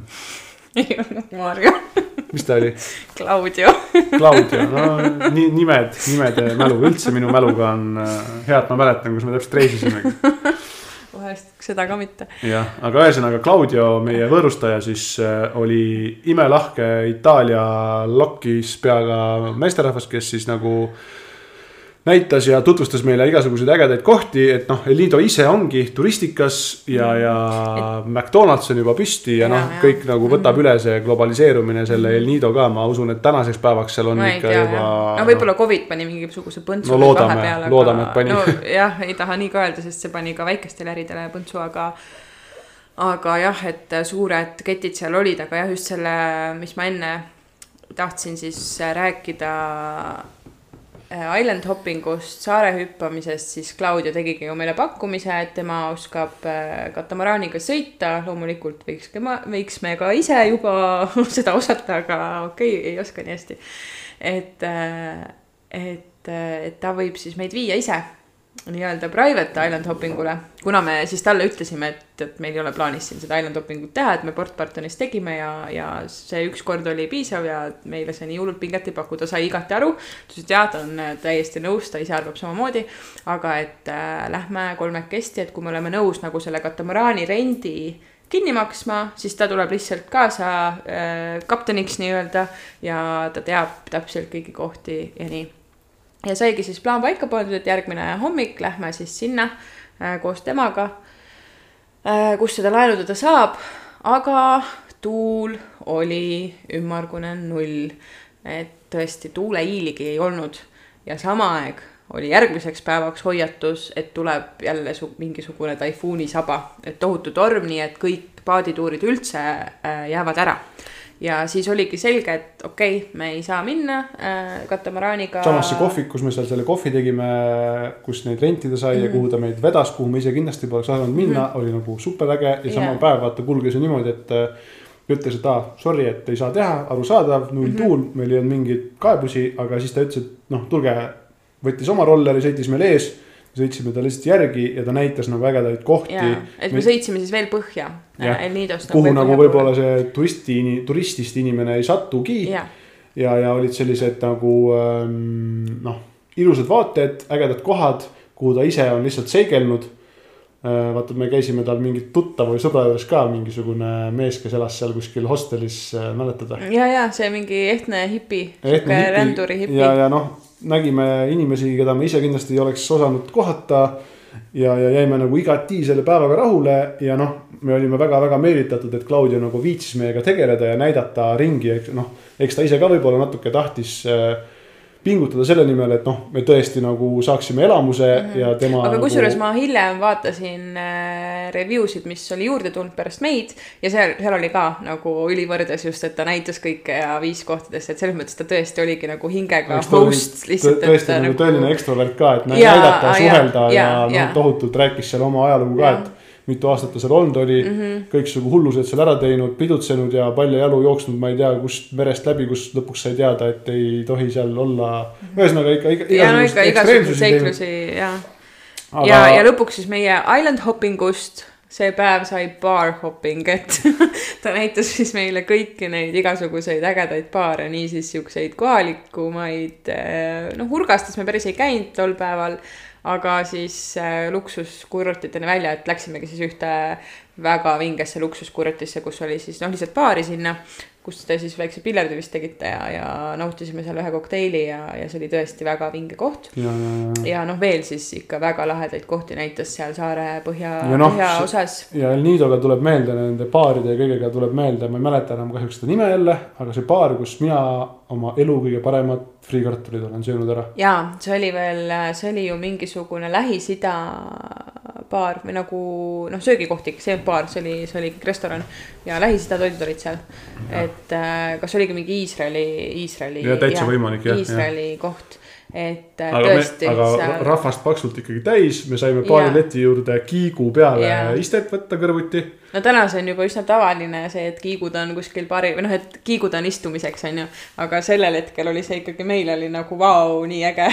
ei olnud Maarja, mis ta oli? Claudio Claudio, no nii nimed, nimede mälu, üldse minu mäluga on äh, hea, et ma mäletan, kus me täpselt reisisimegi. vahest seda ka mitte. jah, aga ühesõnaga Claudio, meie võõrustaja siis äh, oli imelahke Itaalia lokis peaga meesterahvas, kes siis nagu näitas ja tutvustas meile igasuguseid ägedaid kohti, et noh, El Nido ise ongi turistikas ja, ja et... McDonalds on juba püsti ja, ja noh, kõik nagu võtab üle see globaliseerumine selle El Nido ka, ma usun, et tänaseks päevaks seal on ma ikka tea, juba. no võib-olla Covid pani mingisuguse põntsu No loodame, loodame, et pani. nojah, ei taha nii ka öelda, sest see pani ka väikestele äridele põntsu, aga aga jah, et suured ketid seal olid, aga jah, just selle, mis ma enne tahtsin siis rääkida island hopping ust, saare hüppamisest, siis Claudio tegigi ju meile pakkumise, et tema oskab äh, katamaraaniga sõita, loomulikult võiks ka ma, võiks me ka ise juba seda osata, aga okei okay,, ei oska nii hästi. et, et, et ta võib siis meid viia ise nii-öelda private island hopping ule, kuna me siis talle ütlesime, et, et meil ei ole plaanis siin seda island hopping ut teha, et me Port Bartonis tegime ja, ja see üks kord oli piisav ja meile see nii hullult pinget ei paku, ta sai igati aru. ta ütles, et jaa, ta on täiesti nõus, ta ise arvab samamoodi, aga et äh, lähme kolmekesti, et kui me oleme nõus nagu selle katamaraani rendi kinni maksma, siis ta tuleb lihtsalt kaasa äh, kapteniks nii-öelda ja ta teab täpselt kõiki kohti ja nii ja saigi siis plaan paika pandud, et järgmine hommik lähme siis sinna äh, koos temaga äh,, kus seda laenutada saab, aga tuul oli ümmargune null. et tõesti tuuleiiligi ei olnud. Ja sama aeg oli järgmiseks päevaks hoiatus, et tuleb jälle su-, mingisugune taifuunisaba, et tohutu torm, nii et kõik paadituurid üldse äh, jäävad ära ja siis oligi selge, et okei okay,, me ei saa minna äh, katamaraaniga. samasse kohvi, kus me seal selle kohvi tegime, kus neid rentida sai mm -hmm. ja kuhu ta meid vedas, kuhu me ise kindlasti poleks osanud minna mm, -hmm. oli nagu superäge ja sama yeah. päev vaata kulges ju niimoodi, et äh, ütles, et aa ah,, sorry, et ei saa teha, arusaadav, null mm -hmm. tuul, meil ei olnud mingeid kaebusi, aga siis ta ütles, et noh, tulge. võttis oma rolleri, sõitis meil ees sõitsime ta lihtsalt järgi ja ta näitas nagu ägedaid kohti. et me sõitsime siis veel põhja. El Nidost. kuhu nagu võib-olla see turisti, turistist inimene ei satugi. ja, ja, ja olid sellised nagu ähm, noh, ilusad vaated, ägedad kohad, kuhu ta ise on lihtsalt seigelnud äh,. vaata, me käisime tal mingi tuttava või sõbra juures ka mingisugune mees, kes elas seal kuskil hostelis äh,, mäletad või? ja, ja see mingi ehtne hipi, sihuke ränduri hipi. ja, ja noh nägime inimesi, keda me ise kindlasti ei oleks osanud kohata. ja, ja jäime nagu igati selle päevaga rahule ja noh, me olime väga-väga meelitatud, et Claudio nagu viitsis meiega tegeleda ja näidata ringi, eks noh. eks ta ise ka võib-olla natuke tahtis äh, pingutada selle nimel, et noh, me tõesti nagu saaksime elamuse mm -hmm. ja tema. aga nagu... kusjuures ma hiljem vaatasin äh, review sid, mis oli juurde tulnud pärast meid ja seal, seal oli ka nagu ülivõrdes just, et ta näitas kõike ja viis kohtadest, et selles mõttes ta tõesti oligi nagu hingega Eks host lihtsalt. tõesti nagu, nagu tõeline ekstrovert ka, et näidata ja suhelda ja, ja, ja noh, tohutult rääkis seal oma ajalugu ka, et mitu aastat ta seal olnud oli mm -hmm., kõiksugu hullused seal ära teinud, pidutsenud ja palju jalu jooksnud, ma ei tea, kust merest läbi, kus lõpuks sai teada, et ei tohi seal olla mm. -hmm. ühesõnaga ikka, ikka. ja no igasuguseid seiklusi ja Aga..., ja, ja lõpuks siis meie island hopping ust see päev sai bar hopping, et ta näitas siis meile kõiki neid igasuguseid ägedaid baare, niisiis siukseid kohalikumaid, eh, noh, Urgastes me päris ei käinud tol päeval aga siis äh, luksuskurortideni välja, et läksimegi siis ühte väga vingesse luksuskurortisse, kus oli siis noh, lihtsalt baari sinna. Kus te siis väikse pillerdi vist tegite ja, ja nautisime seal ühe kokteili ja, ja see oli tõesti väga vinge koht. ja, ja, ja. ja noh, veel siis ikka väga lahedaid kohti näitas seal saare põhja, Ja noh, põhjaosas. ja El Nidoga tuleb meelde, nende baaride ja kõigega tuleb meelde, ma ei mäleta enam kahjuks seda nime jälle, aga see baar, kus mina oma elu kõige paremat friikartulid olen söönud ära. jaa, see oli veel, see oli ju mingisugune Lähis-Ida baar või nagu noh, söögikohtik, see ei olnud baar, see oli, see oli ikkagi restoran. ja Lähis-Ida toidud olid seal. et äh, kas oligi mingi Iisraeli, Iisraeli. Ja täitsa võimalik, jah, Iisraeli koht, et äh, aga tõesti. aga seal... rahvast paksult ikkagi täis, me saime baari Jaa. leti juurde kiigu peale Jaa. istet võtta kõrvuti. no täna see on juba üsna tavaline see, et kiigud on kuskil baari või noh, et kiigud on istumiseks, on ju. aga sellel hetkel oli see ikkagi, meil oli nagu vau, nii äge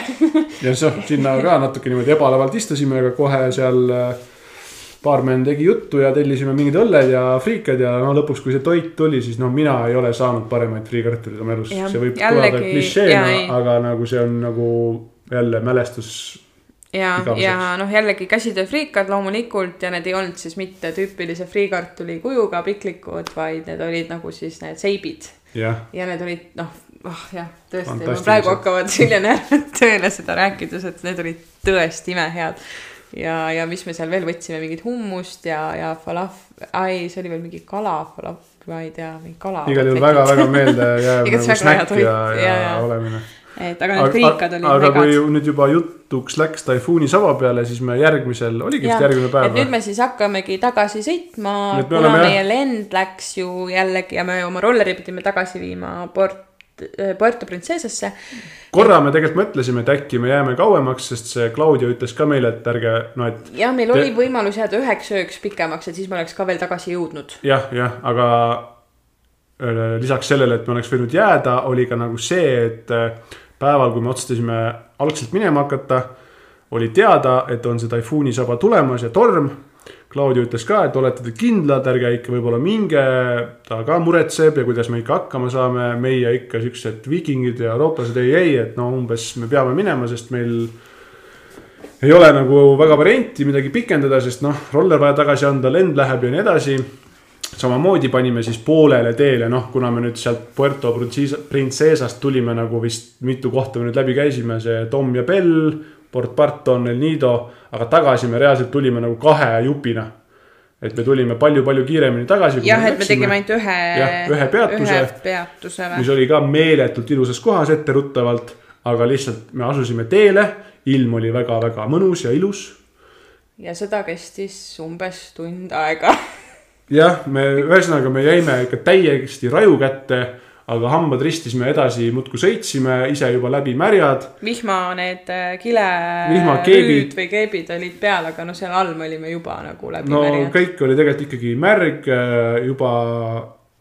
ja noh, sinna ka natuke niimoodi ebalevalt istusime, aga kohe seal äh, baarmen tegi juttu ja tellisime mingid õlled ja friikad ja no lõpuks, kui see toit tuli, siis noh, mina ei ole saanud paremaid friikartuleid oma elus. See võib jällegi- kõlada jaa, klišeena, aga nagu see on nagu jälle mälestus. ja, ja noh, jällegi käsitöö friikad loomulikult ja need ei olnud siis mitte tüüpilise friikartuli kujuga piklikud, vaid need olid nagu siis need seibid ja need olid noh, oh jah, tõesti, praegu hakkavad hüljenärvid tööle seda rääkides, et need olid tõesti imehead. ja, ja mis me seal veel võtsime, mingit hummust ja, ja falaf-, ai, see oli veel mingi kala falaf-, ma ei tea, mingi kala. igal juhul väga-väga meeldejääv Igatahes nagu snäkk ja, ja, jaa. olemine. et aga need friikad olid aga kui megad. nüüd juba jutuks läks Taifuuni saba peale, siis me järgmisel, oligi vist Jah, järgmine päev nüüd me siis hakkamegi tagasi sõitma kuna oleme, jah- meie lend läks ju jällegi ja me oma rolleri pidime tagasi viima Port, Puerto Princesesse. korra me tegelikult mõtlesime, et äkki me jääme kauemaks, sest see Claudia ütles ka meile, et ärge noh, et ja meil Te- oli võimalus jääda üheks ööks pikemaks, et siis me oleks ka veel tagasi jõudnud. jah, jah, aga öö, lisaks sellele, et me oleks võinud jääda, oli ka nagu see, et äh, päeval, kui me otsustasime algselt minema hakata, oli teada, et on see taifuuni saba tulemas ja torm. Claudia ütles ka, et olete te kindlad, ärge ikka võib-olla minge, ta ka muretseb ja kuidas me ikka hakkama saame, meie ikka siuksed viikingid ja eurooplased ei, ei, et no umbes me peame minema, sest meil ei ole nagu väga varianti midagi pikendada, sest noh, roller vaja tagasi anda, lend läheb ja nii edasi. Samamoodi panime siis poolele teele, noh, kuna me nüüd sealt Puerto Princesa- Princesast tulime nagu vist mitu kohta me nüüd läbi käisime, see Tom ja Bell, Port Barton, El Nido, aga tagasi me reaalselt tulime nagu kahe jupina. et me tulime palju-palju kiiremini tagasi. jah, et me tegime ainult ühe, Jah, ühe peatuse. ühe peatuse mis või? oli ka meeletult ilusas kohas etteruttavalt, aga lihtsalt me asusime teele, ilm oli väga-väga mõnus ja ilus. ja seda kestis umbes tund aega. jah, me ühesõnaga me jäime ikka täiesti raju kätte aga hambad ristis me edasi muudkui sõitsime, ise juba läbi märjad. vihma need äh, kile Vihmakeebid. või keebid olid peal, aga no seal all me olime juba nagu läbi no märjad. kõik oli tegelikult ikkagi märg, juba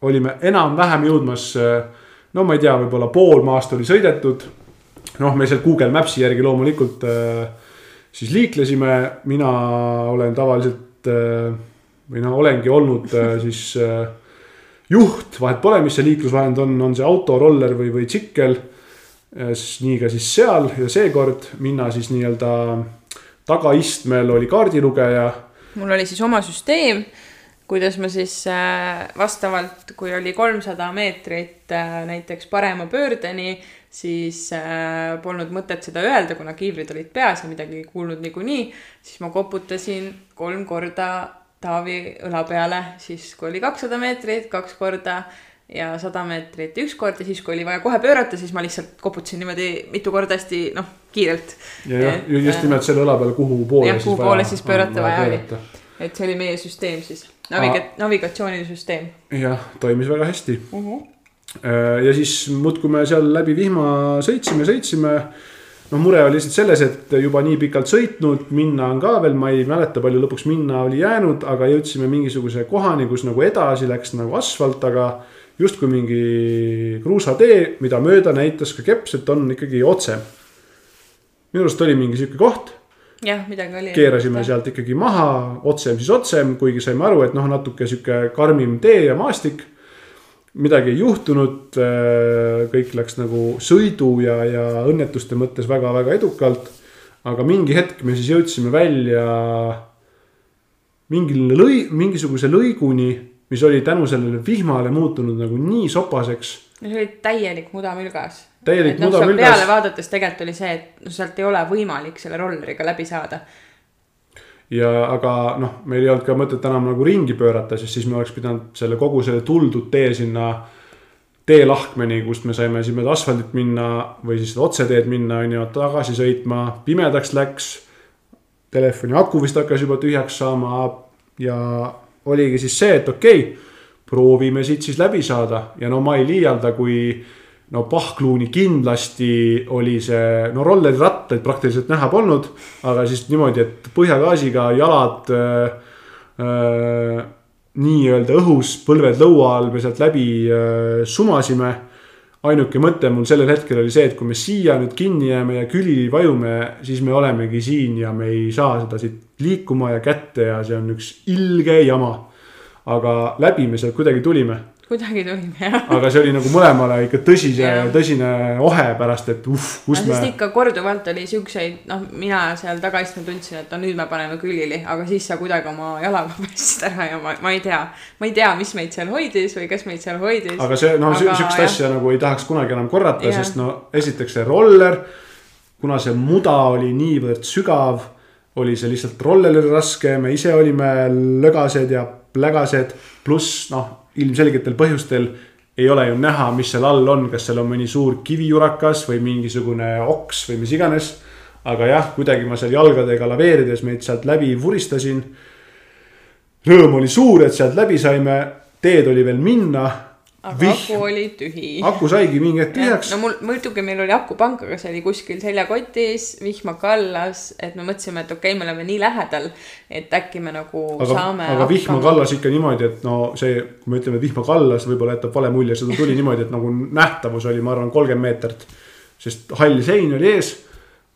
olime enam-vähem jõudmas, no ma ei tea, võib-olla pool maast oli sõidetud. noh, me seal Google Maps'i järgi loomulikult äh, siis liiklesime, mina olen tavaliselt äh, või noh, olengi olnud äh, siis äh, juht, vahet pole, mis see liiklusvahend on, on see auto, roller või, või tsikkel. nii ka siis seal ja seekord minna siis nii-öelda tagaistmel oli kaardilugeja mul oli siis oma süsteem, kuidas ma siis äh, vastavalt, kui oli kolmsada meetrit äh, näiteks parema pöördeni, siis polnud mõtet seda öelda, kuna kiivrid olid peas ja midagi ei kuulnud niikuinii, siis ma koputasin kolm korda Taavi õla peale, siis kui oli kakssada meetrit, kaks korda ja sada meetrit üks kord ja siis, kui oli vaja kohe pöörata, siis ma lihtsalt koputasin niimoodi mitu korda hästi noh, kiirelt. ja jah Et,, just nimelt selle õla peal, kuhu poole jah, kuhu poole siis pöörata vaja oli. et see oli meie süsteem siis, naviga-, navigatsioonisüsteem jah, toimis väga hästi. uh. -huh. ja siis muudkui me seal läbi vihma sõitsime, sõitsime. noh, mure oli lihtsalt selles, et juba nii pikalt sõitnud, minna on ka veel, ma ei mäleta, palju lõpuks minna oli jäänud, aga jõudsime mingisuguse kohani, kus nagu edasi läks nagu asfalt, aga justkui mingi kruusatee, mida mööda näitas ka keps, et on ikkagi otse. minu arust oli mingi sihuke koht jah, midagi oli. keerasime sealt ikkagi maha, otsem siis otsem, kuigi saime aru, et noh, natuke sihuke karmim tee ja maastik. Midagi ei juhtunud, kõik läks nagu sõidu ja, ja õnnetuste mõttes väga-väga edukalt. aga mingi hetk me siis jõudsime välja mingil lõi-, mingisuguse lõiguni, mis oli tänu sellele vihmale muutunud nagu nii sopaseks no see oli täielik mudamülgas. Täielik noh, mudamülgas. peale vaadates tegelikult oli see, et no sealt ei ole võimalik selle rolleriga läbi saada. Ja aga noh, meil ei olnud ka mõtet enam nagu ringi pöörata, sest siis me oleks pidanud selle kogu selle tuldud tee sinna teelahkmeni, kust me saime siis mööda asfaldit minna või siis otseteed minna, on ju, tagasi sõitma, pimedaks läks. Telefoni aku vist hakkas juba tühjaks saama. Ja oligi siis see, et okei okay,, proovime siit siis läbi saada. Ja no ma ei liialda, kui no Pahkluuni kindlasti oli see, no rollerirattaid praktiliselt näha polnud, aga siis niimoodi, et põhjagaasiga jalad äh, äh, nii-öelda õhus, põlved lõua all me sealt läbi äh, sumasime. ainuke mõte mul sellel hetkel oli see, et kui me siia nüüd kinni jääme ja külili vajume, siis me olemegi siin ja me ei saa seda siit liikuma ja kätte ja see on üks ilge jama. aga läbi me sealt kuidagi tulime kuidagi tulime jah. aga see oli nagu mõlemale ikka tõsise tõsine ohe pärast, et uh, kus sest me. ikka korduvalt oli siukseid, noh, mina seal tagaistmel tundsin, et no nüüd me paneme külili, aga siis sa kuidagi oma jalaga päästsid ära ja ma, ma ei tea. ma ei tea, mis meid seal hoidis või kes meid seal hoidis. aga see, no Aga sihukest jah. asja nagu ei tahaks kunagi enam korrata, sest no esiteks see roller. kuna see muda oli niivõrd sügav, oli see lihtsalt rollerile raske, me ise olime lögased ja plägased. pluss noh, ilmselgetel põhjustel ei ole ju näha, mis seal all on, kas seal on mõni suur kivijurakas või mingisugune oks või mis iganes. aga jah, kuidagi ma seal jalgadega laveerides meid sealt läbi vuristasin. Rõõm oli suur, et sealt läbi saime, teed oli veel minna. Aga Vihm. aku oli tühi. aku saigi mingi hetk tühjaks no mul muidugi meil oli akupank, aga see oli kuskil seljakotis, vihma kallas, et me mõtlesime, et okei okay,, me oleme nii lähedal, et äkki me nagu aga, saame. aga vihma. kallas ikka niimoodi, et no see, kui me ütleme, et vihma kallas, võib-olla jätab vale mulje, seda tuli niimoodi, et nagu nähtavus oli, ma arvan, kolmkümmend meetrit. sest hall sein oli ees.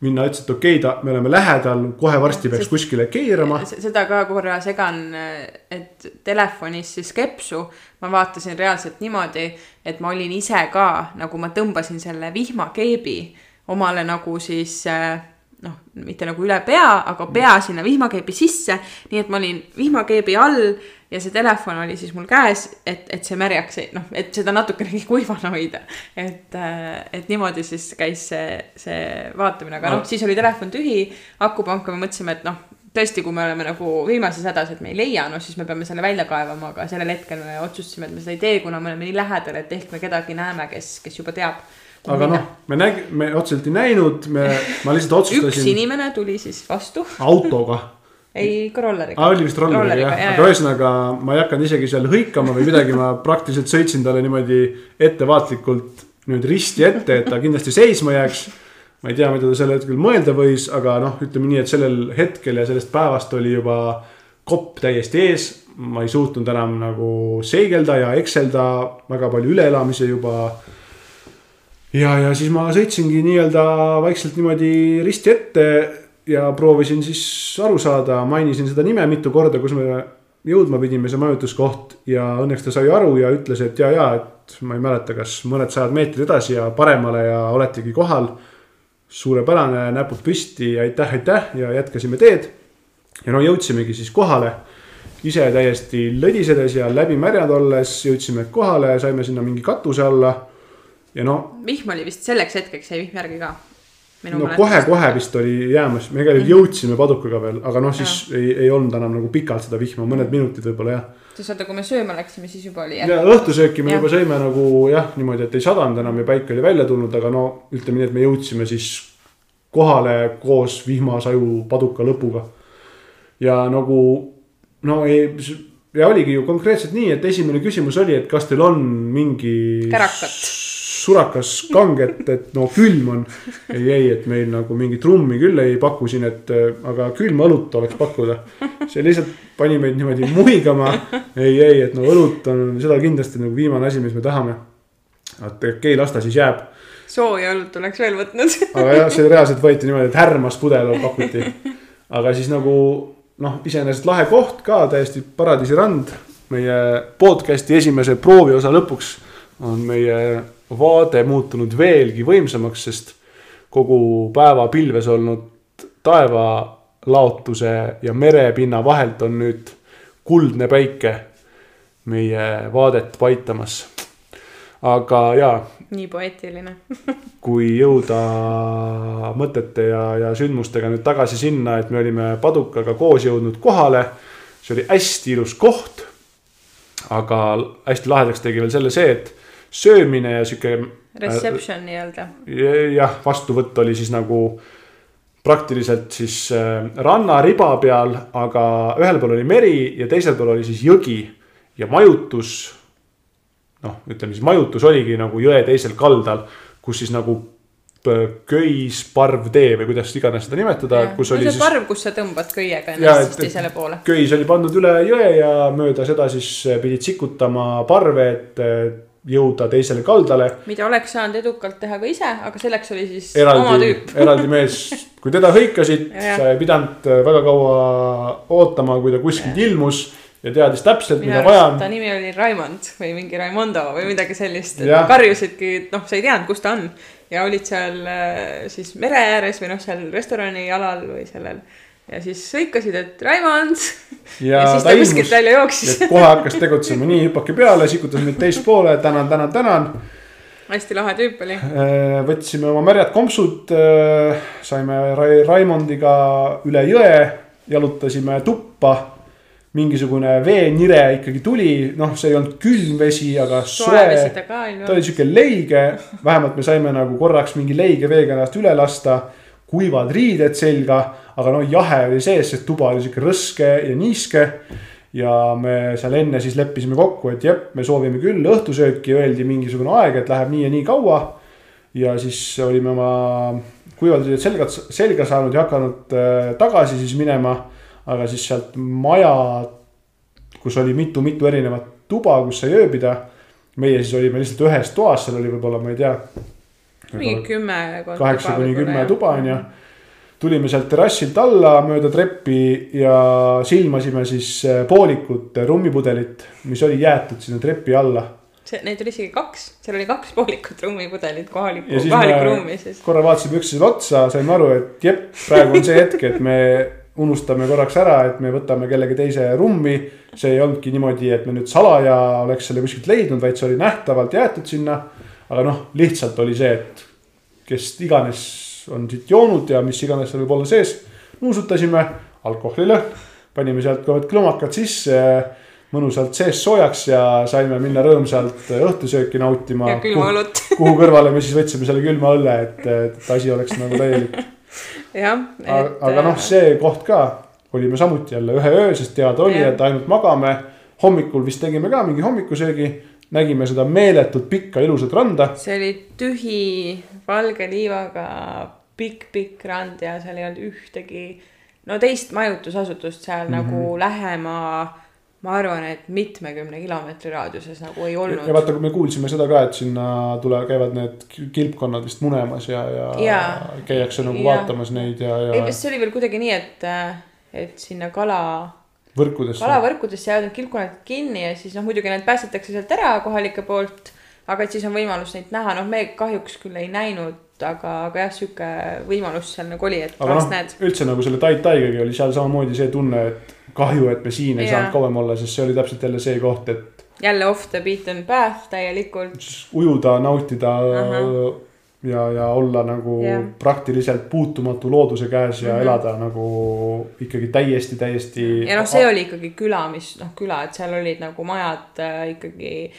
Minna ütles, et okei okay,, me oleme lähedal, kohe varsti peaks Sest- kuskile keerama. seda ka korra segan, et telefonis siis kepsu ma vaatasin reaalselt niimoodi, et ma olin ise ka nagu ma tõmbasin selle vihmakeebi omale nagu siis eh, noh, mitte nagu üle pea, aga pea sinna vihmakeebi sisse. nii et ma olin vihmakeebi all ja see telefon oli siis mul käes, et, et see märjaks, noh, et seda natukenegi kuivana hoida. et, et niimoodi siis käis see, see vaatamine, aga noh, siis oli telefon tühi, akupanka me mõtlesime, et noh, tõesti, kui me oleme nagu viimases hädas, et me ei leia, no siis me peame selle välja kaevama, aga sellel hetkel me otsustasime, et me seda ei tee, kuna me oleme nii lähedal, et ehk me kedagi näeme, kes, kes juba teab. Aga noh, me näg-, me otseselt ei näinud, me, ma lihtsalt üks otsustasin inimene tuli siis vastu, autoga ei ikka rolleriga. aa, oli vist rolleriga jah, aga ühesõnaga ma ei hakanud isegi seal hõikama või midagi, ma praktiliselt sõitsin talle niimoodi ettevaatlikult nüüd risti ette, et ta kindlasti seisma jääks. ma ei tea, mida ta sel hetkel mõelda võis, aga noh, ütleme nii, et sellel hetkel ja sellest päevast oli juba kopp täiesti ees. ma ei suutnud enam nagu seigelda ja ekselda, väga palju üleelamisi juba ja, ja siis ma sõitsingi nii-öelda vaikselt niimoodi risti ette ja proovisin siis aru saada, mainisin seda nime mitu korda, kus me jõudma pidime, see majutuskoht ja õnneks ta sai aru ja ütles, et ja, ja, et ma ei mäleta, kas mõned sajad meetrid edasi ja paremale ja oletegi kohal. suurepärane, näpud püsti, aitäh, aitäh ja jätkasime teed. ja no jõudsimegi siis kohale ise täiesti lõdisedes ja läbi märjad olles jõudsime kohale, saime sinna mingi katuse alla ja no vihm oli vist selleks hetkeks jäi vihm järgi ka. no kohe-kohe vist oli jäämas, me igal juhul jõudsime padukaga veel, aga noh, siis ei, ei olnud enam nagu pikalt seda vihma, mõned minutid võib-olla jah. sest vaata, kui me sööma läksime, siis juba oli jah ja õhtusööki me Jah. juba sõime nagu jah, niimoodi, et ei sadanud enam ja päike oli välja tulnud, aga no ütleme nii, et me jõudsime siis kohale koos vihmasaju paduka lõpuga. ja nagu no ei, ja oligi ju konkreetselt nii, et esimene küsimus oli, et kas teil on mingi. Kärakat. Surakas kanget, et no külm on. ei, ei, et meil nagu mingit trummi küll ei paku siin, et äh, aga külma õlut oleks pakkuda. see lihtsalt pani meid niimoodi muigama. ei, ei, et no õlut on seda kindlasti nagu viimane asi, mis me tahame. et okei las ta siis jääb. sooja õlut oleks veel võtnud. aga jah, see reaalselt võeti niimoodi, et härmas pudel pakuti. aga siis nagu noh, iseenesest lahe koht ka täiesti paradiisirand. meie podcast'i esimese prooviosa lõpuks on meie vaade muutunud veelgi võimsamaks, sest kogu päeva pilves olnud taevalaotuse ja merepinna vahelt on nüüd kuldne päike. meie vaadet paitamas. aga jaa, nii poeetiline. kui jõuda mõtete ja, ja sündmustega nüüd tagasi sinna, et me olime Padukaga koos jõudnud kohale. see oli hästi ilus koht. aga hästi lahedaks tegi veel selle see, et söömine ja sihuke. Reception nii-öelda. jah, vastuvõtt oli siis nagu praktiliselt siis äh, rannariba peal, aga ühel pool oli meri ja teisel pool oli siis jõgi ja majutus. noh, ütleme siis majutus oligi nagu jõe teisel kaldal, kus siis nagu p- köis, parvtee või kuidas iganes seda nimetada, kus oli siis parv, kus sa tõmbad köiega ennast siis teisele poole. köis oli pandud üle jõe ja mööda seda siis pidid sikutama parve, et jõuda teisele kaldale. mida oleks saanud edukalt teha ka ise, aga selleks oli siis oma eraldi tüüp. eraldi mees, kui teda hõikasid, sa ei pidanud äh, väga kaua ootama, kui ta kuskilt ilmus ja teadis täpselt, mida vaja on ta. nimi oli Raimond või mingi Raimondo või midagi sellist, karjusidki, noh, sa ei teadnud, kus ta on. ja olid seal äh, siis mere ääres või noh, seal restorani alal või sellel. Ja siis hõikasid, et Raimond ja, siis ta, ta kuskilt välja jooksis. kohe hakkas tegutsema, nii hüppake peale, sikutas mind teist poole, tänan, tänan, tänan. hästi lahe tüüp oli. võtsime oma märjad kompsud, saime Ra- Raimondiga üle jõe, jalutasime tuppa. mingisugune veenire ikkagi tuli, noh, see ei olnud külm vesi, aga soe ta oli. sihuke leige, vähemalt me saime nagu korraks mingi leige veega ennast üle lasta. kuivad riided selga, aga no jahe oli sees, sest tuba oli sihuke rõske ja niiske. ja me seal enne siis leppisime kokku, et jep, me soovime küll õhtusööki, öeldi mingisugune aeg, et läheb nii ja nii kaua. ja siis olime oma kuivad riided selga, selga saanud ja hakanud äh, tagasi siis minema. aga siis sealt maja, kus oli mitu-mitu erinevat tuba, kus sai ööbida meie siis olime lihtsalt ühes toas, seal oli võib-olla, ma ei tea. mingi kümme. kaheksa kuni kümme tuba on ju. Tulime sealt terrassilt alla mööda treppi ja silmasime siis äh, poolikut rummipudelit, mis oli jäetud sinna trepi alla. see, neid oli isegi kaks, seal oli kaks poolikut rummipudelit kohalikku kohalikku ruumi siis. korra vaatasime üksteisele otsa, saime aru, et jep, praegu on see hetk, et me unustame korraks ära, et me võtame kellegi teise rummi. see ei olnudki niimoodi, et me nüüd salaja oleks selle kuskilt leidnud, vaid see oli nähtavalt jäetud sinna. aga noh, lihtsalt oli see, et kes iganes on siit joonud ja mis iganes seal võib olla sees. nuusutasime alkoholile, panime sealt kõvad klumakad sisse mõnusalt sees soojaks ja saime minna rõõmsalt õhtusööki nautima. ja külma õlut. kuhu kõrvale me siis võtsime selle külma õlle, et, et asi oleks nagu täielik. jah. aga noh, see koht ka olime samuti jälle ühe öö, sest teada oli, et ainult magame. hommikul vist tegime ka mingi hommikusöögi, nägime seda meeletult pikka ilusat randa. see oli tühi valge liivaga pikk-pikk rand ja seal ei olnud ühtegi, no teist majutusasutust seal mm -hmm. nagu lähema, ma arvan, et mitmekümne kilomeetri raadiuses nagu ei olnud ja. vaata, kui me kuulsime seda ka, et sinna tule, käivad need kilpkonnad vist munemas ja, ja, Jaa. käiakse nagu Jaa. vaatamas neid ja, ei, ja vist see oli veel kuidagi nii, et, et sinna kala, võrkudesse. kalavõrkudesse jäävad need kilpkonnad kinni ja siis noh, muidugi need päästetakse sealt ära kohalike poolt. Aga et siis on võimalus neid näha, noh, me kahjuks küll ei näinud, aga, aga jah, sihuke võimalus seal nagu oli, et vahest noh näed,. üldse nagu selle Tai Taigaga oli seal samamoodi see tunne, et kahju, et me siin ei Jaa. saanud kauem olla, sest see oli täpselt jälle see koht, et jälle off the beaten path täielikult. ujuda, nautida Ahah. ja, ja olla nagu Jah. praktiliselt puutumatu looduse käes ja Mhm. elada nagu ikkagi täiesti, täiesti. ja noh, see oli ikkagi küla, mis noh, küla, et seal olid nagu majad äh, ikkagi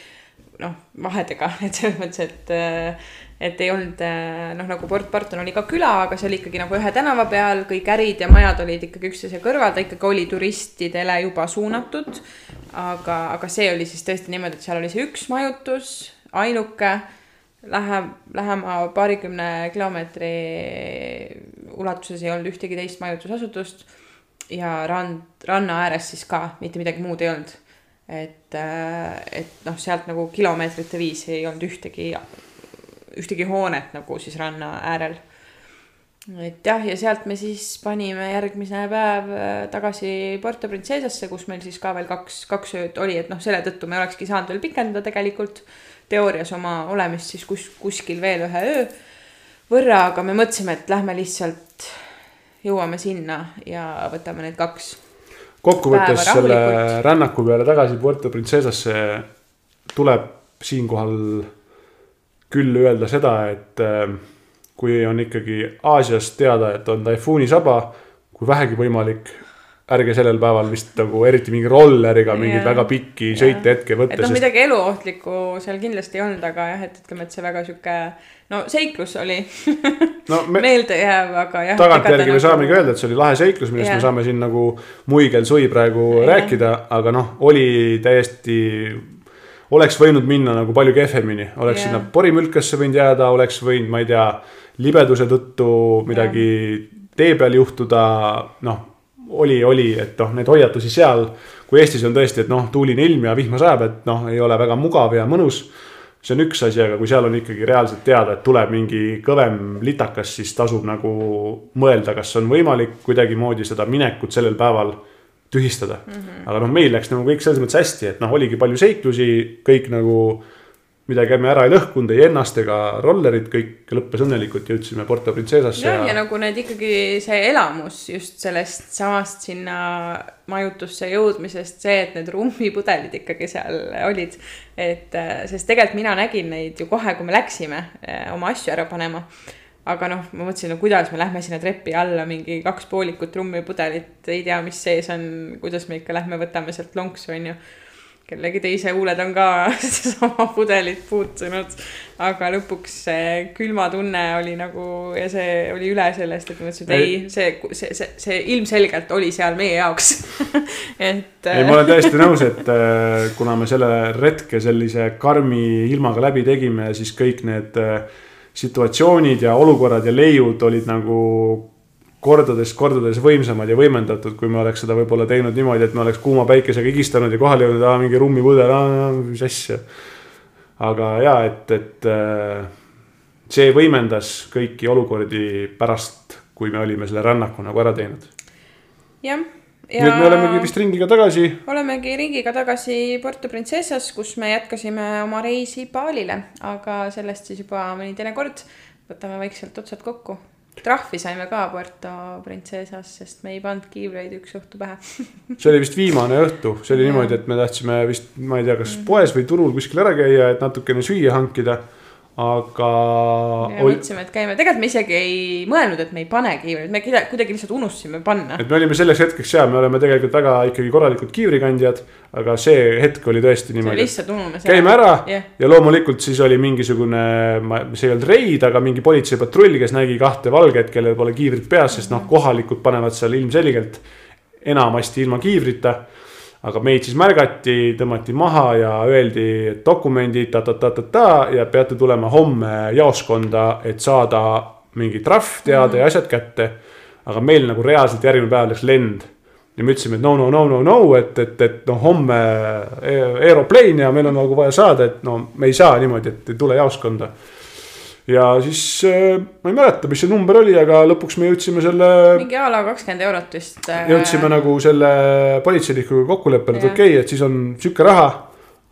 noh, vahedega, et selles mõttes, et äh, et ei olnud äh, noh, nagu Port Barton oli ka küla, aga see oli ikkagi nagu ühe tänava peal, kõik ärid ja majad olid ikkagi üksteise kõrval, ta ikkagi oli turistidele juba suunatud. aga, aga see oli siis tõesti niimoodi, et seal oli see üks majutus, ainuke lähem, lähema paarikümne kilomeetri ulatuses ei olnud ühtegi teist majutusasutust ja rand, ranna ääres siis ka mitte midagi muud ei olnud. et, et noh, sealt nagu kilomeetrite viisi ei olnud ühtegi, ühtegi hoonet nagu siis ranna äärel. et jah, ja sealt me siis panime järgmine päev äh, tagasi Puerto Princesasse, kus meil siis ka veel kaks, kaks ööd oli, et noh, selle tõttu me olekski saanud veel pikendada tegelikult teoorias oma olemist siis kus, kuskil veel ühe öö võrra, aga me mõtlesime, et lähme lihtsalt jõuame sinna ja võtame need kaks. Kokkuvõttes selle rännaku peale tagasi Puerto Princesasse tuleb siinkohal küll öelda seda, et äh, kui on ikkagi Aasias teada, et on taifuunisaba, kui vähegi võimalik, ärge sellel päeval vist nagu eriti mingi rolleriga mingeid väga pikki Jaa. sõitehetke et võtta, noh, sest midagi eluohtlikku seal kindlasti ei olnud, aga jah, et ütleme, et see väga sihuke, no seiklus oli no me meeldejääv, aga jah. tagantjärgi me saamegi öelda, et see oli lahe seiklus, millest Jah. me saame siin nagu muigel-sui praegu Jah. rääkida, aga noh, oli täiesti, oleks võinud minna nagu palju kehvemini, oleks Jah. sinna porimülkasse võinud jääda, oleks võinud, ma ei tea, libeduse tõttu midagi tee peal juhtuda, noh, oli, oli, et noh, neid hoiatusi seal, kui Eestis on tõesti, et noh, tuuline ilm ja vihma sajab, et noh, ei ole väga mugav ja mõnus see on üks asi, aga kui seal on ikkagi reaalselt teada, et tuleb mingi kõvem litakas, siis tasub nagu mõelda, kas on võimalik kuidagimoodi seda minekut sellel päeval tühistada mm. -hmm. aga noh, meil läks nagu kõik selles mõttes hästi, et noh, oligi palju seiklusi, kõik nagu midagi me ära ei lõhkunud, ei ennast ega rollerit, kõik lõppes õnnelikult, jõudsime Porto Princesasse jah, ja ja, nagu need ikkagi see elamus just sellest samast sinna majutusse jõudmisest, see, et need rummipudelid ikkagi seal olid. et äh, sest tegelikult mina nägin neid ju kohe, kui me läksime äh, oma asju ära panema. aga noh, ma mõtlesin, no kuidas me lähme sinna trepi alla, mingi kaks poolikut rummipudelit, ei tea, mis sees on, kuidas me ikka lähme, võtame sealt lonksu, onju kellegi teise huuled on ka sedasama pudelit puutunud. aga lõpuks see külmatunne oli nagu ja see oli üle sellest, et mõtlesin, et ei, see, see, see, see ilmselgelt oli seal meie jaoks. et. ei, ma olen täiesti nõus, et äh, kuna me selle retke sellise karmi ilmaga läbi tegime, siis kõik need äh, situatsioonid ja olukorrad ja leiud olid nagu kordades, kordades võimsamad ja võimendatud, kui me oleks seda võib-olla teinud niimoodi, et me oleks kuuma päikesega higistanud ja kohale jõudnud, aa mingi rummipudel, mis asja. aga ja, et, et äh, see võimendas kõiki olukordi pärast, kui me olime selle rännaku nagu ära teinud. jah. nii et me olemegi vist ringiga tagasi olemegi ringiga tagasi Puerto Princesas, kus me jätkasime oma reisi Balile, aga sellest siis juba mõni teine kord. võtame vaikselt otsad kokku. Trahvi saime ka Puerto Princesas, sest me ei pannud kiivreid üks õhtu pähe. see oli vist viimane õhtu, see oli niimoodi, et me tahtsime vist, ma ei tea, kas poes või turul kuskil ära käia, et natukene süüa hankida. Aga oli, mõtlesime, et käime, tegelikult me isegi ei mõelnud, et me ei pane kiivreid, me kuidagi lihtsalt unustasime panna. et me olime selleks hetkeks seal, me oleme tegelikult väga ikkagi korralikud kiivrikandjad, aga see hetk oli tõesti niimoodi, lihtsalt ununes. käime ära jah, ja loomulikult siis oli mingisugune, ma, see ei olnud reid, aga mingi politseipatrull, kes nägi kahte valget, kellel pole kiivrit peas, sest noh, kohalikud panevad seal ilmselgelt enamasti ilma kiivrita. Aga meid siis märgati, tõmmati maha ja öeldi, et dokumendid ta-ta-ta-ta-ta ja peate tulema homme jaoskonda, et saada mingi trahv teada ja asjad kätte. aga meil nagu reaalselt järgmine päev läks lend ja me ütlesime, et no, no, no, no, no, et, et, et noh, homme e- aeroplaan ja meil on nagu vaja saada, et no me ei saa niimoodi, et ei tule jaoskonda. Ja siis äh, ma ei mäleta, mis see number oli, aga lõpuks me jõudsime selle, mingi a la kakskümmend eurot vist. äh, jõudsime nagu selle politseinikuga kokkuleppele, et okei okay,, et siis on sihuke raha.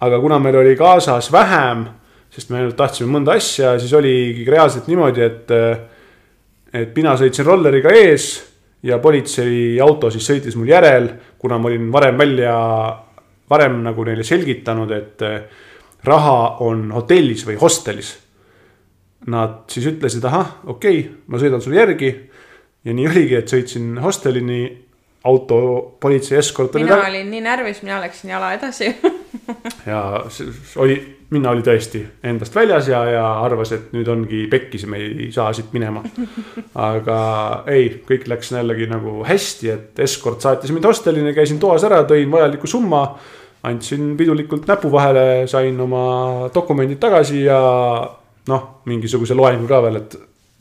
aga kuna meil oli kaasas vähem, sest me ainult tahtsime mõnda asja, siis oligi reaalselt niimoodi, et. et mina sõitsin rolleriga ees ja politseiauto siis sõitis mul järel, kuna ma olin varem välja, varem nagu neile selgitanud, et eh, raha on hotellis või hostelis. Nad siis ütlesid, ahah, okei okay,, ma sõidan sulle järgi. ja nii oligi, et sõitsin hostelini, auto politsei eskort oli mina taga olin nii närvis, mina läksin jala edasi. ja oli, Minna oli tõesti endast väljas ja, ja arvas, et nüüd ongi pekkis, me ei saa siit minema. aga ei, kõik läks jällegi nagu hästi, et eskort saatis mind hostelini, käisin toas ära, tõin vajaliku summa. andsin pidulikult näpu vahele, sain oma dokumendid tagasi ja noh, mingisuguse loengu ka veel, et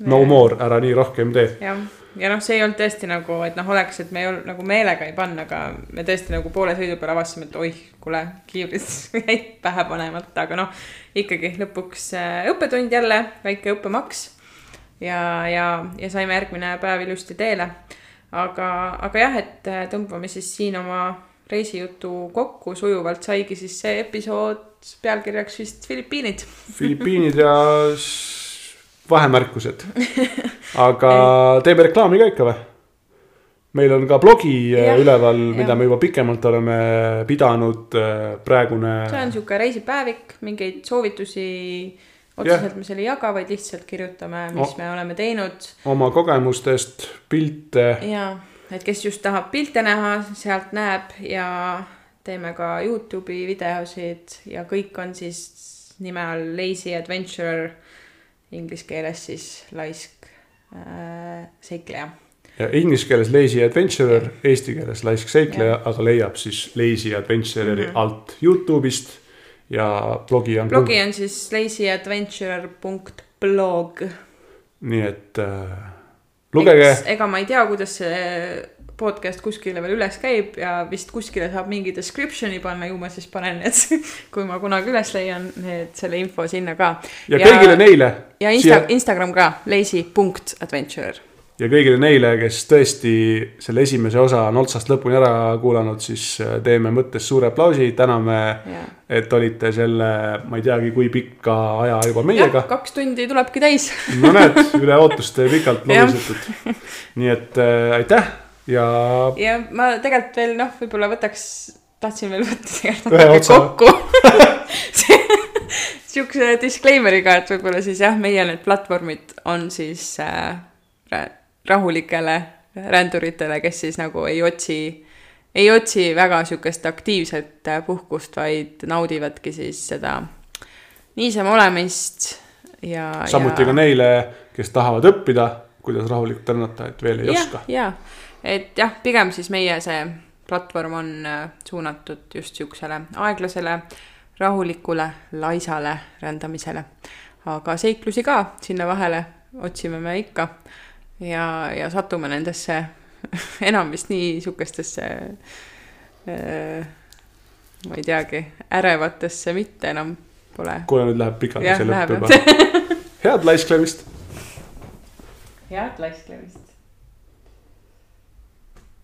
no more, ära nii rohkem tee. jah, ja noh, see ei olnud tõesti nagu, et noh, oleks, et me ei olnud nagu meelega ei pannud, aga me tõesti nagu poole sõidu peal avastasime, et oih, kuule, kiivrid jäid pähe panemata, aga noh, ikkagi lõpuks äh, õppetund jälle, väike õppemaks. ja, ja, ja saime järgmine päev ilusti teele. aga, aga jah, et äh, tõmbame siis siin oma reisijutu kokku sujuvalt saigi siis see episood pealkirjaks vist Filipiinid. Filipiinid ja vahemärkused. aga teeme reklaami ka ikka või? meil on ka blogi Jah, ja, üleval, mida me juba pikemalt oleme pidanud, praegune. see on sihuke reisipäevik, mingeid soovitusi otseselt me seal ei jaga, vaid lihtsalt kirjutame, mis No. me oleme teinud oma kogemustest pilte, ja et kes just tahab pilte näha, sealt näeb ja teeme ka Youtube'i videosid ja kõik on siis nime all Lazy Adventurer, inglise keeles siis laisk äh, seikleja. ja inglise keeles lazy adventurer, eesti keeles laisk seikleja, aga leiab siis lazy adventurer'i mm. -hmm. alt Youtube'ist ja blogi on. blogi on siis lazyadventurer.blog. nii et äh, lugege, ega ma ei tea, kuidas see podcast kuskile veel üles käib ja vist kuskile saab mingi description'i panna, ju ma siis panen need, kui ma kunagi üles leian, need selle info sinna ka. ja kõigile neile ja Insta Siia-, Instagram ka, lazy.adventurer. ja kõigile neile, kes tõesti selle esimese osa on otsast lõpuni ära kuulanud, siis äh, teeme mõttes suure aplausi, täname, et olite selle, ma ei teagi, kui pika aja juba meiega. kaks tundi tulebki täis. no näed, üle ootuste pikalt lobisetud. nii et äh, aitäh ja ja ma tegelikult veel noh, võib-olla võtaks, tahtsin veel võtta tegelikult kokku. sihukese disclaimer'iga, et võib-olla siis jah, meie need platvormid on siis äh, ra- rahulikele ränduritele, kes siis nagu ei otsi, ei otsi väga sihukest aktiivset äh, puhkust, vaid naudivadki siis seda niisama olemist ja. samuti ka neile, kes tahavad õppida, kuidas rahulikult rännata, et veel ei ja, oska. ja, et jah, pigem siis meie see platvorm on äh, suunatud just siuksele aeglasele, rahulikule, laisale rändamisele. aga seiklusi ka sinna vahele otsime me ikka ja, ja satume nendesse enam vist nii sihukestesse äh, ma ei teagi, ärevatesse mitte enam pole. kuule, nüüd läheb pikalt see lõpp läheb juba. head laisklemist. head laisklemist.